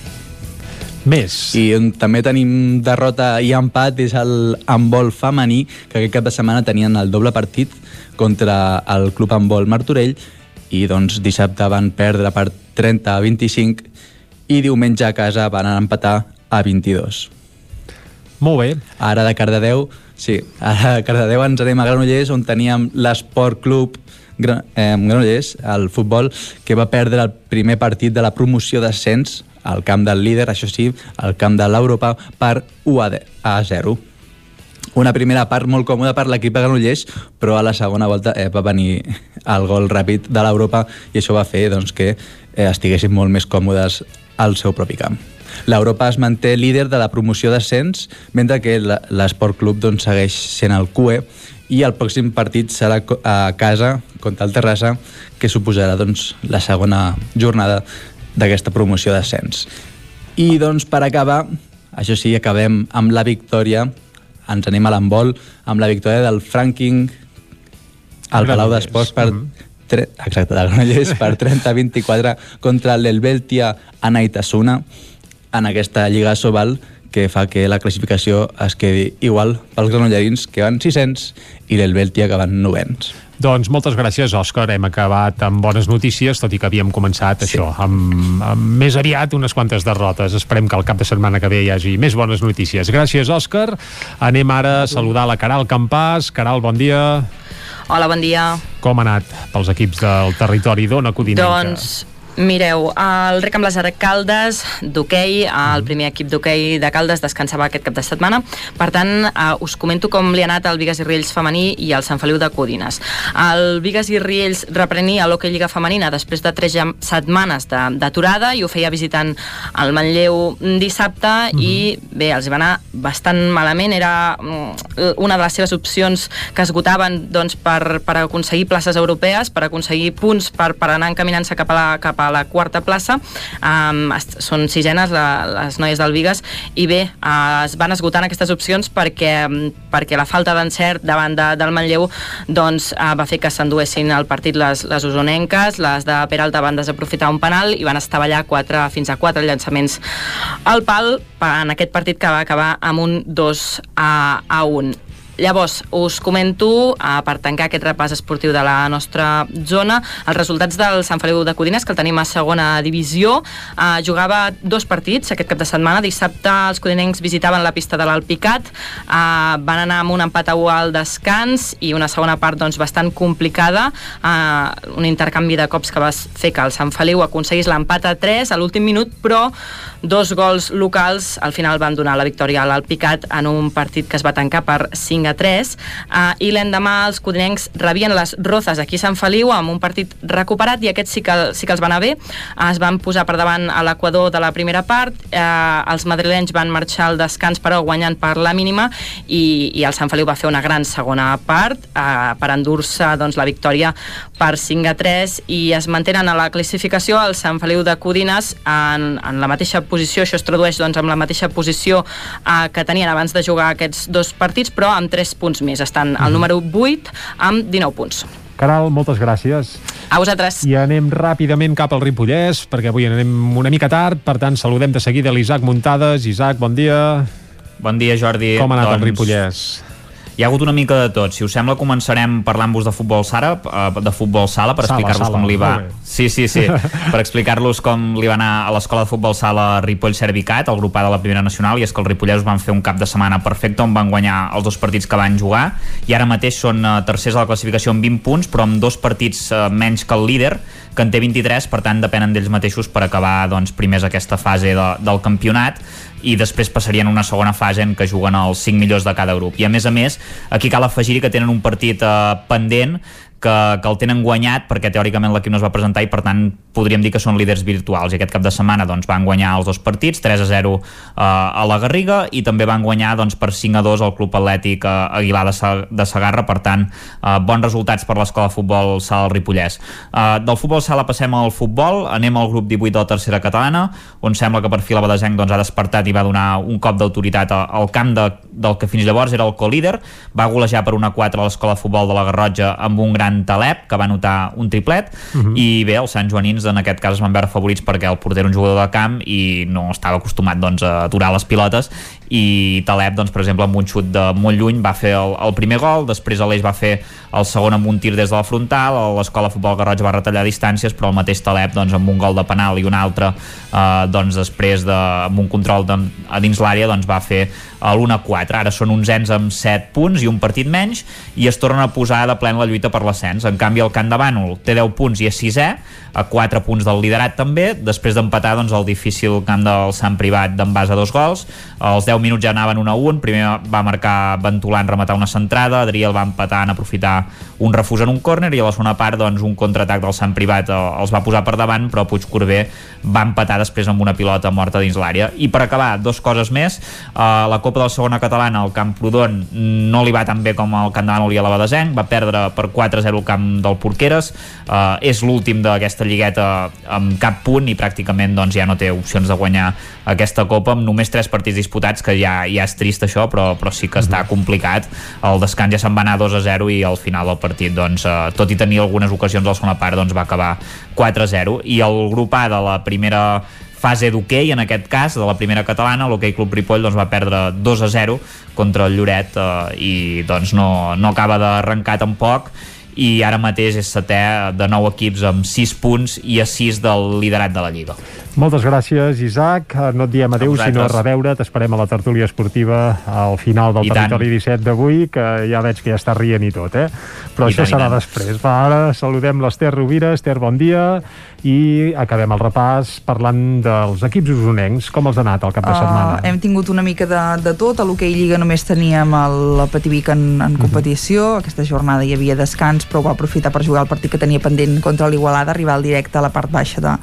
Més.
I on també tenim derrota i empat és el handbol femení, que aquest cap de setmana tenien el doble partit contra el club handbol Martorell i doncs dissabte van perdre per 30 a 25 i diumenge a casa van empatar a 22.
Molt bé.
Ara de Cardedeu, sí, ara de Cardedeu ens anem a Granollers on teníem l'Esport Club eh, Granollers, el futbol, que va perdre el primer partit de la promoció d'ascens al camp del líder, això sí, al camp de l'Europa, per 1 a, de- a 0. Una primera part molt còmoda per l'equip de Granollers, però a la segona volta eh, va venir el gol ràpid de l'Europa i això va fer doncs, que eh, estiguessin molt més còmodes al seu propi camp. L'Europa es manté líder de la promoció d'ascens, mentre que l'Esport Club doncs, segueix sent el QE i el pròxim partit serà a casa contra el Terrassa, que suposarà doncs, la segona jornada d'aquesta promoció d'ascens. I doncs per acabar, això sí, acabem amb la victòria, ens anem a l'embol, amb la victòria del Franking al Palau d'Esports per, tre, exacte, de Granollers per 30-24 contra l'Helvetia Anaitasuna en aquesta Lliga Sobal que fa que la classificació es quedi igual pels granollerins que van 600 i l'Helvetia que van 900.
Doncs moltes gràcies, Òscar. Hem acabat amb bones notícies, tot i que havíem començat sí. això, amb, amb més aviat unes quantes derrotes. Esperem que el cap de setmana que ve hi hagi més bones notícies. Gràcies, Òscar. Anem ara a saludar la Caral Campàs. Caral, bon dia.
Hola, bon dia.
Com ha anat pels equips del territori d'Ona Codinenca?
Doncs Mireu, el rec amb les Caldes d'hoquei, el primer equip d'hoquei de Caldes descansava aquest cap de setmana. Per tant, eh, us comento com li ha anat el Vigues i Riells femení i el Sant Feliu de Codines. El Vigues i Riells reprenia l'hoquei Lliga Femenina després de tres setmanes d'aturada i ho feia visitant el Manlleu dissabte i bé, els va anar bastant malament. Era mm, una de les seves opcions que esgotaven doncs, per, per aconseguir places europees, per aconseguir punts per, per anar encaminant-se cap a la, cap a la quarta plaça. Um, són sisenes la, les noies del Vigues i bé, uh, es van esgotant aquestes opcions perquè, um, perquè la falta d'encert davant de, del Manlleu doncs, uh, va fer que s'enduessin el partit les, les usonenques, les de Peralta van desaprofitar un penal i van estavellar quatre, fins a quatre llançaments al pal en aquest partit que va acabar amb un 2 a, a 1. Llavors, us comento, eh, per tancar aquest repàs esportiu de la nostra zona, els resultats del Sant Feliu de Codines, que el tenim a segona divisió. Eh, jugava dos partits aquest cap de setmana. Dissabte els codinencs visitaven la pista de l'Alpicat, eh, van anar amb un empat a 1 al descans i una segona part doncs, bastant complicada, eh, un intercanvi de cops que va fer que el Sant Feliu aconseguís l'empat a 3 a l'últim minut, però dos gols locals al final van donar la victòria a l'Alpicat en un partit que es va tancar per 5 a 3 uh, i l'endemà els codinencs rebien les Rozas aquí a Sant Feliu amb un partit recuperat i aquests sí que, sí que els van anar bé uh, es van posar per davant a l'equador de la primera part uh, els madrilenys van marxar al descans però guanyant per la mínima i, i el Sant Feliu va fer una gran segona part uh, per endur-se doncs, la victòria per 5 a 3 i es mantenen a la classificació el Sant Feliu de Codines en, en la mateixa posició, això es tradueix doncs, amb la mateixa posició eh, que tenien abans de jugar aquests dos partits, però amb 3 punts més. Estan al número 8 amb 19 punts.
Caral, moltes gràcies.
A vosaltres.
I anem ràpidament cap al Ripollès, perquè avui anem una mica tard, per tant saludem de seguida l'Isaac Muntades. Isaac, bon dia.
Bon dia, Jordi.
Com ha anat el
Doncs,
Ripollès?
Hi ha hagut una mica de tot. Si us sembla, començarem parlant-vos de futbol sala, eh, de futbol sala per explicar-vos com li va. Sí, sí, sí. per explicar-los com li va anar a l'escola de futbol sala Ripoll Servicat, el grupà de la Primera Nacional, i és que els ripollesos van fer un cap de setmana perfecte on van guanyar els dos partits que van jugar i ara mateix són eh, tercers a la classificació amb 20 punts, però amb dos partits eh, menys que el líder, que en té 23, per tant depenen d'ells mateixos per acabar doncs, primers aquesta fase de, del campionat i després passarien a una segona fase en què juguen els 5 millors de cada grup. I a més a més, aquí cal afegir que tenen un partit eh, pendent que, que el tenen guanyat perquè teòricament l'equip no es va presentar i per tant podríem dir que són líders virtuals. I aquest cap de setmana doncs, van guanyar els dos partits 3 a 0 uh, a la Garriga i també van guanyar doncs, per 5 a 2 al Club Atlètic uh, Aguilar de, Sa de Sagarra. Per tant uh, bons resultats per l'escola de futbol sala Ripollès. Uh, del futbol sala passem al futbol. Anem al grup 18 de la tercera catalana on sembla que per fi la Badesenc doncs, ha despertat i va donar un cop d'autoritat al camp de, del que fins llavors era el co-líder. Va golejar per una 4 a l'escola de futbol de la Garrotja amb un gran Talep que va anotar un triplet
Mhm.
i bé, els Sant Joanins en aquest cas es van veure favorits perquè el porter era un jugador de camp i no estava acostumat doncs, a aturar les pilotes i Talep, doncs, per exemple, amb un xut de molt lluny va fer el, el primer gol, després Aleix va fer el segon amb un tir des de la frontal l'escola futbol Garroig va retallar distàncies però el mateix Talep doncs, amb un gol de penal i un altre eh, doncs, després de, amb un control de, a dins l'àrea doncs, va fer l'1-4 ara són uns ens amb 7 punts i un partit menys i es tornen a posar de plen la lluita per l'ascens. En canvi el Camp de Bànol té 10 punts i és 6è a 4 punts del liderat també. Després d'empatar doncs, el difícil camp del Sant Privat d'en a dos gols als 10 minuts ja anaven 1 a 1 primer va marcar Ventolant rematar una centrada. Adrià el va empatar en aprofitar un refús en un córner. I a la segona part doncs, un contraatac del Sant Privat eh, els va posar per davant però Puigcorbé va empatar després amb una pilota morta dins l'àrea. I per acabar, dos coses més. Uh, la Copa de la segona catalana al Camprodon no li va tan bé com el Camp de Bànol i a la Badesenc. Va perdre per 4-0 el camp del Porqueres. Uh, és l'últim d'aquesta lligueta amb cap punt i pràcticament doncs, ja no té opcions de guanyar aquesta Copa amb només 3 partits disputats que ja, ja és trist això però, però sí que està complicat. El descans ja se'n va anar 2 a 0 i al final del partit doncs, eh, tot i tenir algunes ocasions a la segona part doncs, va acabar 4 a 0 i el grup A de la primera fase d'hoquei, en aquest cas, de la primera catalana, l'Hockey Club Ripoll doncs, va perdre 2 a 0 contra el Lloret eh, i doncs, no, no acaba d'arrencar tampoc. I ara mateix és setè de nou equips amb 6 punts i a 6 del liderat de la Lliga.
Moltes gràcies, Isaac. Eh, No et diem adeu, sinó a reveure. T'esperem a la tertúlia esportiva al final del
I tant.
Territori 17 d'avui, que ja veig que ja està rient i tot, eh? Però
I
això
tant,
serà
tant.
després. Va, ara saludem l'Ester Rovira. Ester, bon dia. I acabem el repàs parlant dels equips usonencs. Com els ha anat el cap de setmana?
Uh, hem tingut una mica de, de tot. A l'hoquei Lliga només teníem el, el Pativic en,
Mhm.
en competició. Aquesta jornada hi havia descans, però ho va aprofitar per jugar el partit que tenia pendent contra l'Igualada, arribar al directe a la part baixa de,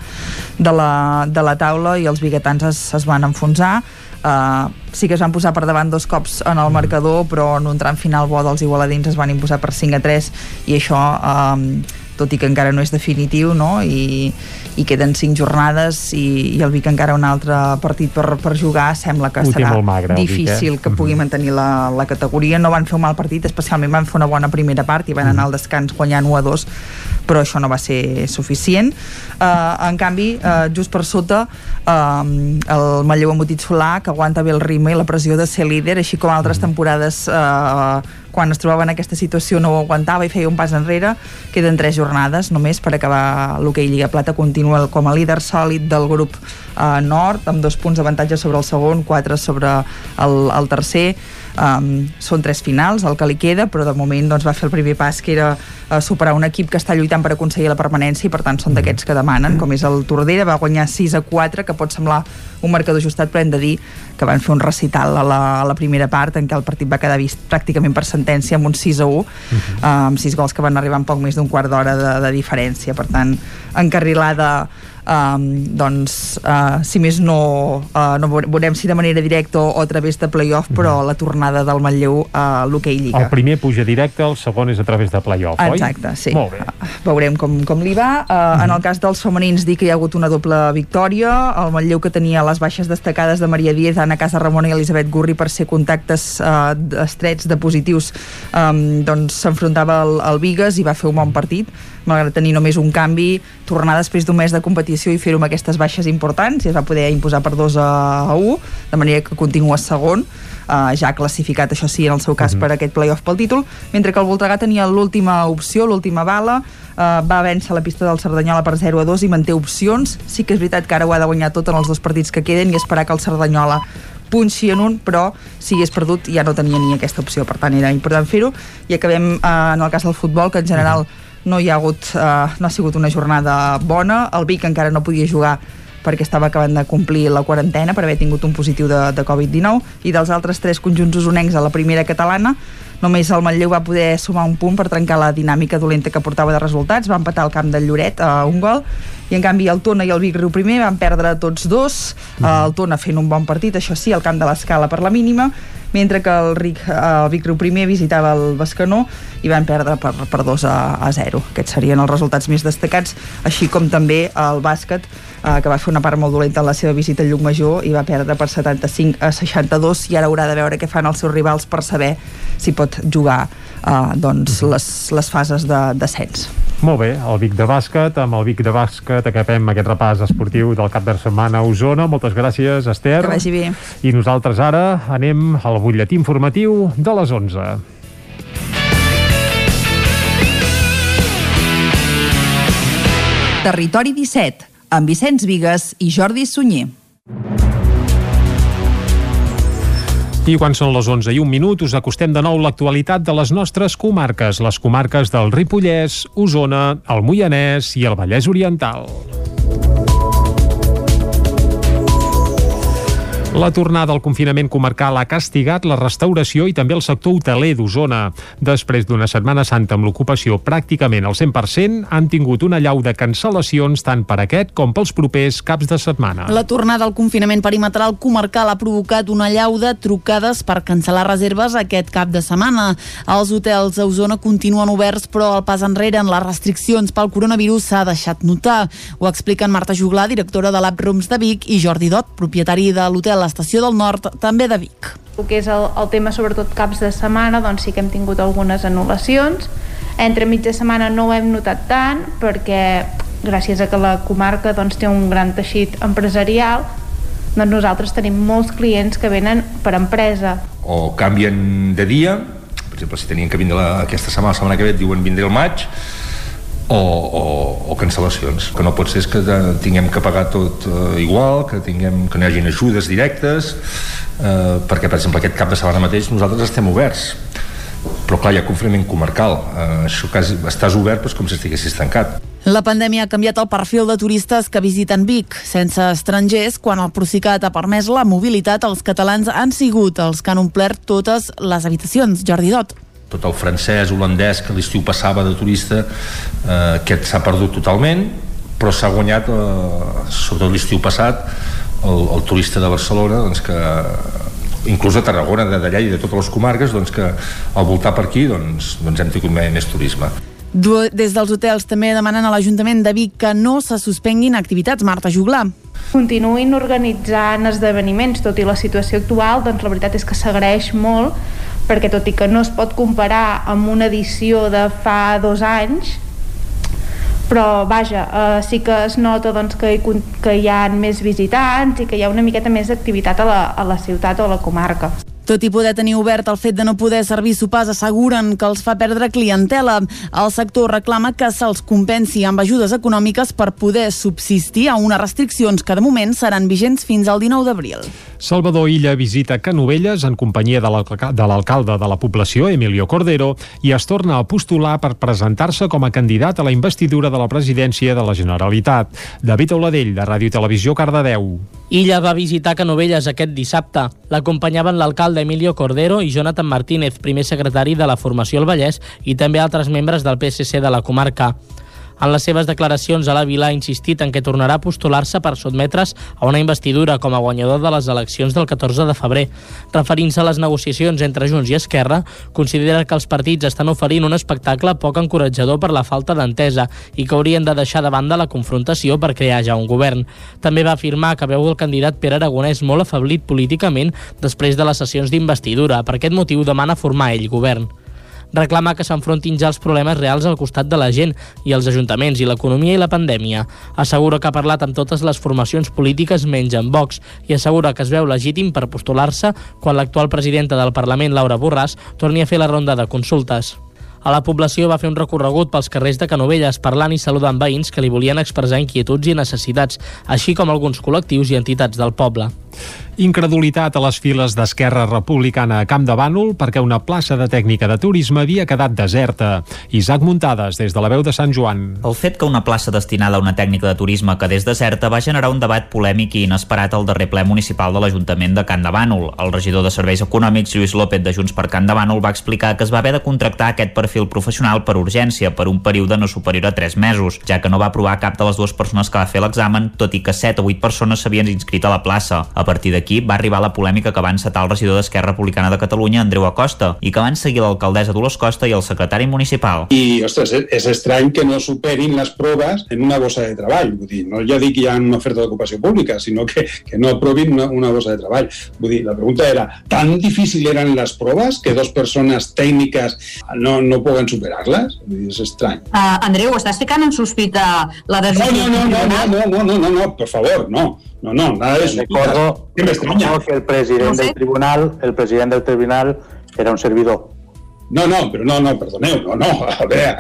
de, la, de la taula i els biguetans es, es van enfonsar. Uh, sí que es van posar per davant dos cops en
Mhm.
el marcador, però en un tram final bo dels igualadins es van imposar per 5 a 3 i això... Uh, tot i que encara no és definitiu no? I, i queden cinc jornades i, i el Vic encara un altre partit per, per jugar sembla que
Ho
serà
magre, el Vic,
difícil
eh?
que pugui mantenir la, la categoria. No van fer un mal partit, especialment van fer una bona primera part i van anar al descans guanyant 1 a 2 però això no va ser suficient. Uh, en canvi, uh, just per sota uh, el Manlleu Embotit Solà que aguanta bé el ritme i la pressió de ser líder així com altres temporades uh, quan es trobava en aquesta situació no ho aguantava i feia un pas enrere. Queden tres jornades només per acabar l'hoquei Lliga Plata. Continua com a líder sòlid del grup eh, nord amb dos punts d'avantatge sobre el segon quatre sobre el, el tercer um, són tres finals el que li queda però de moment doncs, va fer el primer pas que era uh, superar un equip que està lluitant per aconseguir la permanència i per tant són d'aquests que demanen com és el Tordera, va guanyar 6 a 4 que pot semblar un marcador ajustat però hem de dir que van fer un recital a la, a la primera part en què el partit va quedar vist pràcticament per sentència amb un 6 a 1 uh -huh. amb 6 gols que van arribar en poc més d'un quart d'hora de, de diferència per tant encarrilada um, doncs uh, si més no uh, no veurem si de manera directa o, o a través de playoff però la tornada del Manlleu a l'hoquei Lliga
El primer puja directe, el segon és a través de playoff, oi?
Exacte, sí.
Molt bé.
veurem com, com li va. Uh, En el cas dels femenins dir que hi ha hagut una doble victòria. El Manlleu que tenia les baixes destacades de Maria Díez, Anna Casa Ramona i Elisabet Gurri per ser contactes uh, estrets de positius um, doncs s'enfrontava al, al Vigues i va fer un bon partit malgrat tenir només un canvi, tornar després d'un mes de competició i fer-ho amb aquestes baixes importants i es va poder imposar per 2 a 1 de manera que continua segon uh, ja classificat, això sí, en el seu cas per aquest playoff pel títol, mentre que el Voltregà tenia l'última opció, l'última bala uh, va vèncer la pista del Cerdanyola per 0 a 2 i manté opcions. Sí que és veritat que ara ho ha de guanyar tot en els dos partits que queden i esperar que el Cerdanyola punxi en un, però si hagués perdut ja no tenia ni aquesta opció, per tant era important fer-ho. I acabem uh, en el cas del futbol que en general no hi ha hagut uh, no ha sigut una jornada bona. El Vic encara no podia jugar perquè estava acabant de complir la quarantena per haver tingut un positiu de, de Covid-19 i dels altres tres conjunts usonencs a la primera catalana només el Manlleu va poder sumar un punt per trencar la dinàmica dolenta que portava de resultats. Va empatar al camp del Lloret a un gol. I en canvi el Tona i el Vic Riu primer van perdre tots dos. El Tona fent un bon partit, això sí, al camp de l'escala per la mínima mentre que el, Ric, el Vic Riu primer visitava el Bescanó i van perdre per, per 2 a, a 0 aquests serien els resultats més destacats així com també el bàsquet eh, que va fer una part molt dolenta en la seva visita al Llucmajor i va perdre per 75 a 62 i ara haurà de veure què fan els seus rivals per saber si pot jugar eh, doncs, les, les fases de descens
Molt bé, el Vic de bàsquet, amb el Vic de bàsquet acabem aquest repàs esportiu del cap de setmana a Osona. Moltes gràcies, Esther.
que vagi bé
I nosaltres ara anem al butlletí informatiu de les 11.
Territori 17 amb Vicenç Vigues i Jordi Sunyer
I quan són les 11 i un minut us acostem de nou l'actualitat de les nostres comarques, les comarques del Ripollès, Osona, el Moianès i el Vallès Oriental. La tornada al confinament comarcal ha castigat la restauració i també el sector hoteler d'Osona. Després d'una Setmana Santa amb l'ocupació pràcticament al 100%, han tingut una llau de cancel·lacions tant per aquest com pels propers caps de setmana.
La tornada al confinament perimetral comarcal ha provocat una llau de trucades per cancel·lar reserves aquest cap de setmana. Els hotels a Osona continuen oberts, però el pas enrere en les restriccions pel coronavirus s'ha deixat notar. Ho expliquen Marta Juglà, directora de l'App Rooms de Vic, i Jordi Dot, propietari de l'hotel Estació del Nord, també de Vic.
El que és el, el tema sobretot caps de setmana, doncs sí que hem tingut algunes anul·lacions. Entre mitja setmana no ho hem notat tant perquè gràcies a que la comarca doncs, té un gran teixit empresarial doncs nosaltres tenim molts clients que venen per empresa
o canvien de dia,
Per exemple, si tenien que vindre la, aquesta setmana, la setmana que ve, et diuen vindré el maig, o, o, o cancel·lacions. Que no pot ser és que tinguem que pagar tot eh, igual, que, tinguem, que no hi hagin ajudes directes, eh, perquè, per exemple, aquest cap de setmana mateix nosaltres estem oberts però clar, hi ha confinament comarcal eh, això quasi, estàs obert però és com si estiguessis tancat
la pandèmia ha canviat el perfil de turistes que visiten Vic. Sense estrangers, quan el Procicat ha permès la mobilitat, els catalans han sigut els que han omplert totes les habitacions. Jordi Dot
tot el francès, holandès que l'estiu passava de turista eh, aquest s'ha perdut totalment però s'ha guanyat eh, sobretot l'estiu passat el, el turista de Barcelona doncs que inclús a Tarragona, de d'allà i de totes les comarques doncs que al voltar per aquí doncs, doncs hem tingut més turisme
des dels hotels també demanen a l'Ajuntament de Vic que no se suspenguin activitats. Marta Juglar.
Continuïn organitzant esdeveniments, tot i la situació actual, doncs la veritat és que s'agraeix molt perquè tot i que no es pot comparar amb una edició de fa dos anys, però vaja, eh, sí que es nota doncs, que, hi, que hi ha més visitants i que hi ha una miqueta més d'activitat a, la, a la ciutat o a la comarca.
Tot i poder tenir obert el fet de no poder servir sopars asseguren que els fa perdre clientela. El sector reclama que se'ls compensi amb ajudes econòmiques per poder subsistir a unes restriccions que de moment seran vigents fins al 19 d'abril.
Salvador Illa visita Canovelles en companyia de l'alcalde de la població, Emilio Cordero, i es torna a postular per presentar-se com a candidat a la investidura de la presidència de la Generalitat. David Oladell, de Ràdio Televisió, Cardedeu.
Illa va visitar Canovelles aquest dissabte. L'acompanyaven l'alcalde Emilio Cordero i Jonathan Martínez, primer secretari de la Formació al Vallès, i també altres membres del PSC de la comarca. En les seves declaracions a la Vila ha insistit en que tornarà a postular-se per sotmetre's a una investidura com a guanyador de les eleccions del 14 de febrer. Referint-se a les negociacions entre Junts i Esquerra, considera que els partits estan oferint un espectacle poc encoratjador per la falta d'entesa i que haurien de deixar de banda la confrontació per crear ja un govern. També va afirmar que veu el candidat Pere Aragonès molt afablit políticament després de les sessions d'investidura. Per aquest motiu demana formar ell govern reclama que s'enfrontin ja els problemes reals al costat de la gent i els ajuntaments i l'economia i la pandèmia. Assegura que ha parlat amb totes les formacions polítiques menys amb Vox i assegura que es veu legítim per postular-se quan l'actual presidenta del Parlament, Laura Borràs, torni a fer la ronda de consultes. A la població va fer un recorregut pels carrers de Canovelles parlant i saludant veïns que li volien expressar inquietuds i necessitats, així com alguns col·lectius i entitats del poble.
Incredulitat a les files d'Esquerra Republicana a Camp de Bànol perquè una plaça de tècnica de turisme havia quedat deserta. Isaac Muntades, des de la veu de Sant Joan.
El fet que una plaça destinada a una tècnica de turisme quedés deserta va generar un debat polèmic i inesperat al darrer ple municipal de l'Ajuntament de Camp de Bànol. El regidor de Serveis Econòmics, Lluís López de Junts per Camp de Bànol, va explicar que es va haver de contractar aquest perfil professional per urgència per un període no superior a 3 mesos, ja que no va aprovar cap de les dues persones que va fer l'examen, tot i que 7 o 8 persones s'havien inscrit a la plaça. A partir d'aquí va arribar la polèmica que va encetar el regidor d'Esquerra Republicana de Catalunya, Andreu Acosta, i que van seguir l'alcaldessa Dolors Costa i el secretari municipal.
I, ostres, és estrany que no superin les proves en una bossa de treball. Vull dir, no ja dic que hi ha una oferta d'ocupació pública, sinó que, que no aprovin una, una bossa de treball. Vull dir, la pregunta era, tan difícil eren les proves que dos persones tècniques no, no poden superar-les? Vull dir, és estrany.
Uh, Andreu, estàs ficant en sospita la decisió?
No, no, no, no, no, no, no, no, no, per favor, no. No, no, nada de eso.
Recuerdo, recuerdo que el presidente del tribunal, el presidente del tribunal era un servidor.
No, no, però no, no, perdoneu, no, no, a veure,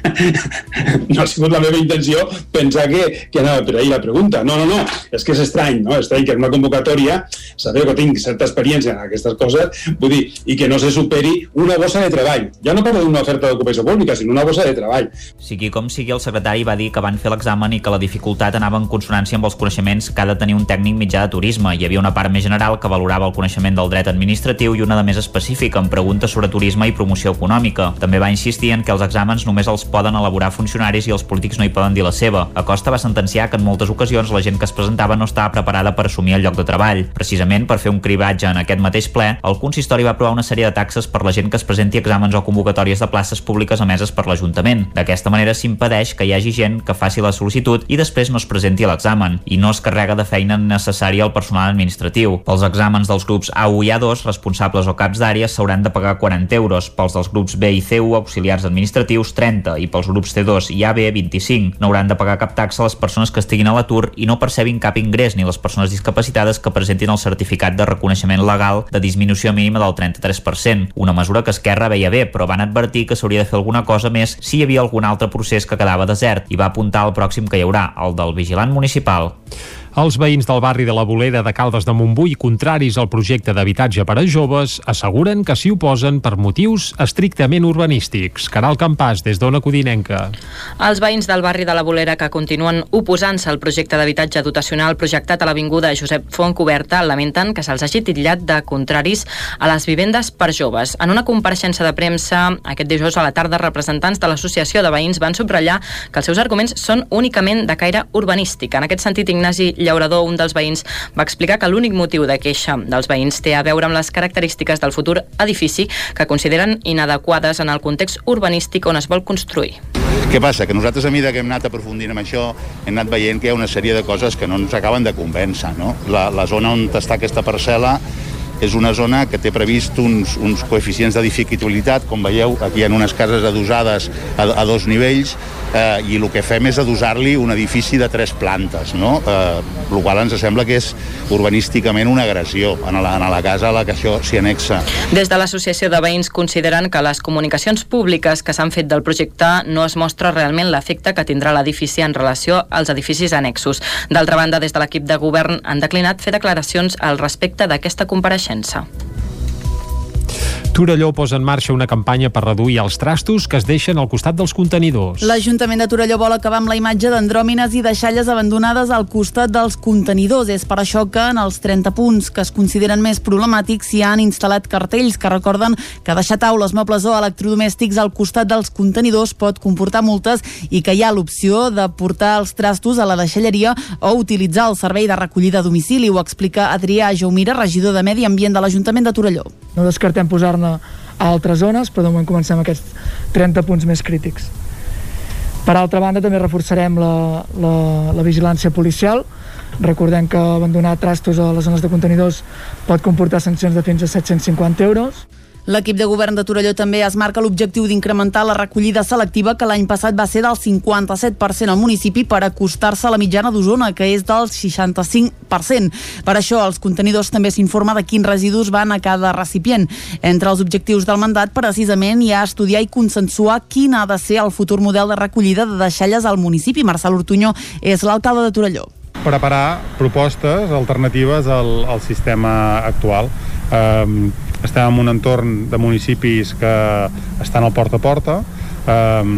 no ha sigut la meva intenció pensar que, que anava per ahir la pregunta. No, no, no, és que és estrany, no? Estrany que en una convocatòria, sabeu que tinc certa experiència en aquestes coses, vull dir, i que no se superi una bossa de treball. Ja no parlo d'una oferta d'ocupació pública, sinó una bossa de treball.
Sigui com sigui, el secretari va dir que van fer l'examen i que la dificultat anava en consonància amb els coneixements que ha de tenir un tècnic mitjà de turisme. Hi havia una part més general que valorava el coneixement del dret administratiu i una de més específica, amb preguntes sobre turisme i promoció econòmica. També va insistir en que els exàmens només els poden elaborar funcionaris i els polítics no hi poden dir la seva. Acosta va sentenciar que en moltes ocasions la gent que es presentava no estava preparada per assumir el lloc de treball. Precisament per fer un cribatge en aquest mateix ple, el consistori va aprovar una sèrie de taxes per la gent que es presenti exàmens o convocatòries de places públiques emeses per l'Ajuntament. D'aquesta manera s'impedeix que hi hagi gent que faci la sol·licitud i després no es presenti a l'examen i no es carrega de feina necessària al personal administratiu. Pels exàmens dels grups A1 i A2, responsables o caps d'àrea s'hauran de pagar 40 euros. Pels dels grups B i C1, auxiliars administratius, 30 i pels grups T2 i AB 25. No hauran de pagar cap taxa les persones que estiguin a l'atur i no percebin cap ingrés ni les persones discapacitades que presentin el certificat de reconeixement legal de disminució mínima del 33%, una mesura que Esquerra veia bé, però van advertir que s'hauria de fer alguna cosa més si hi havia algun altre procés que quedava desert i va apuntar al pròxim que hi haurà, el del vigilant municipal.
Els veïns del barri de la Bolera de Caldes de Montbui, contraris al projecte d'habitatge per a joves, asseguren que s'hi oposen per motius estrictament urbanístics. Caral Campàs, des d'Ona Codinenca.
Els veïns del barri de la Bolera que continuen oposant-se al projecte d'habitatge dotacional projectat a l'Avinguda Josep Font Coberta lamenten que se'ls hagi titllat de contraris a les vivendes per joves. En una compareixença de premsa aquest dijous a la tarda, representants de l'Associació de Veïns van subratllar que els seus arguments són únicament de caire urbanístic. En aquest sentit, Ignasi Llaurador, un dels veïns, va explicar que l'únic motiu de queixa dels veïns té a veure amb les característiques del futur edifici que consideren inadequades en el context urbanístic on es vol construir.
Què passa? Que nosaltres a mesura que hem anat aprofundint en això hem anat veient que hi ha una sèrie de coses que no ens acaben de convèncer. No? La, la zona on està aquesta parcel·la és una zona que té previst uns, uns coeficients de dificultat, com veieu, aquí hi ha unes cases adosades a, a dos nivells, eh, i el que fem és adosar-li un edifici de tres plantes, no? Eh, el qual ens sembla que és urbanísticament una agressió en la, en la casa a la que això s'hi anexa.
Des de l'Associació de Veïns consideren que les comunicacions públiques que s'han fet del projecte no es mostra realment l'efecte que tindrà l'edifici en relació als edificis annexos. D'altra banda, des de l'equip de govern han declinat fer declaracions al respecte d'aquesta compareixença compareixença.
Torelló posa en marxa una campanya per reduir els trastos que es deixen al costat dels contenidors.
L'Ajuntament de Torelló vol acabar amb la imatge d'andròmines i deixalles abandonades al costat dels contenidors. És per això que en els 30 punts que es consideren més problemàtics s'hi han instal·lat cartells que recorden que deixar taules, mobles o electrodomèstics al costat dels contenidors pot comportar multes i que hi ha l'opció de portar els trastos a la deixalleria o utilitzar el servei de recollida a domicili. Ho explica Adrià Jaumira, regidor de Medi Ambient de l'Ajuntament de Torelló.
No descartem posar-ne a altres zones, però de moment comencem aquests 30 punts més crítics. Per altra banda, també reforçarem la, la, la vigilància policial. Recordem que abandonar trastos a les zones de contenidors pot comportar sancions de fins a 750 euros.
L'equip de govern de Torelló també es marca l'objectiu d'incrementar la recollida selectiva que l'any passat va ser del 57% al municipi per acostar-se a la mitjana d'Osona, que és del 65%. Per això, els contenidors també s'informa de quins residus van a cada recipient. Entre els objectius del mandat, precisament, hi ha estudiar i consensuar quin ha de ser el futur model de recollida de deixalles al municipi. Marcel Ortuño és l'alcalde de Torelló
preparar propostes alternatives al, al sistema actual. Um, estem en un entorn de municipis que estan al porta a porta, um,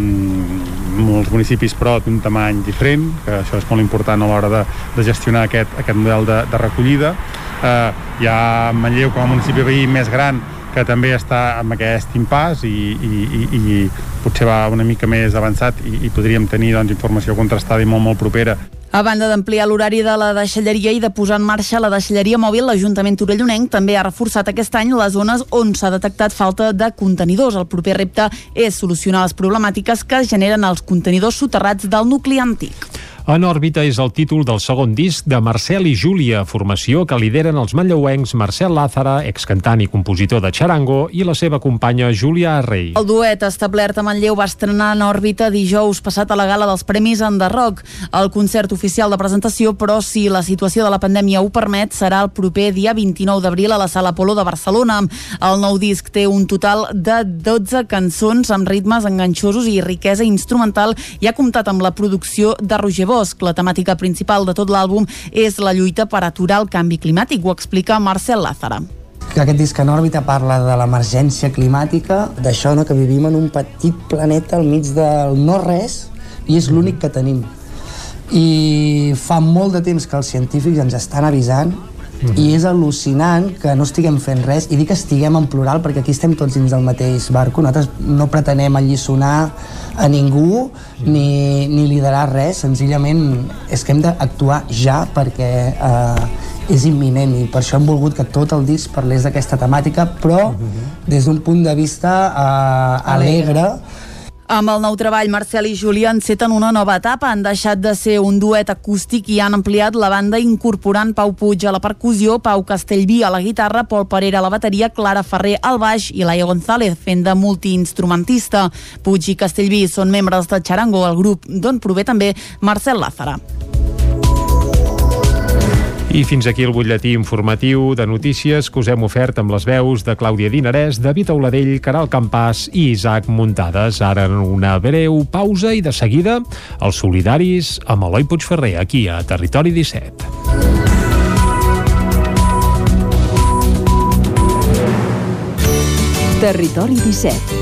molts municipis però d'un tamany diferent, que això és molt important a l'hora de, de gestionar aquest, aquest model de, de recollida. Uh, hi ha Manlleu com a municipi veí més gran que també està amb aquest impàs i, i, i, i potser va una mica més avançat i, i podríem tenir doncs, informació contrastada i molt, molt propera
a banda d'ampliar l'horari de la deixalleria i de posar en marxa la deixalleria mòbil, l'Ajuntament Torellonenc també ha reforçat aquest any les zones on s'ha detectat falta de contenidors. El proper repte és solucionar les problemàtiques que generen els contenidors soterrats del nucli antic.
En òrbita és el títol del segon disc de Marcel i Júlia, formació que lideren els manlleuencs Marcel Lázara, excantant i compositor de Charango, i la seva companya Júlia Arrei.
El duet establert a Manlleu va estrenar en òrbita dijous passat a la gala dels Premis en The Rock. El concert oficial de presentació, però si la situació de la pandèmia ho permet, serà el proper dia 29 d'abril a la Sala Polo de Barcelona. El nou disc té un total de 12 cançons amb ritmes enganxosos i riquesa instrumental i ha comptat amb la producció de Roger Bosch. La temàtica principal de tot l'àlbum és la lluita per aturar el canvi climàtic, ho explica Marcel Lázara
que aquest disc en òrbita parla de l'emergència climàtica, d'això no, que vivim en un petit planeta al mig del no-res i és l'únic que tenim. I fa molt de temps que els científics ens estan avisant -hmm. i és al·lucinant que no estiguem fent res i dic que estiguem en plural perquè aquí estem tots dins del mateix barco. Nosaltres no pretenem alliçonar a ningú ni, ni liderar res. Senzillament és que hem d'actuar ja perquè eh, és imminent i per això hem volgut que tot el disc parlés d'aquesta temàtica però des d'un punt de vista eh, alegre
Amb el nou treball, Marcel i Julià enceten una nova etapa. Han deixat de ser un duet acústic i han ampliat la banda incorporant Pau Puig a la percussió, Pau Castellví a la guitarra, Pol Parera a la bateria, Clara Ferrer al baix i Laia González fent de multiinstrumentista. Puig i Castellví són membres de Charango, el grup d'on prové també Marcel Lázara.
I fins aquí el butlletí informatiu de notícies que us hem ofert amb les veus de Clàudia Dinarès, David Auladell, Caral Campàs i Isaac Muntades. Ara una breu pausa i de seguida els solidaris amb Eloi Puigferrer, aquí a Territori 17.
Territori 17.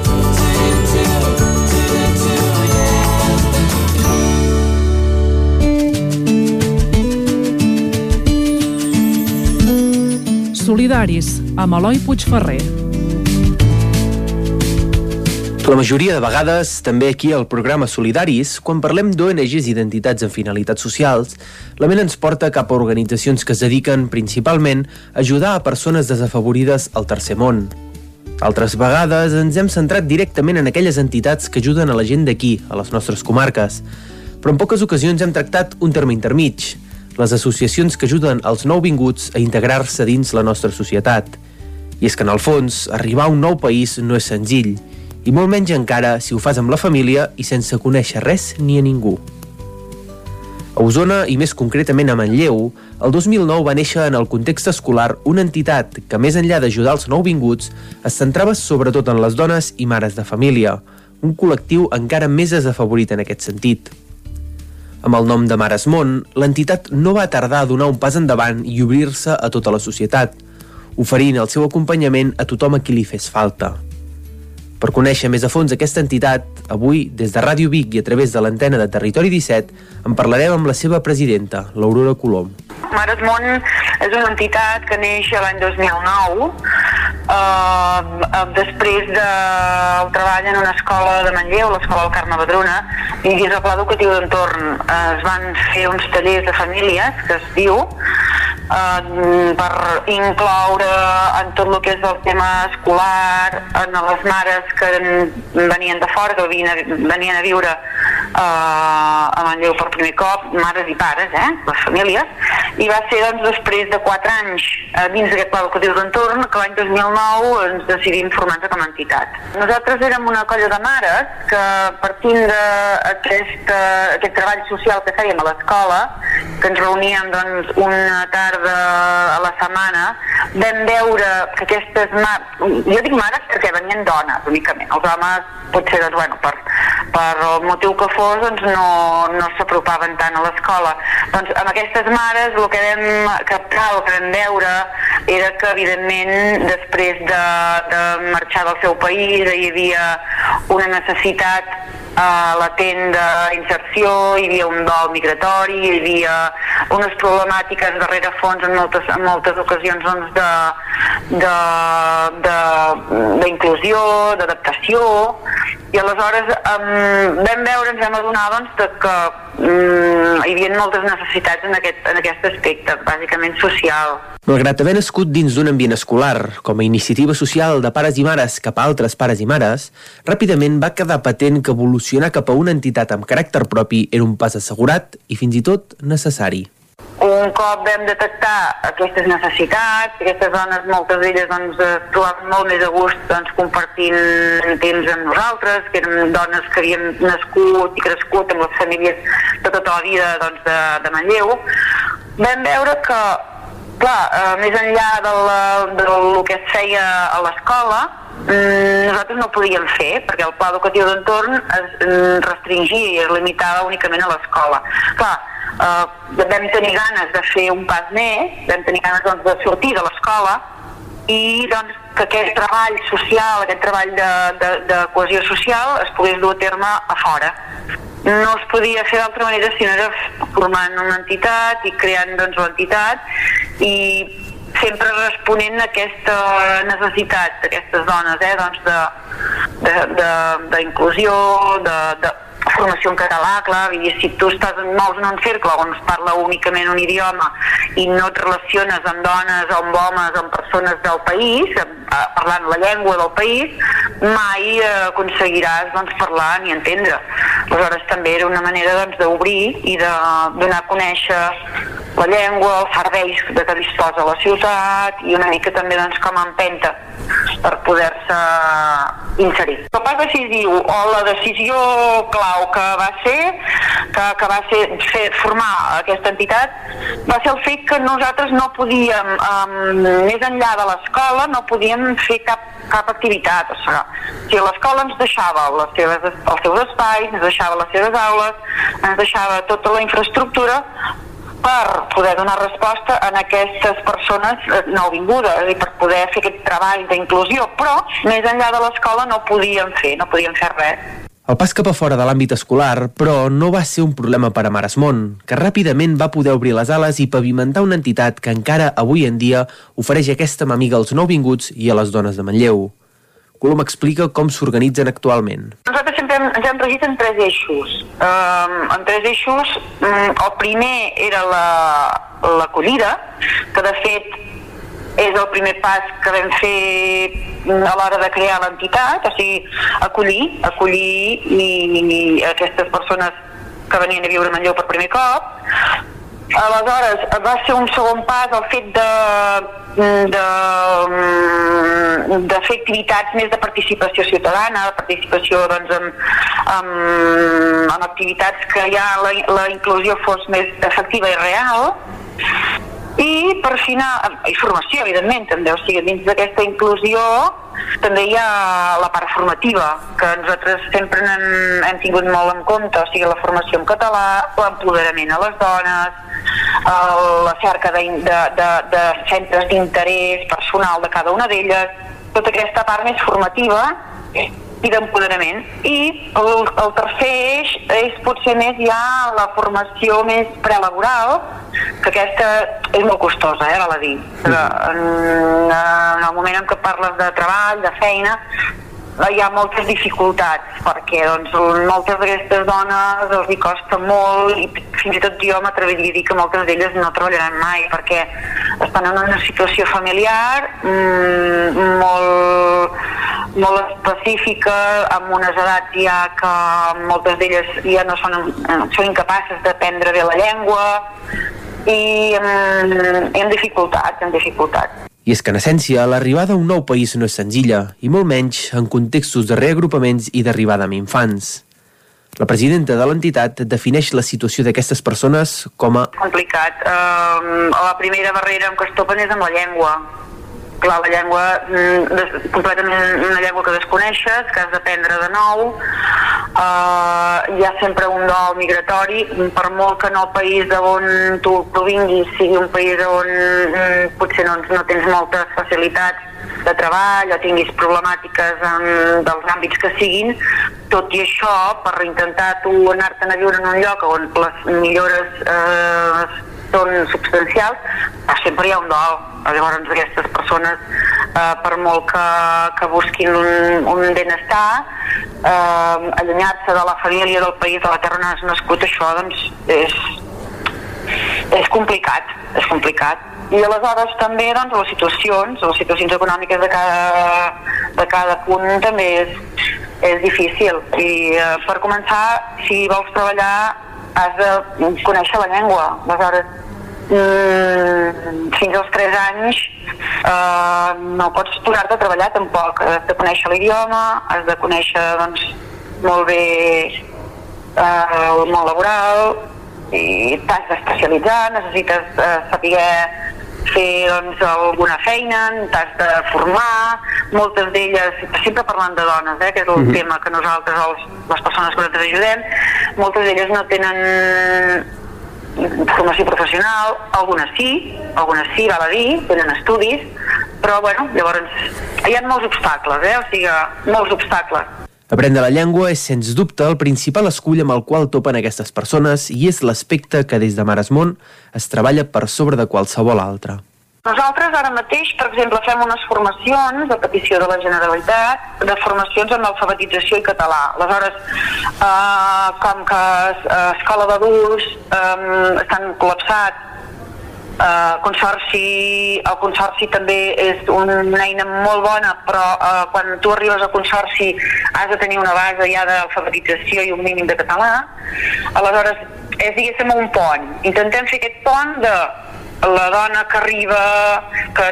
Solidaris, amb Eloi Puigferrer.
La majoria de vegades, també aquí al programa Solidaris, quan parlem d'ONGs i identitats amb finalitats socials, la ment ens porta cap a organitzacions que es dediquen principalment a ajudar a persones desafavorides al tercer món. Altres vegades ens hem centrat directament en aquelles entitats que ajuden a la gent d'aquí, a les nostres comarques, però en poques ocasions hem tractat un terme intermig, les associacions que ajuden els nouvinguts a integrar-se dins la nostra societat. I és que, en el fons, arribar a un nou país no és senzill, i molt menys encara si ho fas amb la família i sense conèixer res ni a ningú. A Osona, i més concretament a Manlleu, el 2009 va néixer en el context escolar una entitat que, més enllà d'ajudar els nouvinguts, es centrava sobretot en les dones i mares de família, un col·lectiu encara més desafavorit en aquest sentit. Amb el nom de Mares Món, l'entitat no va tardar a donar un pas endavant i obrir-se a tota la societat, oferint el seu acompanyament a tothom a qui li fes falta. Per conèixer més a fons aquesta entitat, avui, des de Ràdio Vic i a través de l'antena de Territori 17, en parlarem amb la seva presidenta, l'Aurora Colom.
Mares Món és una entitat que neix l'any 2009 eh, després del treball en una escola de Manlleu, l'escola del Carme Badruna, i dins el pla educatiu d'entorn eh, es van fer uns tallers de famílies, que es diu, eh, per incloure en tot el que és el tema escolar, en les mares que venien de fora, que venien a, a viure eh, a Manlleu per primer cop, mares i pares, eh, les famílies, i va ser doncs, després de 4 anys eh, dins d'aquest pla educatiu d'entorn que l'any 2009 ens decidim formar-nos com a entitat. Nosaltres érem una colla de mares que partint d'aquest aquest treball social que fèiem a l'escola, que ens reuníem doncs, una tarda a la setmana, vam veure que aquestes mares, jo dic mares perquè venien dones únicament, els homes potser doncs, bueno, per, per el motiu que fos doncs, no, no s'apropaven tant a l'escola. Doncs amb aquestes mares el que vam captar, el que vam veure era que evidentment després de, de marxar del seu país hi havia una necessitat uh, latent d'inserció, hi havia un dol migratori, hi havia unes problemàtiques darrere fons en moltes, en moltes ocasions doncs, d'inclusió, d'adaptació, i aleshores um, vam veure, ens vam adonar doncs, de que um, hi havia moltes necessitats en aquest, en aquest aspecte, bàsicament social.
Malgrat haver nascut dins d'un ambient escolar, com a iniciativa social de pares i mares cap a altres pares i mares, ràpidament va quedar patent que evolucionar cap a una entitat amb caràcter propi era un pas assegurat i fins i tot necessari.
Un cop vam detectar aquestes necessitats, aquestes dones, moltes d'elles doncs, es trobaven molt més a gust doncs, compartint temps amb nosaltres, que eren dones que havien nascut i crescut amb les famílies de tota la vida doncs, de, de Manlleu, vam veure que clar, eh, més enllà de, la, lo que es feia a l'escola, mm, nosaltres no podíem fer perquè el pla educatiu d'entorn es mm, restringia i es limitava únicament a l'escola. Clar, eh, vam tenir ganes de fer un pas més, vam tenir ganes doncs, de sortir de l'escola i doncs, que aquest treball social, aquest treball de, de, de cohesió social es pogués dur a terme a fora. no es podia fer d'altra manera si no era formant una entitat i creant doncs, l'entitat i sempre responent a aquesta necessitat d'aquestes dones, eh, doncs d'inclusió, de, de, de, formació en català, clar, dir, si tu estàs en mous en un cercle on es parla únicament un idioma i no et relaciones amb dones amb homes amb persones del país, eh, parlant la llengua del país, mai eh, aconseguiràs doncs, parlar ni entendre. Aleshores també era una manera doncs, d'obrir doncs, i de donar a conèixer la llengua, els serveis de què disposa la ciutat i una mica també doncs, com empenta per poder-se inserir. El si diu, o la decisió clau que va ser, que, que va ser fer, formar aquesta entitat, va ser el fet que nosaltres no podíem, um, més enllà de l'escola, no podíem fer cap cap activitat. O sigui, si l'escola ens deixava les seves, els seus espais, ens deixava les seves aules, ens deixava tota la infraestructura, per poder donar resposta a aquestes persones eh, nouvingudes i per poder fer aquest treball d'inclusió, però més enllà de l'escola no podíem fer, no podíem fer res.
El pas cap a fora de l'àmbit escolar, però, no va ser un problema per a Maresmont, que ràpidament va poder obrir les ales i pavimentar una entitat que encara avui en dia ofereix aquesta mamiga als nouvinguts i a les dones de Manlleu. Colom explica com s'organitzen actualment.
Nosaltres sempre hem, ens hem regit en tres eixos. Um, en tres eixos, um, el primer era l'acollida, la, que de fet és el primer pas que vam fer a l'hora de crear l'entitat, o sigui, acollir, acollir i, i aquestes persones que venien a viure a Manlleu per primer cop, Aleshores, va ser un segon pas el fet de, de, de fer activitats més de participació ciutadana, de participació doncs, en, en, en activitats que ja la, la inclusió fos més efectiva i real, i per final, i formació, evidentment, també, o sigui, dins d'aquesta inclusió també hi ha la part formativa, que nosaltres sempre hem, hem tingut molt en compte, o sigui, la formació en català, l'empoderament a les dones, el, la cerca de, de, de, de centres d'interès personal de cada una d'elles, tota aquesta part més formativa i d'empoderament. I el, el tercer eix és potser més ja la formació més prelaboral, que aquesta és molt costosa, eh, val a dir. Però en, en el moment en què parles de treball, de feina, hi ha moltes dificultats perquè doncs, moltes d'aquestes dones els hi costa molt i fins i tot jo m'atreviria a dir que moltes d'elles no treballaran mai perquè estan en una situació familiar mmm, molt, molt específica amb unes edats ja que moltes d'elles ja no són, són incapaces d'aprendre bé la llengua i amb, amb dificultats, amb dificultats.
I és que, en essència, l'arribada a un nou país no és senzilla, i molt menys en contextos de reagrupaments i d'arribada amb infants. La presidenta de l'entitat defineix la situació d'aquestes persones com a...
Complicat. Uh, la primera barrera amb què es topen és amb la llengua clar, la llengua mm, completament una llengua que desconeixes, que has d'aprendre de nou, uh, hi ha sempre un dol migratori, per molt que no el país d'on tu provinguis sigui un país on mm, potser no, no tens moltes facilitats de treball o tinguis problemàtiques en, dels àmbits que siguin, tot i això, per intentar tu anar-te'n a viure en un lloc on les millores eh, són substancials, sempre hi ha un dol. Llavors aquestes persones, eh, per molt que, que busquin un, un benestar, eh, allunyar-se de la família, del país, de la terra on has nascut, això doncs és, és complicat, és complicat. I aleshores també doncs, les situacions, les situacions econòmiques de cada, de cada punt també és, és difícil. I eh, per començar, si vols treballar has de conèixer la llengua. Aleshores, fins als 3 anys eh, no pots posar-te a treballar tampoc. Has de conèixer l'idioma, has de conèixer doncs, molt bé eh, el món laboral i t'has d'especialitzar, necessites eh, saber fer doncs, alguna feina, t'has de formar, moltes d'elles, sempre parlant de dones, eh, que és el mm -hmm. tema que nosaltres, els, les persones que nosaltres ajudem, moltes d'elles no tenen formació professional, algunes sí, algunes sí, val a dir, tenen estudis, però bueno, llavors hi ha molts obstacles, eh? o sigui, molts obstacles.
Aprendre la llengua és, sens dubte, el principal escull amb el qual topen aquestes persones i és l'aspecte que des de Maresmont es treballa per sobre de qualsevol altre.
Nosaltres ara mateix, per exemple, fem unes formacions a petició de la Generalitat de formacions en alfabetització i català. Aleshores, eh, com que eh, escola d'adults eh, estan col·lapsats eh, consorci, el consorci també és una eina molt bona, però eh, quan tu arribes al consorci has de tenir una base ja d'alfabetització i un mínim de català. Aleshores, és, diguéssim, un pont. Intentem fer aquest pont de la dona que arriba, que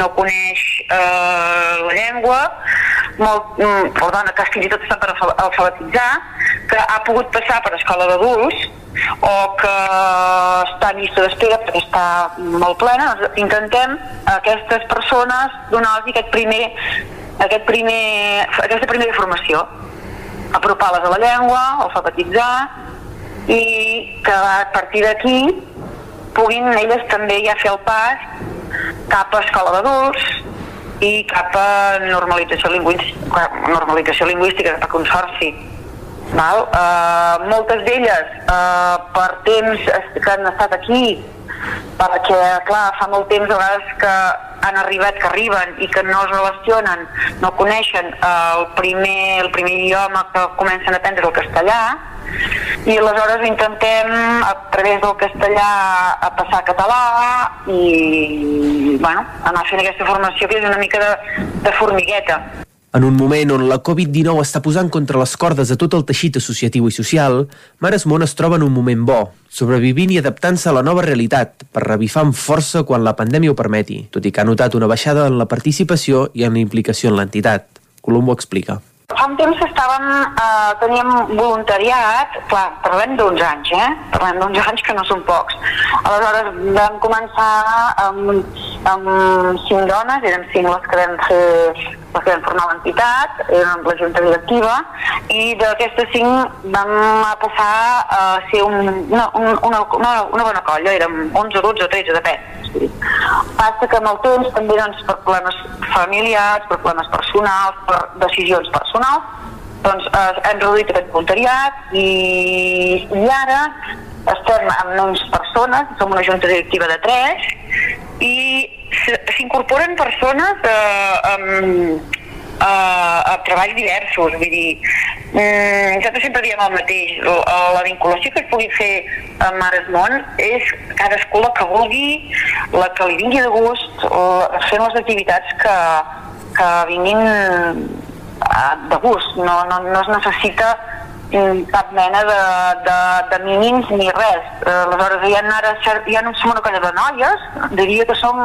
no coneix eh, la llengua, molt, mm, la dona que fins i tot està per alfabetitzar, que ha pogut passar per escola d'adults o que està en llista d'espera perquè està molt plena, doncs intentem a aquestes persones donar-los aquest primer, aquest primer, aquesta primera formació. Apropar-les a la llengua, alfabetitzar i que a partir d'aquí puguin elles també ja fer el pas cap a escola d'adults i cap a normalització lingüística, normalització lingüística a consorci. Val? Uh, moltes d'elles uh, per temps que han estat aquí perquè, clar, fa molt temps a vegades que han arribat, que arriben i que no es relacionen, no coneixen el primer, el primer idioma que comencen a aprendre el castellà, i aleshores intentem a través del castellà a passar a català i bueno, anar fent aquesta formació que és una mica de, de formigueta.
En un moment on la Covid-19 està posant contra les cordes a tot el teixit associatiu i social, Mares Món es troba en un moment bo, sobrevivint i adaptant-se a la nova realitat per revifar amb força quan la pandèmia ho permeti, tot i que ha notat una baixada en la participació i en la implicació en l'entitat. Colombo explica.
Fa un temps estàvem, eh, teníem voluntariat, clar, parlem d'uns anys, eh? Parlem d'uns anys que no són pocs. Aleshores vam començar amb, amb cinc dones, eren cinc les que vam fer les que vam formar l'entitat, érem la junta directiva, i d'aquestes cinc vam passar a ser un, una, una, una, una bona colla, érem 11, 12 o 13, depèn. Passa que amb el temps també doncs, per problemes familiars, per problemes personals, per decisions personals, doncs eh, hem reduït aquest voluntariat i, i ara estem amb menys persones, som una junta directiva de tres i s'incorporen persones eh, amb, a, a treballs diversos, vull dir, mm, nosaltres sempre diem el mateix, la, la vinculació que es pugui fer amb Mares Món és cadascú la que vulgui, la que li vingui de gust, fent les activitats que, que vinguin eh, de gust, no, no, no es necessita cap mena de, de, de mínims ni res. Aleshores, hi ha ara hi ha som una colla de noies, diria que som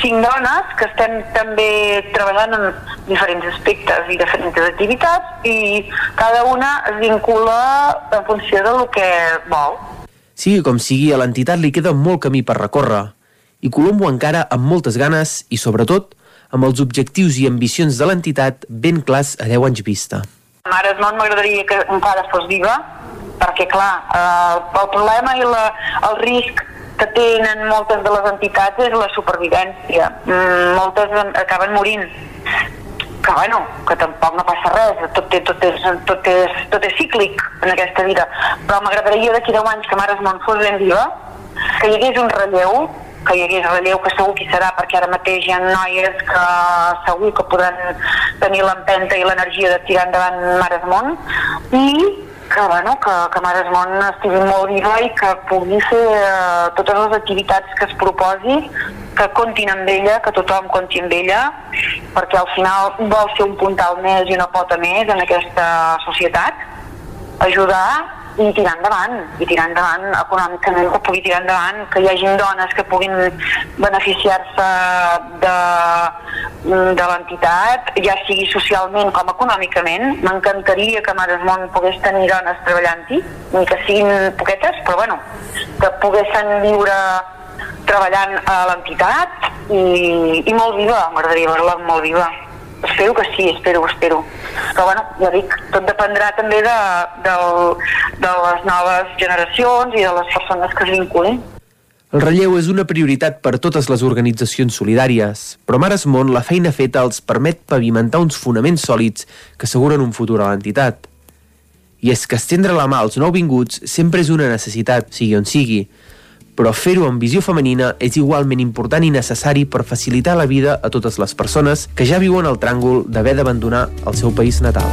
cinc dones que estem també treballant en diferents aspectes i diferents activitats i cada una es vincula en funció del que vol.
Sigui com sigui, a l'entitat li queda molt camí per recórrer i Colombo encara amb moltes ganes i, sobretot, amb els objectius i ambicions de l'entitat ben clars a 10 anys vista.
Mare Món m'agradaria que encara fos viva, perquè clar, eh, el problema i la, el risc que tenen moltes de les entitats és la supervivència. Mm, moltes acaben morint que bueno, que tampoc no passa res, tot, té, tot, és, tot, és, tot és cíclic en aquesta vida, però m'agradaria d'aquí 10 anys que Mares Món fos ben viva, que hi hagués un relleu que hi hagués relleu, que segur que serà, perquè ara mateix hi ha noies que segur que podran tenir l'empenta i l'energia de tirar endavant Mares Món, i que, bueno, que, que Mares Món estigui molt viva i que pugui fer eh, totes les activitats que es proposi, que comptin amb ella, que tothom compti amb ella, perquè al final vol ser un puntal més i una pota més en aquesta societat, ajudar i tirar endavant, i tirar endavant econòmicament, que pugui tirar endavant, que hi hagin dones que puguin beneficiar-se de, de l'entitat, ja sigui socialment com econòmicament. M'encantaria que Mares Món pogués tenir dones treballant-hi, ni que siguin poquetes, però bueno, que poguessin viure treballant a l'entitat i, i molt viva, m'agradaria veure-la molt viva. Espero que sí, espero, espero. Però bueno, ja dic, tot dependrà també de, de, de les noves generacions i de les persones que es vinculin.
El relleu és una prioritat per totes les organitzacions solidàries, però Mares Món la feina feta els permet pavimentar uns fonaments sòlids que asseguren un futur a l'entitat. I és que estendre la mà als nouvinguts sempre és una necessitat, sigui on sigui, però fer-ho amb visió femenina és igualment important i necessari per facilitar la vida a totes les persones que ja viuen el tràngol d'haver d'abandonar el seu país natal.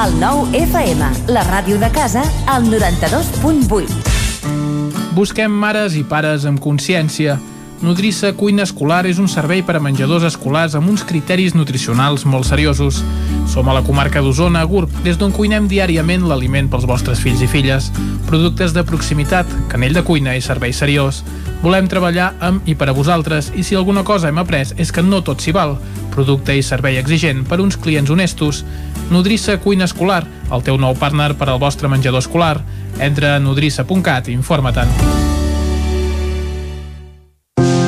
El nou FM, la ràdio de casa, al 92.8.
Busquem mares i pares amb consciència. Nodrissa Cuina Escolar és un servei per a menjadors escolars amb uns criteris nutricionals molt seriosos. Som a la comarca d'Osona, Gurb, des d'on cuinem diàriament l'aliment pels vostres fills i filles. Productes de proximitat, canell de cuina i servei seriós. Volem treballar amb i per a vosaltres i si alguna cosa hem après és que no tot s'hi val. Producte i servei exigent per uns clients honestos. Nodrissa Cuina Escolar, el teu nou partner per al vostre menjador escolar. Entra a nodrissa.cat i informa-te'n.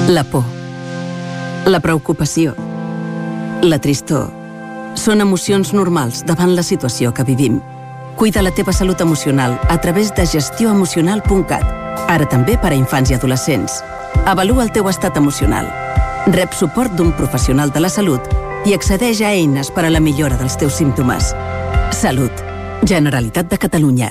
La por, la preocupació, la tristor. Són emocions normals davant la situació que vivim. Cuida la teva salut emocional a través de gestioemocional.cat, ara també per a infants i adolescents. Avalua el teu estat emocional. Rep suport d'un professional de la salut i accedeix a eines per a la millora dels teus símptomes. Salut. Generalitat de Catalunya.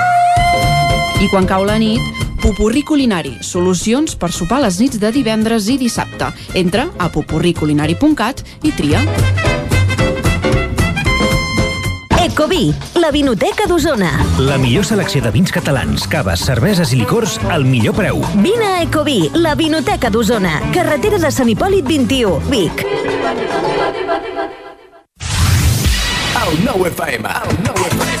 I quan cau la nit, Pupurri Culinari, solucions per sopar les nits de divendres i dissabte. Entra a pupurriculinari.cat i tria.
Ecoví, la vinoteca d'Osona.
La millor selecció de vins catalans, caves, cerveses i licors al millor preu.
Vine a Ecoví, la vinoteca d'Osona. Carretera de Sant Hipòlit 21, Vic.
El nou FM. El nou FM.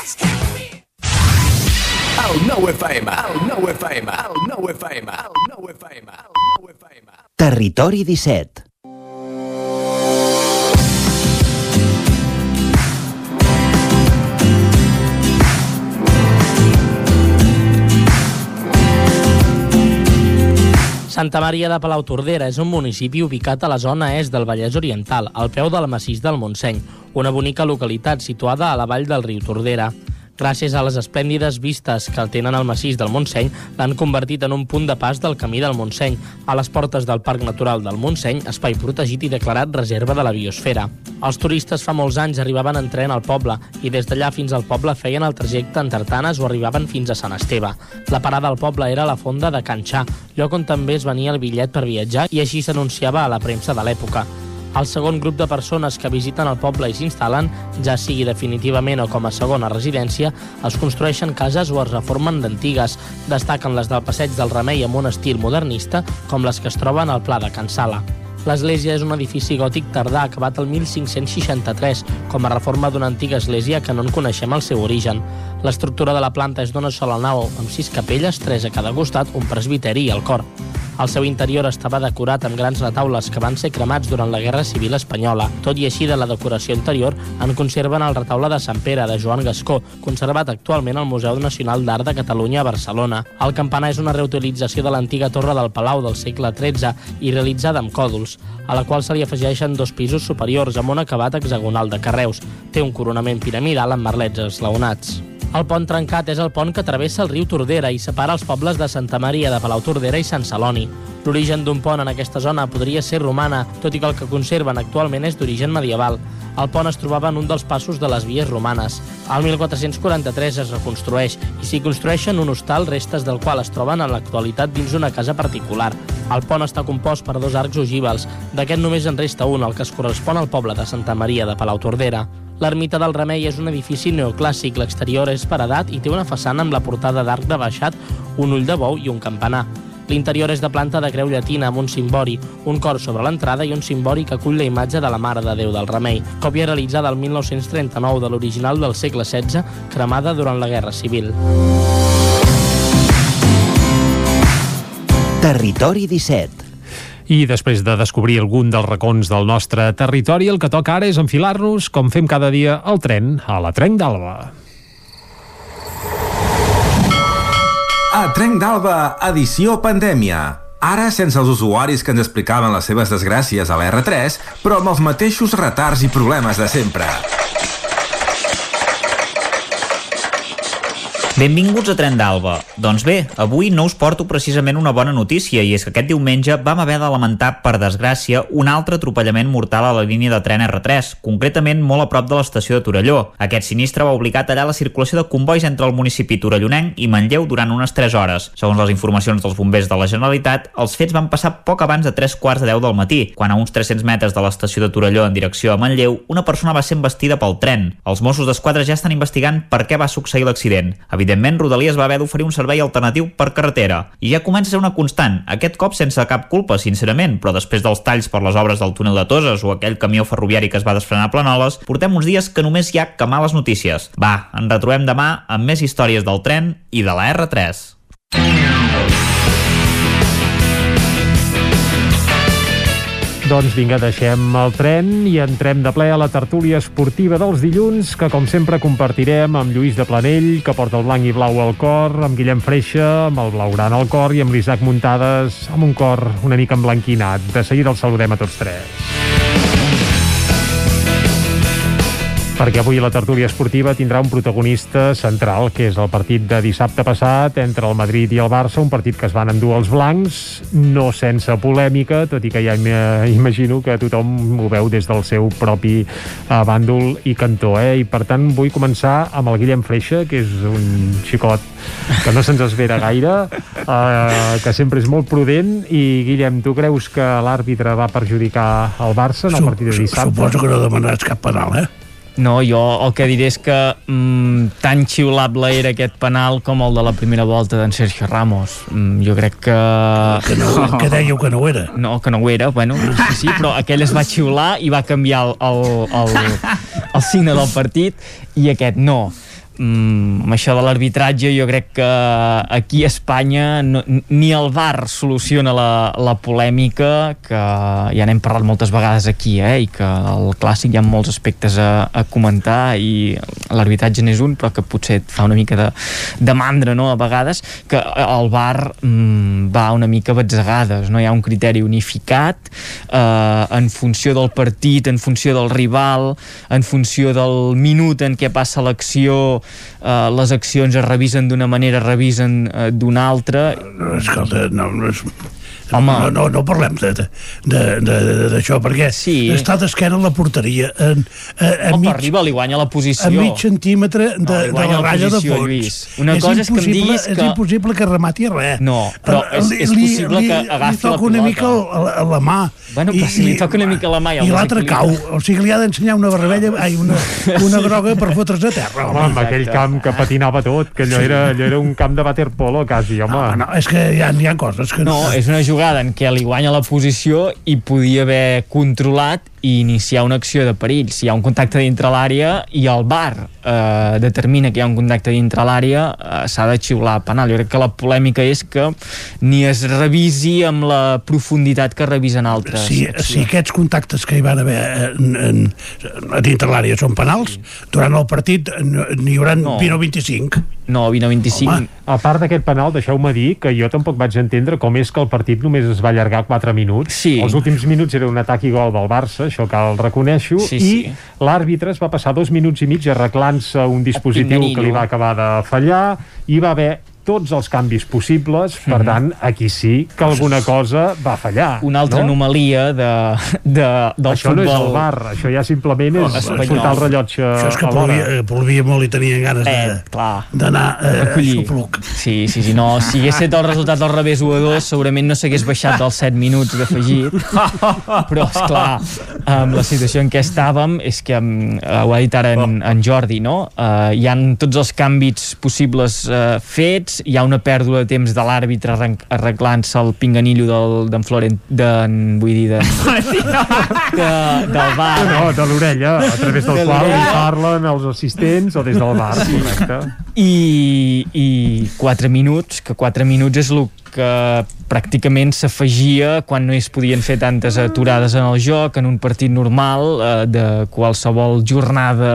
El nou FM. El nou FM. El nou FM. El nou FM. El nou FM.
Territori 17.
Santa Maria de Palautordera és un municipi ubicat a la zona est del Vallès Oriental, al peu del massís del Montseny, una bonica localitat situada a la vall del riu Tordera. Gràcies a les esplèndides vistes que tenen al massís del Montseny, l'han convertit en un punt de pas del camí del Montseny, a les portes del Parc Natural del Montseny, espai protegit i declarat reserva de la biosfera. Els turistes fa molts anys arribaven en tren al poble i des d'allà fins al poble feien el trajecte en tartanes o arribaven fins a Sant Esteve. La parada al poble era la fonda de Can Xà, lloc on també es venia el bitllet per viatjar i així s'anunciava a la premsa de l'època. El segon grup de persones que visiten el poble i s'instal·len, ja sigui definitivament o com a segona residència, es construeixen cases o es reformen d'antigues. Destaquen les del Passeig del Remei amb un estil modernista, com les que es troben al Pla de Can Sala. L'església és un edifici gòtic tardà acabat el 1563, com a reforma d'una antiga església que no en coneixem el seu origen. L'estructura de la planta és d'una sola nau, amb sis capelles, tres a cada costat, un presbiteri i el cor. El seu interior estava decorat amb grans retaules que van ser cremats durant la Guerra Civil Espanyola. Tot i així, de la decoració interior en conserven el retaule de Sant Pere, de Joan Gascó, conservat actualment al Museu Nacional d'Art de Catalunya a Barcelona. El campanar és una reutilització de l'antiga torre del Palau del segle XIII i realitzada amb còdols, a la qual se li afegeixen dos pisos superiors amb un acabat hexagonal de carreus. Té un coronament piramidal amb merlets esglaonats. El pont trencat és el pont que travessa el riu Tordera i separa els pobles de Santa Maria de Palau Tordera i Sant Celoni. L'origen d'un pont en aquesta zona podria ser romana, tot i que el que conserven actualment és d'origen medieval. El pont es trobava en un dels passos de les vies romanes. Al 1443 es reconstrueix i s'hi construeixen un hostal, restes del qual es troben en l'actualitat dins una casa particular. El pont està compost per dos arcs ogivals. D'aquest només en resta un, el que es correspon al poble de Santa Maria de Palau Tordera. L'ermita del Remei és un edifici neoclàssic. L'exterior és paredat i té una façana amb la portada d'arc de baixat, un ull de bou i un campanar. L'interior és de planta de creu llatina amb un cimbori, un cor sobre l'entrada i un cimbori que acull la imatge de la Mare de Déu del Remei, còpia realitzada el 1939 de l'original del segle XVI, cremada durant la Guerra Civil.
Territori 17
I després de descobrir algun dels racons del nostre territori, el que toca ara és enfilar-nos, com fem cada dia, al tren, a la Trenc d'Alba.
A Trenc d'Alba, edició pandèmia. Ara sense els usuaris que ens explicaven les seves desgràcies a la R3, però amb els mateixos retards i problemes de sempre.
Benvinguts a Tren d'Alba. Doncs bé, avui no us porto precisament una bona notícia i és que aquest diumenge vam haver de lamentar, per desgràcia, un altre atropellament mortal a la línia de tren R3, concretament molt a prop de l'estació de Torelló. Aquest sinistre va obligar a tallar la circulació de convois entre el municipi torellonenc i Manlleu durant unes 3 hores. Segons les informacions dels bombers de la Generalitat, els fets van passar poc abans de 3 quarts de 10 del matí, quan a uns 300 metres de l'estació de Torelló en direcció a Manlleu, una persona va ser embestida pel tren. Els Mossos d'Esquadra ja estan investigant per què va succeir l'accident. Evidentment, Rodalies va haver d'oferir un servei alternatiu per carretera. I ja comença a ser una constant, aquest cop sense cap culpa, sincerament, però després dels talls per les obres del túnel de Toses o aquell camió ferroviari que es va desfrenar a Planoles, portem uns dies que només hi ha que males notícies. Va, ens retrobem demà amb més històries del tren i de la R3.
Doncs vinga, deixem el tren i entrem de ple a la tertúlia esportiva dels dilluns, que com sempre compartirem amb Lluís de Planell, que porta el blanc i blau al cor, amb Guillem Freixa, amb el blaugrana al cor i amb l'Isaac Muntades, amb un cor una mica emblanquinat. De seguida els saludem a tots tres. Perquè avui la tertúlia esportiva tindrà un protagonista central, que és el partit de dissabte passat entre el Madrid i el Barça, un partit que es van endur els blancs, no sense polèmica, tot i que ja imagino que tothom ho veu des del seu propi uh, bàndol i cantó, eh? I per tant vull començar amb el Guillem Freixa, que és un xicot que no se'ns espera gaire, uh, que sempre és molt prudent, i Guillem, tu creus que l'àrbitre va perjudicar el Barça en el partit de dissabte?
Suposo que no demanaràs cap penal, eh?
No, jo el que diré és que mm, tan xiulable era aquest penal com el de la primera volta d'en Sergio Ramos. Mm, jo crec que...
Que, no, que dèieu que no ho era.
No, que no ho era, bueno, sí, sí, però aquell es va xiular i va canviar el, el, el, el signe del partit i aquest no mm, amb això de l'arbitratge jo crec que aquí a Espanya no, ni el VAR soluciona la, la polèmica que ja n'hem parlat moltes vegades aquí eh, i que al clàssic hi ha molts aspectes a, a comentar i l'arbitratge n'és un però que potser et fa una mica de, de mandra no, a vegades que el VAR mm, va una mica batzegades no? Hi ha un criteri unificat eh, en funció del partit en funció del rival en funció del minut en què passa l'acció eh, les accions es revisen d'una manera, es revisen eh, d'una altra.
Escolta, no, no és... Home. No, no, no parlem d'això, perquè sí. està d'esquena a la porteria. En, a, a
Home,
mig,
arriba, li guanya la posició.
A mig centímetre de,
no,
de la ratlla de fons.
Lluís. Una és cosa és que em diguis que...
És impossible que remati res.
No, però és, és possible
li,
que agafi
li toca una mica a, a la mà.
Bueno, però I, si li toca una mica a la mà...
I l'altre cau. O sigui, li ha d'ensenyar una barbella, ai, una, una groga per fotre's a terra.
Home, amb aquell camp que patinava tot, que allò, sí. era, allò era un camp de waterpolo, quasi, home.
No, no, és que hi ha, hi ha coses que
no... No, és una una jugada en què li guanya la posició i podia haver controlat i iniciar una acció de perill. Si hi ha un contacte dintre l'àrea i el bar eh, determina que hi ha un contacte dintre l'àrea, eh, s'ha de xiular penal. Jo crec que la polèmica és que ni es revisi amb la profunditat que revisen altres.
Si, si aquests contactes que hi van haver en, en, a dintre l'àrea són penals, durant el partit n'hi haurà no. 20 o 25.
No, 20 o 25.
Home, a part d'aquest penal, deixeu-me dir que jo tampoc vaig entendre com és que el partit només es va allargar 4 minuts.
Sí.
Els últims minuts era un atac i gol del Barça, això cal reconèixer,
Sí,
i
sí.
l'àrbitre es va passar dos minuts i mig arreglant-se un dispositiu que li va acabar de fallar, i va haver tots els canvis possibles, per tant, aquí sí que alguna cosa va fallar.
Una altra
no?
anomalia de, de, del
això
futbol.
no és el bar, això ja simplement és
espanyol.
portar el rellotge
Això és que
a l'hora.
Polvia, Polvia molt hi tenien ganes
Eh,
d'anar eh, a xupluc.
Sí, sí, sí, no, si hagués estat el resultat al revés 1 a 2, segurament no s'hagués baixat dels 7 minuts d'afegit, però, és clar amb la situació en què estàvem, és que ho ha dit ara en, en Jordi, no? Uh, hi han tots els canvis possibles uh, fets, hi ha una pèrdua de temps de l'àrbitre arreglant-se el pinganillo del, d'en Florent, d'en, vull dir, de, de, del bar.
No, de l'orella, a través del
De
qual li parlen els assistents o des del bar, correcte.
i, i 4 minuts, que 4 minuts és el que pràcticament s'afegia quan no es podien fer tantes aturades en el joc en un partit normal eh, de qualsevol jornada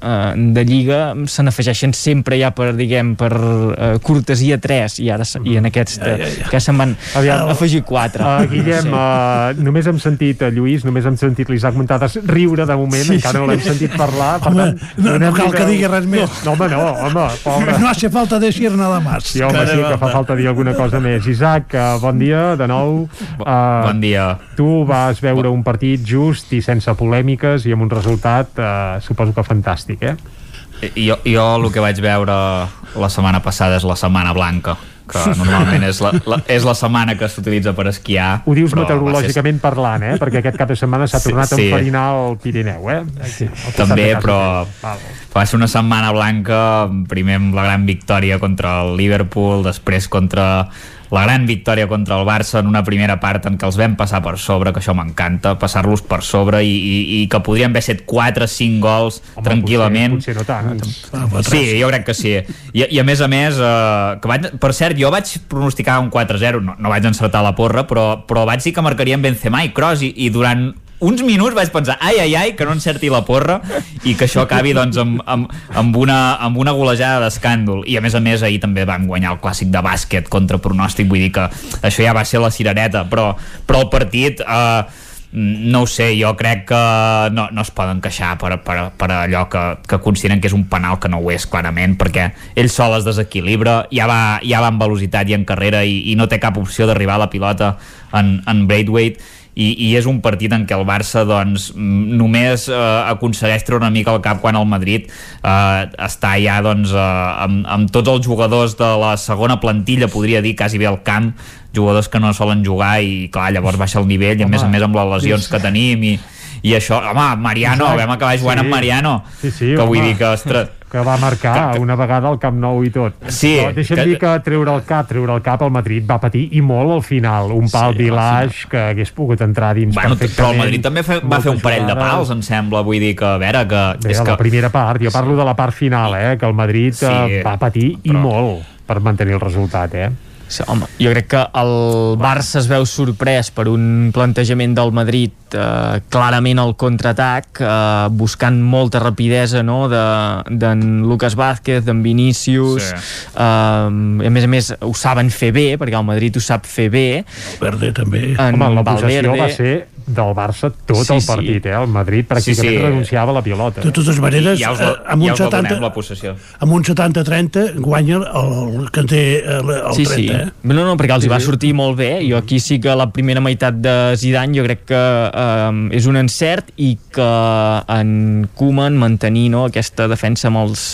eh, de lliga se n'afegeixen sempre ja per, diguem, per eh, cortesia 3 i ara i en aquests
Ja, ja, ja.
que se'n van
Aviam.
afegir 4
Uh, Guillem, uh, només hem sentit a Lluís, només hem sentit l'Isaac Muntades riure de moment,
Sí,
encara no l'hem
sí.
sentit parlar. Per
Home,
tant,
no- no cal que digui res més.
No, no, home, no, home, pobre.
No hace falta decir nada más.
Sí, home, sí, que fa falta dir alguna cosa més. Isaac, uh, bon dia, de nou. Uh,
bon dia.
Tu vas veure un partit just i sense polèmiques i amb un resultat, uh, suposo que fantàstic, eh?
Jo, jo el que vaig veure la setmana passada és la setmana blanca que normalment és la, la, és la setmana que s'utilitza per esquiar
Ho dius
va ser-
meteorològicament parlant, eh? Perquè aquest cap de setmana s'ha
Sí,
tornat a
sí.
enfarinar el Pirineu, eh? Sí,
també, però va ser una setmana blanca primer amb la gran victòria contra el Liverpool després contra la gran victòria contra el Barça en una primera part en què els vam passar per sobre, que això m'encanta, passar-los per sobre i, i, i que podrien haver set 4 5 gols
Home,
tranquil·lament
Potser, potser no tant.
Ah,
Sí, jo crec que sí. I, i a més a més, eh, que vaig, per cert, jo vaig pronosticar un 4-0, no, no vaig encertar la porra, però, però vaig dir que marcarien Benzema i Kroos i, i durant uns minuts vaig pensar, ai, ai, ai, que no encerti la porra i que això acabi doncs, amb, amb, amb, una, amb una golejada d'escàndol. I a més a més, ahir també vam guanyar el clàssic de bàsquet contra pronòstic, vull dir que això ja va ser la cirereta, però, però el partit... Eh, no ho sé, jo crec que no, no es poden queixar per, per, per allò que, que consideren que és un penal que no ho és clarament, perquè ell sol es desequilibra, ja va, ja va en velocitat i en carrera i, i no té cap opció d'arribar a la pilota en, en Braithwaite i, i és un partit en què el Barça doncs, només eh, aconsegueix treure una mica el cap quan el Madrid eh, està ja doncs, eh, amb, amb tots els jugadors de la segona plantilla, podria dir, quasi bé al camp jugadors que no solen jugar i clar, llavors baixa el nivell i a
Home,
més a més amb les lesions
sí.
que tenim i, i això, home, Mariano,
Exacte.
vam acabar jugant
Sí.
amb Mariano
Sí, sí,
que
home.
vull dir que, ostres,
que va marcar una vegada al Camp Nou i tot.
Sí,
Però deixa'm
que-
dir que treure el cap, treure el cap al Madrid va patir i molt al final. Un pal
Sí,
Village que hagués pogut entrar dins
Bueno,
perfectament.
però el Madrid també fe, va fer un parell de pals, em sembla, vull dir que, a veure, que...
Bé,
és
a
que
la primera part, jo parlo de la part final, eh, que el Madrid
Sí,
eh, va patir i
però-
molt per mantenir el resultat, eh?
Sí, home, jo crec que el Barça es veu sorprès per un plantejament del Madrid eh, clarament al contraatac, eh, buscant molta rapidesa no? d'en de, Lucas Vázquez, d'en Vinícius,
Sí.
eh, a més a més ho saben fer bé, perquè el Madrid ho sap fer bé.
Verde també.
En
Home, la possessió
Valverde.
va ser del Barça tot
Sí,
el
sí.
partit, eh? El Madrid pràcticament
Sí, sí.
renunciava a la pilota.
De totes maneres,
ja us,
eh, amb un
ja us la
70
donem, la possessió.
amb un 70-30 guanya el, el que en té el, el
sí,
30,
sí.
eh?
No, no, perquè els
Sí,
hi va
sí.
sortir molt bé. Jo aquí sí que la primera meitat de Zidane jo crec que eh, és un encert i que en Koeman mantenir no, aquesta defensa amb els,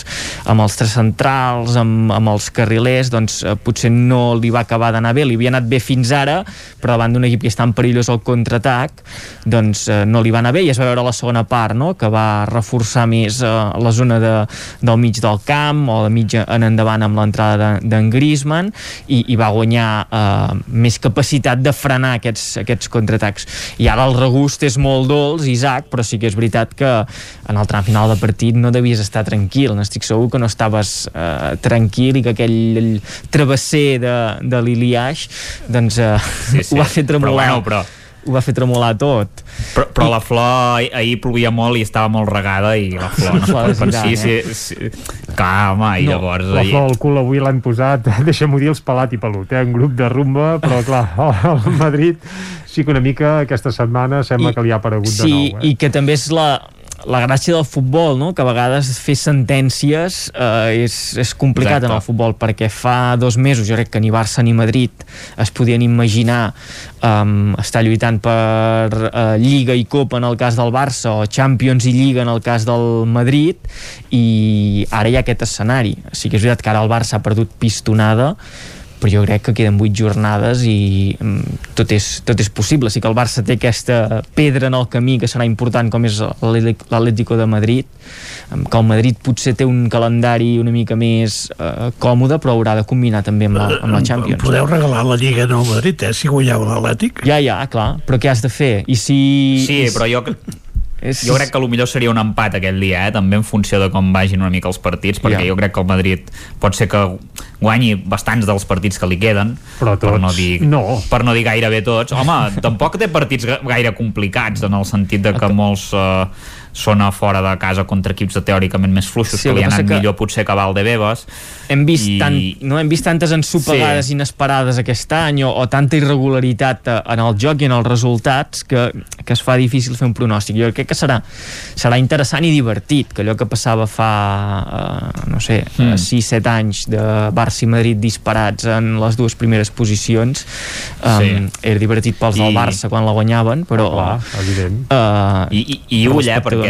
amb els tres centrals, amb, amb els carrilers, doncs eh, potser no li va acabar d'anar bé. Li havia anat bé fins ara, però davant d'un equip que és tan perillós al contraatac, doncs eh, no li va anar bé i es va veure la segona part no? que va reforçar més eh, la zona de, del mig del camp o de mig en endavant amb l'entrada d'en Griezmann i, i va guanyar eh, més capacitat de frenar aquests, aquests contraatacs i ara el regust és molt dolç Isaac, però sí que és veritat que en el tram final de partit no devies estar tranquil n'estic segur que no estaves eh, tranquil i que aquell travesser de, de l'Iliaix doncs eh,
Sí, sí.
ho va fer tremolar
Però bueno, però-
ho va fer tremolar tot
Però, però la flor ahir, plovia molt i estava molt regada i la flor no es
Flor
pot sí,
eh?
sí, sí. Clar, home, i
No,
llavors...
la
ahir-
flor al cul avui l'han posat, deixa'm-ho dir, els pelat i pelut, eh? un grup de rumba, però clar, el Madrid sí que una mica aquesta setmana sembla I, que li ha aparegut
sí,
de nou. Eh?
i que també és la, la gràcia del futbol, no? que a vegades fer sentències eh, és, és complicat
Exacte.
en el futbol, perquè fa dos mesos jo crec que ni Barça ni Madrid es podien imaginar um, estar lluitant per uh, Lliga i Copa en el cas del Barça o Champions i Lliga en el cas del Madrid i ara hi ha aquest escenari sí que és veritat que ara el Barça ha perdut pistonada però jo crec que queden 8 jornades i mm, tot és, tot és possible. Sí que el Barça té aquesta pedra en el camí que serà important com és l'Atlético de Madrid, em, que el Madrid potser té un calendari una mica més eh, còmode, però haurà de combinar també amb la, amb la Champions.
Podeu regalar la Lliga no al Madrid, eh, si guanyeu l'Atlètic.
Ja, ja, clar, però què has de fer? I si...
Sí,
i si-
però jo,
és...
jo crec que el millor seria un empat aquell dia, eh? també en funció de com vagin una mica els partits, perquè
Ja.
jo crec que el Madrid pot ser que guanyi bastants dels partits que li queden,
Però
per
tots
no dir,
no.
per no dir gairebé tots. Home, tampoc té partits ga- gaire complicats, en el sentit de que molts eh, són a fora de casa contra equips de teòricament més fluixos,
Sí,
que li
que
ha
passa
anat millor potser que Valdebebas.
hem vist,
I-
tant, no? hem vist tantes ensopegades
Sí.
inesperades aquest any o, o tanta irregularitat eh, en el joc i en els resultats que, que es fa difícil fer un pronòstic. Jo crec que serà, serà interessant i divertit, que allò que passava fa, eh, no sé,
Mm.
mm. 6-7 anys de Barça i Madrid disparats en les dues primeres posicions, um,
Sí.
era divertit pels del
I-
Barça quan la guanyaven, però...
Clar, evident.
Uh,
I, i, i ull, eh, perquè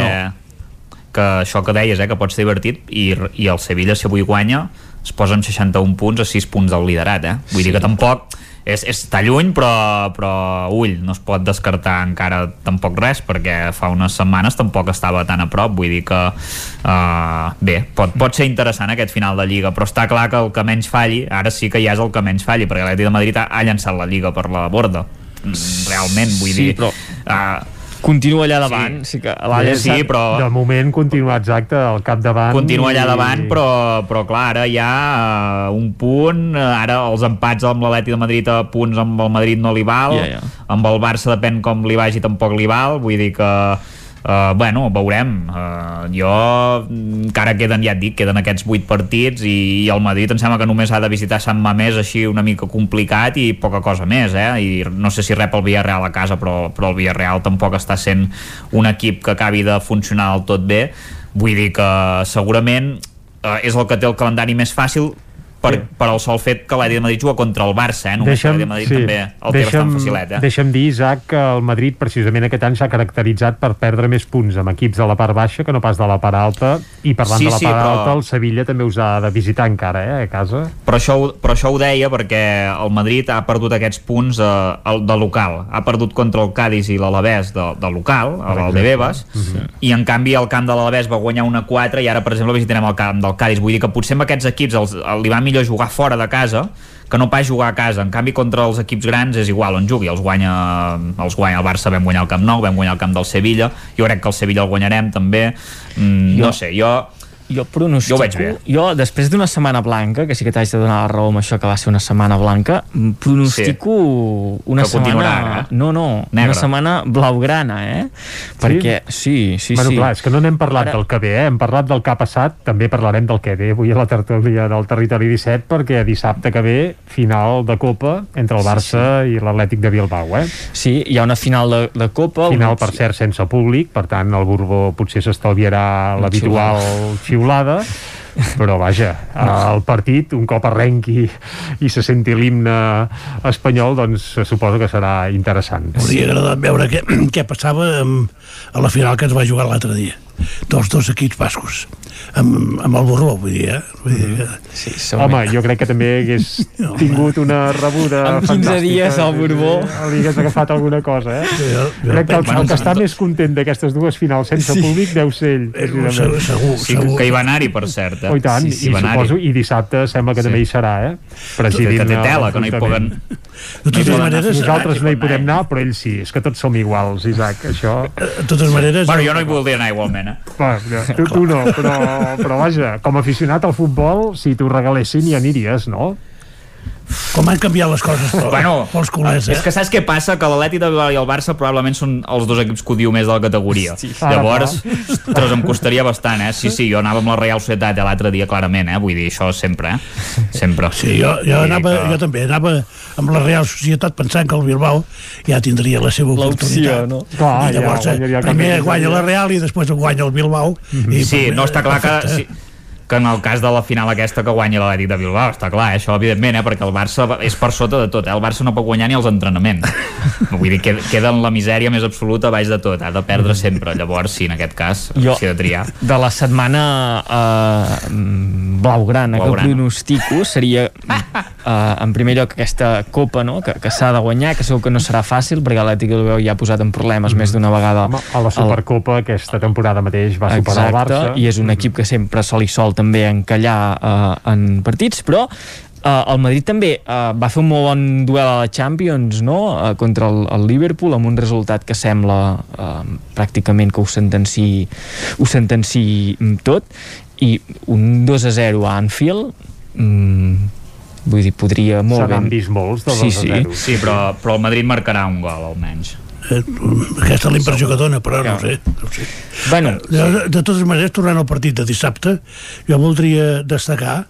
que això que deies, eh, que pot ser divertit i, i el Sevilla, si avui guanya es posa amb 61 punts a 6 punts del liderat eh? vull sí. dir que tampoc és, és, està lluny però, però ull, no es pot descartar encara tampoc res perquè fa unes setmanes tampoc estava tan a prop vull dir que uh, bé, pot, pot ser interessant aquest final de Lliga però està clar que el que menys falli ara sí que ja és el que menys falli perquè l'Atlètic de Madrid ha, ha llançat la Lliga per la borda Mm, realment, vull
Sí,
dir
però-
uh,
continua allà davant, sí, sí que l'ha
Sí, sí, però-
De moment continua exacte al capdavant.
continua allà
i-
davant però, però clar, ara hi ha uh, un punt, uh, ara els empats amb l'Atleti de Madrid a punts amb el Madrid no li val,
Ja, ja.
amb el Barça depèn com li vagi tampoc li val vull dir que Uh, bueno, veurem uh, jo mm, encara queden, ja et dic, queden aquests 8 partits i, i el Madrid em sembla que només ha de visitar Sant Mamés així una mica complicat i poca cosa més, eh? i no sé si rep el Villarreal a casa però, però el Villarreal tampoc està sent un equip que acabi de funcionar del tot bé vull dir que segurament uh, és el que té el calendari més fàcil per,
Sí.
per el sol fet que l'Atleti de Madrid juga contra el Barça, eh? només que l'Atleti de Madrid també el té bastant facilet. Eh?
Deixa'm dir, Isaac, que el Madrid precisament aquest any s'ha caracteritzat per perdre més punts amb equips de la part baixa que no pas de la part alta i parlant
Sí,
de la
sí,
part
però-
alta el Sevilla també us ha de visitar encara, eh, a casa
però això, però això ho deia perquè el Madrid ha perdut aquests punts eh, de local, ha perdut contra el Cádiz i l'Alavés de, de local, a l'Aldebebas i en canvi el camp de l'Alavés va guanyar una 4 i ara per exemple visitarem el camp del Cádiz vull dir que potser amb aquests equips els, li va millor jugar fora de casa que no pas jugar a casa, en canvi contra els equips grans és igual on jugui, els guanya els guanya el Barça, vam guanyar el Camp Nou vam guanyar el camp del Sevilla, jo crec que el Sevilla el guanyarem també, mm,
Jo-
no sé jo
jo pronostico,
Jo ho veig bé.
jo després d'una setmana blanca, que sí que t'haig de donar la raó amb això que va ser una setmana blanca, pronostico una
Que
setmana...
eh?
No, no,
Negra.
una setmana blaugrana, eh? Perquè, sí, sí,
bueno,
sí.
clar, és que no n'hem parlat
Ara-
del que ve, eh? hem parlat del que ha passat, també parlarem del que ve avui a la tertúlia del Territori 17, perquè dissabte que ve, final de Copa entre el Barça i l'Atlètic de Bilbao, eh?
Sí, hi ha una final de, de Copa.
Final,
un-
per cert, sense públic, per tant, el Borbó potser s'estalviarà l'habitual xiulada, però vaja, el partit, un cop arrenqui i se senti l'himne espanyol, doncs se suposa que serà interessant.
M'hauria agradat veure què, què passava a la final que ens va jugar l'altre dia. dels dos equips bascos amb, amb el Borbó, vull dir, eh? Vull dir que...
sí,
Home, jo crec que també hagués tingut una rebuda
Amb 15
fantàstica.
dies al Borbó.
Eh, Li hagués agafat alguna cosa, eh?
Jo, jo
crec que el, el que està més content d'aquestes dues finals sense
Sí.
públic deu ser ell. precisament.
segur, segur,
Sí, que, hi va anar-hi, per cert. Eh?
Oh, i tant,
sí, sí,
i suposo, i dissabte sembla que
Sí.
també hi serà, eh? Presidint
Que té tela,
el
que no hi poden-
De totes maneres,
anar. Nosaltres no hi podem anar, però ells sí. És que tots som iguals, Isaac, això...
De totes maneres...
Bueno, jo no hi voldria anar igualment, eh?
Va, tu, tu no, però, però vaja, com aficionat al futbol, si t'ho regalessin hi aniries, no?
Com han canviat les coses per,
Bueno,
pels culers, eh?
és que saps què passa? Que l'Atlètic de Bilbao i el Barça probablement són els dos equips que odio més de la categoria.
Sí.
Llavors,
Ara,
ostres, em costaria bastant, eh? Sí, sí, jo anava amb la Real Societat l'altre dia, clarament, eh? Vull dir, això sempre, eh? Sempre.
Sí, jo, jo, anava,
que-
jo també anava amb la Real Societat pensant que el Bilbao ja tindria la seva oportunitat.
no?
Clar,
I llavors,
ja
eh, primer guanya la Real i després guanya el Bilbao. I
Sí, no està clar que...
perfecte.
Que en el cas de la final aquesta que guanya l'Atlètic de Bilbao, està clar, eh, això evidentment, eh, perquè el Barça és per sota de tot, eh? el Barça no pot guanyar ni els entrenaments vull dir, queda, en la misèria més absoluta baix de tot, ha de perdre sempre llavors sí, en aquest cas,
Jo-
ha de triar
de la setmana eh, mm, blaugrana, que el
Blaugrana.
pronostico seria eh, en primer lloc aquesta copa no? que, que s'ha de guanyar, que segur que no serà fàcil perquè l'Atlètic de Bilbao ja ha posat en problemes més d'una vegada
Home, a la Supercopa aquesta temporada mateix va superar el Barça.
i és un equip que sempre se li sol també encallar eh, en partits, però eh, el Madrid també eh, va fer un molt bon duel a la Champions no? eh, contra el, el Liverpool amb un resultat que sembla eh, pràcticament que ho sentenci, ho sentenci tot i un 2 a 0 a Anfield mm, vull dir, podria molt
Se n'han
ben...
vist molts de
sí,
2 a
sí.
0.
sí, però, però el Madrid marcarà un gol almenys
Eh, aquesta és la impressió que dona, però no sé. No sé.
Bueno,
de, de totes maneres, tornant al partit de dissabte, jo voldria destacar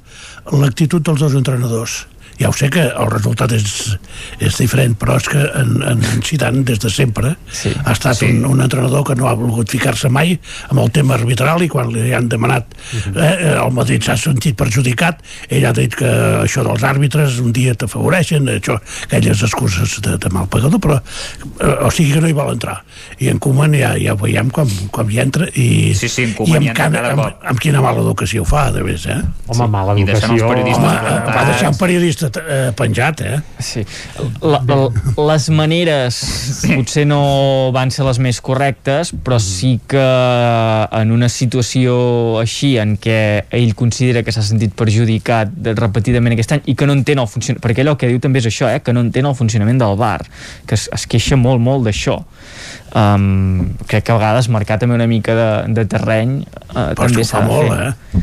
l'actitud dels dos entrenadors. Ja ho sé que el resultat és, és diferent, però és que en, en, Zidane, des de sempre, sí, ha estat sí. un, un entrenador que no ha volgut ficar-se mai amb el tema arbitral i quan li han demanat eh, el Madrid s'ha sentit perjudicat ell ha dit que això dels àrbitres un dia t'afavoreixen, això, aquelles excuses de, de mal pagador, però eh, o sigui que no hi vol entrar i en Koeman ja, ja ho veiem com, com hi entra i,
Sí, sí, en
i amb, can, amb,
cop.
amb quina mala educació ho fa, de més, eh?
Home, mala
I deixant els
educació...
periodistes
Home, eh, va deixar un periodista eh, penjat, eh?
Sí. La, la, les maneres potser no van ser les més correctes, però sí que en una situació així en què ell considera que s'ha sentit perjudicat repetidament aquest any i que no entén el funcionament, perquè allò que diu també és això, eh, que no entén el funcionament del bar, que es, es queixa molt, molt d'això. Um, crec que a vegades marcar també una mica de, de terreny uh,
Però
també s'ha de
molt,
fer.
eh?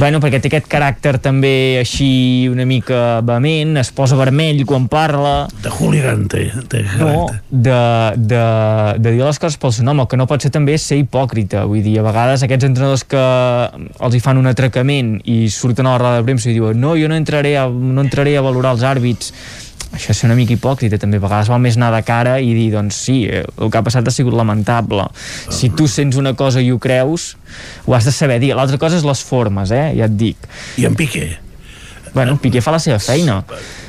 Bueno, perquè té aquest caràcter també així una mica vehement, es posa vermell quan parla...
De hooligan, té. té
No, de, de, de dir les coses pel seu nom, el que no pot ser també és ser hipòcrita, vull dir, a vegades aquests entrenadors que els hi fan un atracament i surten a la roda de premsa i diuen no, jo no entraré a, no entraré a valorar els àrbits això és una mica hipòcrita també, a vegades val més anar de cara i dir, doncs sí, eh, el que ha passat ha sigut lamentable. Si tu sents una cosa i ho creus ho has de saber dir, l'altra cosa és les formes eh? ja et dic.
I en Piqué?
Bueno, Piqué fa la seva feina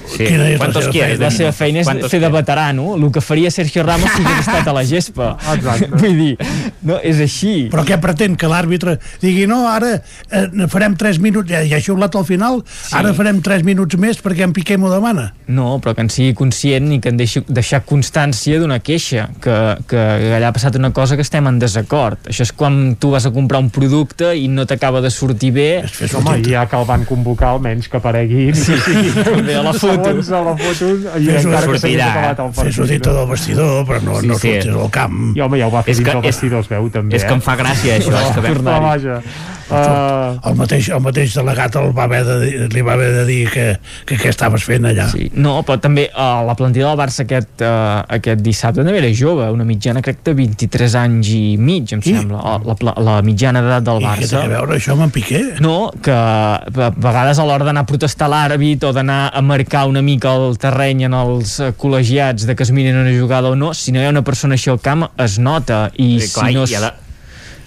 Sí. Quina és la ¿Cuántos seva quieres,
La
Dani?
seva feina és
¿Cuántos
fer de veterano. El que faria Sergio Ramos si hagués estat a la gespa.
Exacte.
Vull dir, no, és així.
Però què pretén? Que l'àrbitre digui no, ara eh, farem 3 minuts, ja, ja ha xiulat al final, sí. ara farem 3 minuts més perquè en Piqué m'ho demana.
No, però que en sigui conscient i que en deixi deixar constància d'una queixa, que, que allà ha passat una cosa que estem en desacord. Això és quan tu vas a comprar un producte i no t'acaba de sortir bé.
Home, ja que el van convocar almenys que aparegui
Sí, a la foto.
segons a la foto i
Fes-ho
encara que
sortirà.
acabat el partit.
Fes-ho dintre del vestidor, però no,
Sí,
no
sí.
surtis al camp.
I home, ja ho va fer
És
dins
que-
del vestidor, es veu també.
és que
eh?
em fa gràcia, això, és que vam
vaja, uh,
El mateix, el mateix delegat el va haver de, dir- li va haver de dir que, que què estaves fent allà.
Sí. No, però també uh, la plantilla del Barça aquest, uh, aquest dissabte també era jove, una mitjana crec de 23 anys i mig, em sembla, oh, la, pla- la mitjana d'edat del
I què té
Barça.
a veure això amb en Piqué?
No, que a vegades a l'hora d'anar a protestar l'àrbit o d'anar a marcar una mica el terreny en els eh, col·legiats de que es miren una jugada o no, si no hi ha una persona així al camp es nota i
Sí,
si
clar,
no...
i ha de-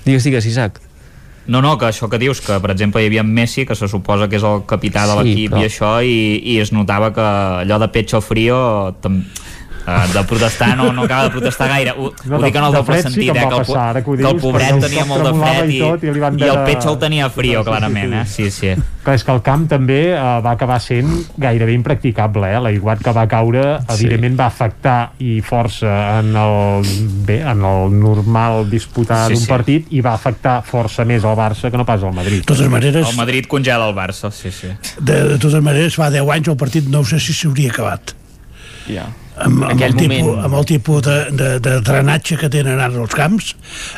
Digues, digues, Isaac.
No, no, que això que dius, que per exemple hi havia Messi, que se suposa que és el capità de
Sí,
l'equip
però-
i això, i, i es notava que allò de pecho frío tam... Uh, de protestar no, no acaba de protestar gaire. Ho,
No,
ho dic en el
de
doble
fred sí
sentit,
que
eh, que, el,
passar, que ho
que el
dius,
pobret tenia molt de fred
i
i,
tot, i li van
i el petxo el tenia frio, clarament, eh? Sí, sí.
Clar, és que el camp també uh, va acabar sent gairebé impracticable, eh? L'aiguat que va caure,
Sí.
evidentment va afectar i força en el, bé, en el normal disputar
Sí,
d'un
sí.
partit i va afectar força més al Barça que no pas al Madrid.
De totes maneres,
El Madrid congela el Barça, sí, sí.
de, de totes maneres, fa 10 anys el partit no sé si s'hauria acabat.
Ja.
Amb, amb, el tipus, amb el tipus de, de, de drenatge que tenen ara els camps,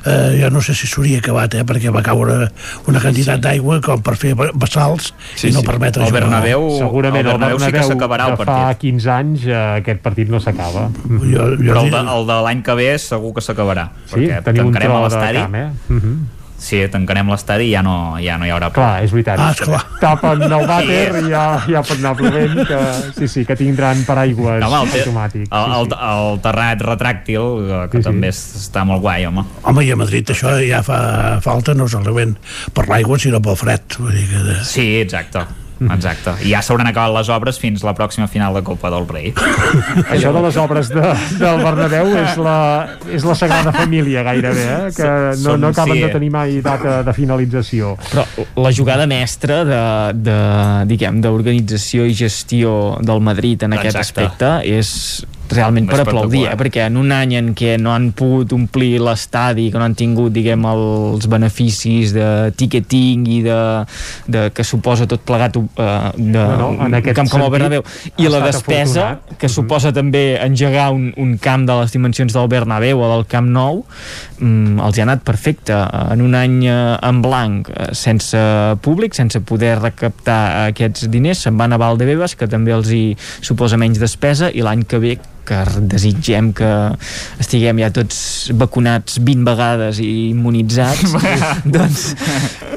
eh, jo no sé si s'hauria acabat, eh, perquè va caure una quantitat d'aigua com per fer bassals
Sí,
i no
sí.
permetre
El
jugar.
Bernabéu-
Segurament
el
el
Bernabéu sí que
Bernabéu
s'acabarà el
de fa 15 anys eh, aquest partit no s'acaba.
Jo,
Però el de, l'any que ve segur que s'acabarà.
Sí,
perquè
tenim un
tancarem l'estadi.
eh? Uh -huh.
Sí, tancarem l'estadi ja no, ja no hi haurà
Clar, és veritat.
Ah, esclar.
Tapen el vàter i ja, ja pot anar plovent, que, sí, sí, que tindran paraigües
No, home, el, el,
automàtics.
el, el terrat retràctil, que, que també és- està molt guai, home.
Home, i a Madrid això ja fa falta no solament per l'aigua, sinó pel fred. Vull dir que de...
Sí, exacte. Exacte. I ja s'hauran acabat les obres fins la pròxima final de Copa del Rei.
Això de les obres de, del Bernabéu és la, és la Sagrada Família gairebé, eh? que no, no acaben
sí.
de tenir mai data de finalització.
Però la jugada mestra de, de diguem, d'organització i gestió del Madrid en aquest
Exacte.
aspecte és realment per aplaudir, eh? Perquè en un any en què no han pogut omplir l'estadi, que no han tingut diguem, els beneficis de ticketing i de, de que suposa tot plegat uh, de,
No, no, en aquest
camp com el Bernabéu i la despesa
afortunat.
que suposa també engegar un, un camp de les dimensions del Bernabéu o del Camp Nou mm, els hi ha anat perfecte en un any eh, en blanc eh, sense públic, sense poder recaptar aquests diners, se'n van a Valdebebas que també els hi suposa menys despesa i l'any que ve que desitgem que estiguem ja tots vacunats 20 vegades i immunitzats doncs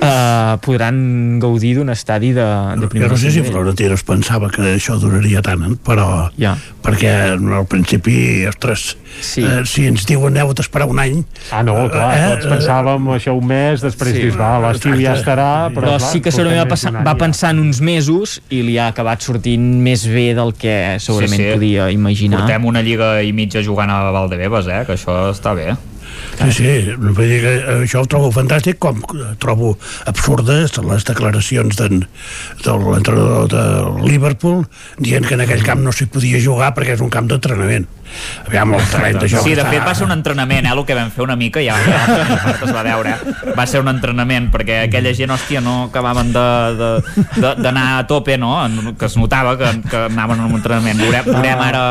eh, podran gaudir d'un estadi de, de
Jo
primer
no sé si
nivell.
Florentino es pensava que això duraria tant, eh, però
Ja.
perquè al principi, ostres,
sí.
eh, si ens diuen heu d'esperar un any...
Ah, no, clar,
eh,
tots pensàvem això un mes, després
Sí.
dius, va, l'estiu ja estarà, però,
però
clar,
sí que segurament va, passar, va pensar en uns mesos i li ha acabat sortint més bé del que segurament
Sí, sí.
podia imaginar
Portem una lliga i mitja jugant a Valdebebas, eh? que això està bé.
Sí, sí, vull dir que això ho trobo fantàstic, com trobo absurdes les declaracions de l'entrenador de Liverpool dient que en aquell camp no s'hi podia jugar perquè és un camp d'entrenament. Aviam, el terreny de joc
Sí, de fet va ser un entrenament, eh, el que vam fer una mica, ja, ja es va veure, eh? va ser un entrenament, perquè aquella gent, hòstia, no acabaven de- de- de- d'anar a tope, no? Que es notava que, que anaven en un entrenament. Veurem, veurem ara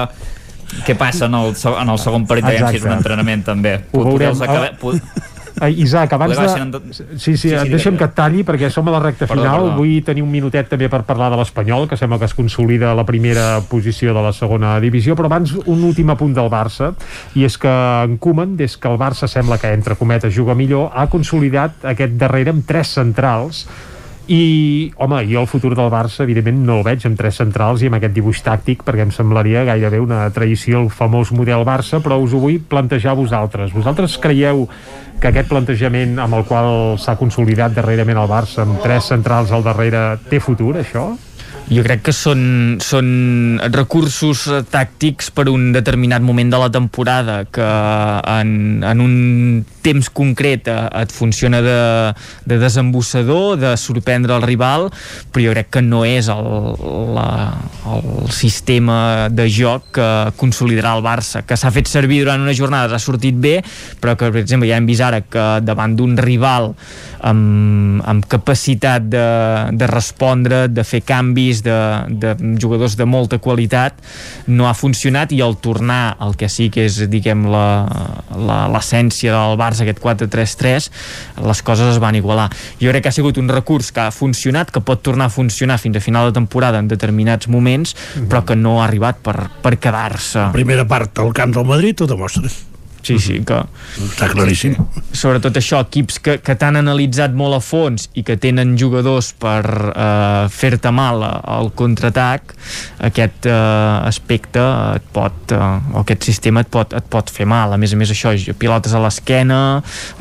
què passa en el, en el segon partit, veurem si és un entrenament també.
Ho veurem.
acabe- po-
Eh, Isaac, abans de... Sí, sí,
Sí, sí,
deixa'm que et talli perquè som a la recta
Perdó,
final.
perdó.
Vull tenir un minutet també per parlar de l'Espanyol, que sembla que es consolida la primera posició de la segona divisió, però abans un últim apunt del Barça, i és que en Koeman, des que el Barça sembla que entre cometes juga millor, ha consolidat aquest darrere amb tres centrals i, home, jo el futur del Barça evidentment no el veig amb tres centrals i amb aquest dibuix tàctic perquè em semblaria gairebé una traïció el famós model Barça però us ho vull plantejar a vosaltres vosaltres creieu que aquest plantejament amb el qual s'ha consolidat darrerament el Barça amb tres centrals al darrere té futur això?
Jo crec que són, són recursos eh, tàctics per un determinat moment de la temporada que en, en un temps concret eh, et funciona de, de desembossador, de sorprendre el rival, però jo crec que no és el, la, el sistema de joc que consolidarà el Barça, que s'ha fet servir durant unes jornades, ha sortit bé, però que, per exemple, ja hem vist ara que davant d'un rival amb, amb capacitat de, de respondre, de fer canvis, de, de jugadors de molta qualitat, no ha funcionat i al tornar al que sí que és, diguem, l'essència del Barça, aquest 4-3-3, les coses es van igualar. Jo crec que ha sigut un recurs que ha funcionat, que pot tornar a funcionar fins a final de temporada en determinats moments, però que no ha arribat per, per quedar-se.
La primera part del camp del Madrid ho demostra.
Sí, sí, que...
Està claríssim.
Sobretot això, equips que, que t'han analitzat molt a fons i que tenen jugadors per eh, fer-te mal al contraatac, aquest eh, aspecte et pot, eh, o aquest sistema et pot, et pot fer mal. A més a més, això, pilotes a l'esquena,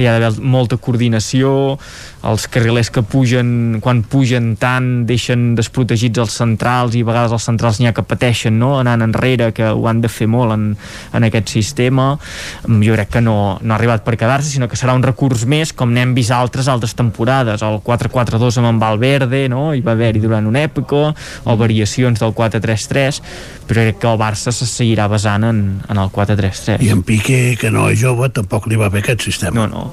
hi ha d'haver molta coordinació, els carrilers que pugen, quan pugen tant, deixen desprotegits els centrals i a vegades els centrals n'hi ha que pateixen, no?, anant enrere, que ho han de fer molt en, en aquest sistema jo crec que no, no ha arribat per quedar-se sinó que serà un recurs més com n'hem vist altres altres temporades, el 4-4-2 amb en Valverde, no? hi va haver-hi durant una època o variacions del 4-3-3 però crec que el Barça se seguirà basant en, en el 4-3-3
I en Piqué, que no és jove, tampoc li va bé aquest sistema.
No, no.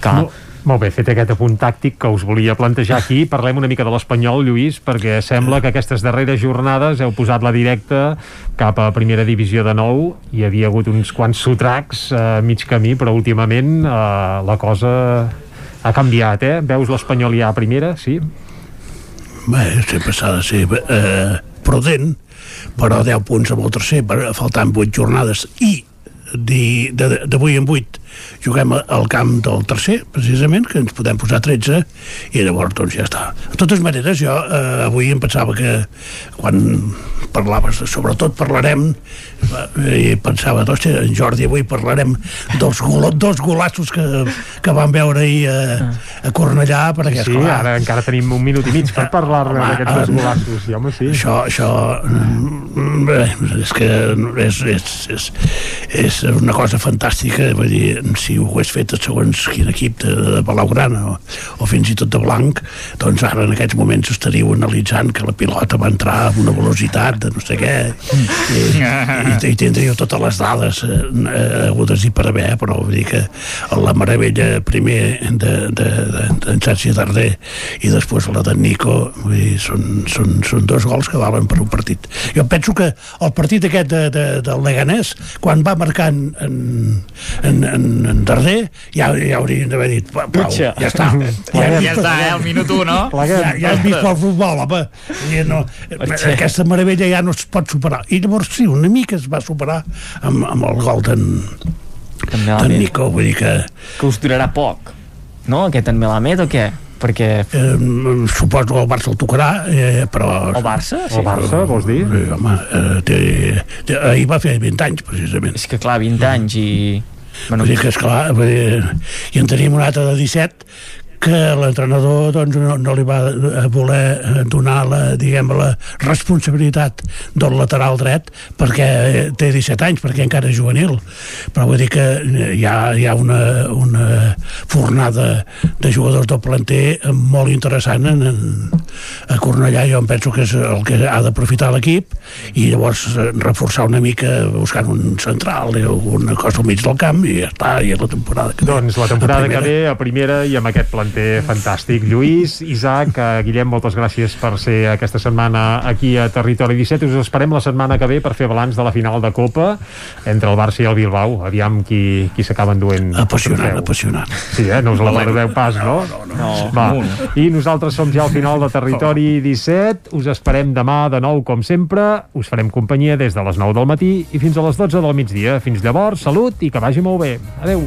Clar,
No. Molt bé, fet aquest apunt tàctic que us volia plantejar aquí, parlem una mica de l'Espanyol, Lluís, perquè sembla que aquestes darreres jornades heu posat la directa cap a primera divisió de nou, hi havia hagut uns quants sotracs a eh, mig camí, però últimament eh, la cosa ha canviat, eh? Veus l'Espanyol ja a primera, sí?
Bé, sempre s'ha de ser eh, prudent, però 10 punts amb el tercer, faltant 8 jornades i d'avui en 8 juguem al camp del tercer, precisament, que ens podem posar 13 i llavors doncs ja està. De totes maneres, jo eh, avui em pensava que quan parlaves, sobretot parlarem i pensava, doncs, en Jordi avui parlarem dels golo, dos golassos que, que van veure ahir a, a Cornellà perquè,
Sí,
esclar,
ara encara tenim un minut i mig per parlar-ne
Home,
d'aquests dos
eh,
golassos. Sí, home, sí.
això, això mm, bé, és que és, és, és, és una cosa fantàstica vull dir, si ho hagués fet segons quin equip de, de Blaugrana o, o fins i tot de Blanc doncs ara en aquests moments estaríeu analitzant que la pilota va entrar amb una velocitat de no sé què i, i, i tindríeu totes les dades eh, eh, hagudes i per haver però vull dir que la meravella primer de, de, de, d'en Sergi Darder i després la d'en Nico vull dir, són, són, són dos gols que valen per un partit jo penso que el partit aquest de, de, del Leganés quan va marcant en, en, en, en Darder ja, ja haurien d'haver dit "Prou, prou, ja està
Ja, ja està, eh, el minut 1, no?
ja, ja hem vist el futbol, home. I no, aquesta meravella ja no es pot superar. I llavors sí, una mica es va superar amb, amb el gol d'en d'en Nico, vull dir que
que us durarà poc no, aquest en Melamed o què? perquè
eh, suposo que el Barça el tocarà, eh, però...
El Barça?
El Barça, vols dir?
Sí, home, eh, té, té, ahir va fer 20 anys, precisament.
és que clar, 20 anys i...
Bueno, vull dir que, esclar, vull dir, i en tenim un altre de 17 que l'entrenador doncs, no, no li va eh, voler donar la, diguem, la responsabilitat del lateral dret perquè té 17 anys, perquè encara és juvenil. Però vull dir que hi ha, hi ha una, una fornada de jugadors del planter molt interessant en, en, a Cornellà. Jo em penso que és el que ha d'aprofitar l'equip i llavors eh, reforçar una mica buscant un central o alguna cosa al mig del camp i ja està, i és la temporada que ve.
Doncs la temporada que ve a primera i amb aquest planter fantàstic. Lluís, Isaac, eh, Guillem, moltes gràcies per ser aquesta setmana aquí a Territori 17. Us esperem la setmana que ve per fer balanç de la final de Copa entre el Barça i el Bilbao. Aviam qui, qui s'acaba enduent. el
Apassionant, apassionant.
Sí, eh? No us la guardeu pas, no?
no,
Va.
amunt.
I nosaltres som ja al final de Territori 17. Us esperem demà de nou, com sempre. Us farem companyia des de les 9 del matí i fins a les 12 del migdia. Fins llavors, salut i que vagi molt bé. Adeu.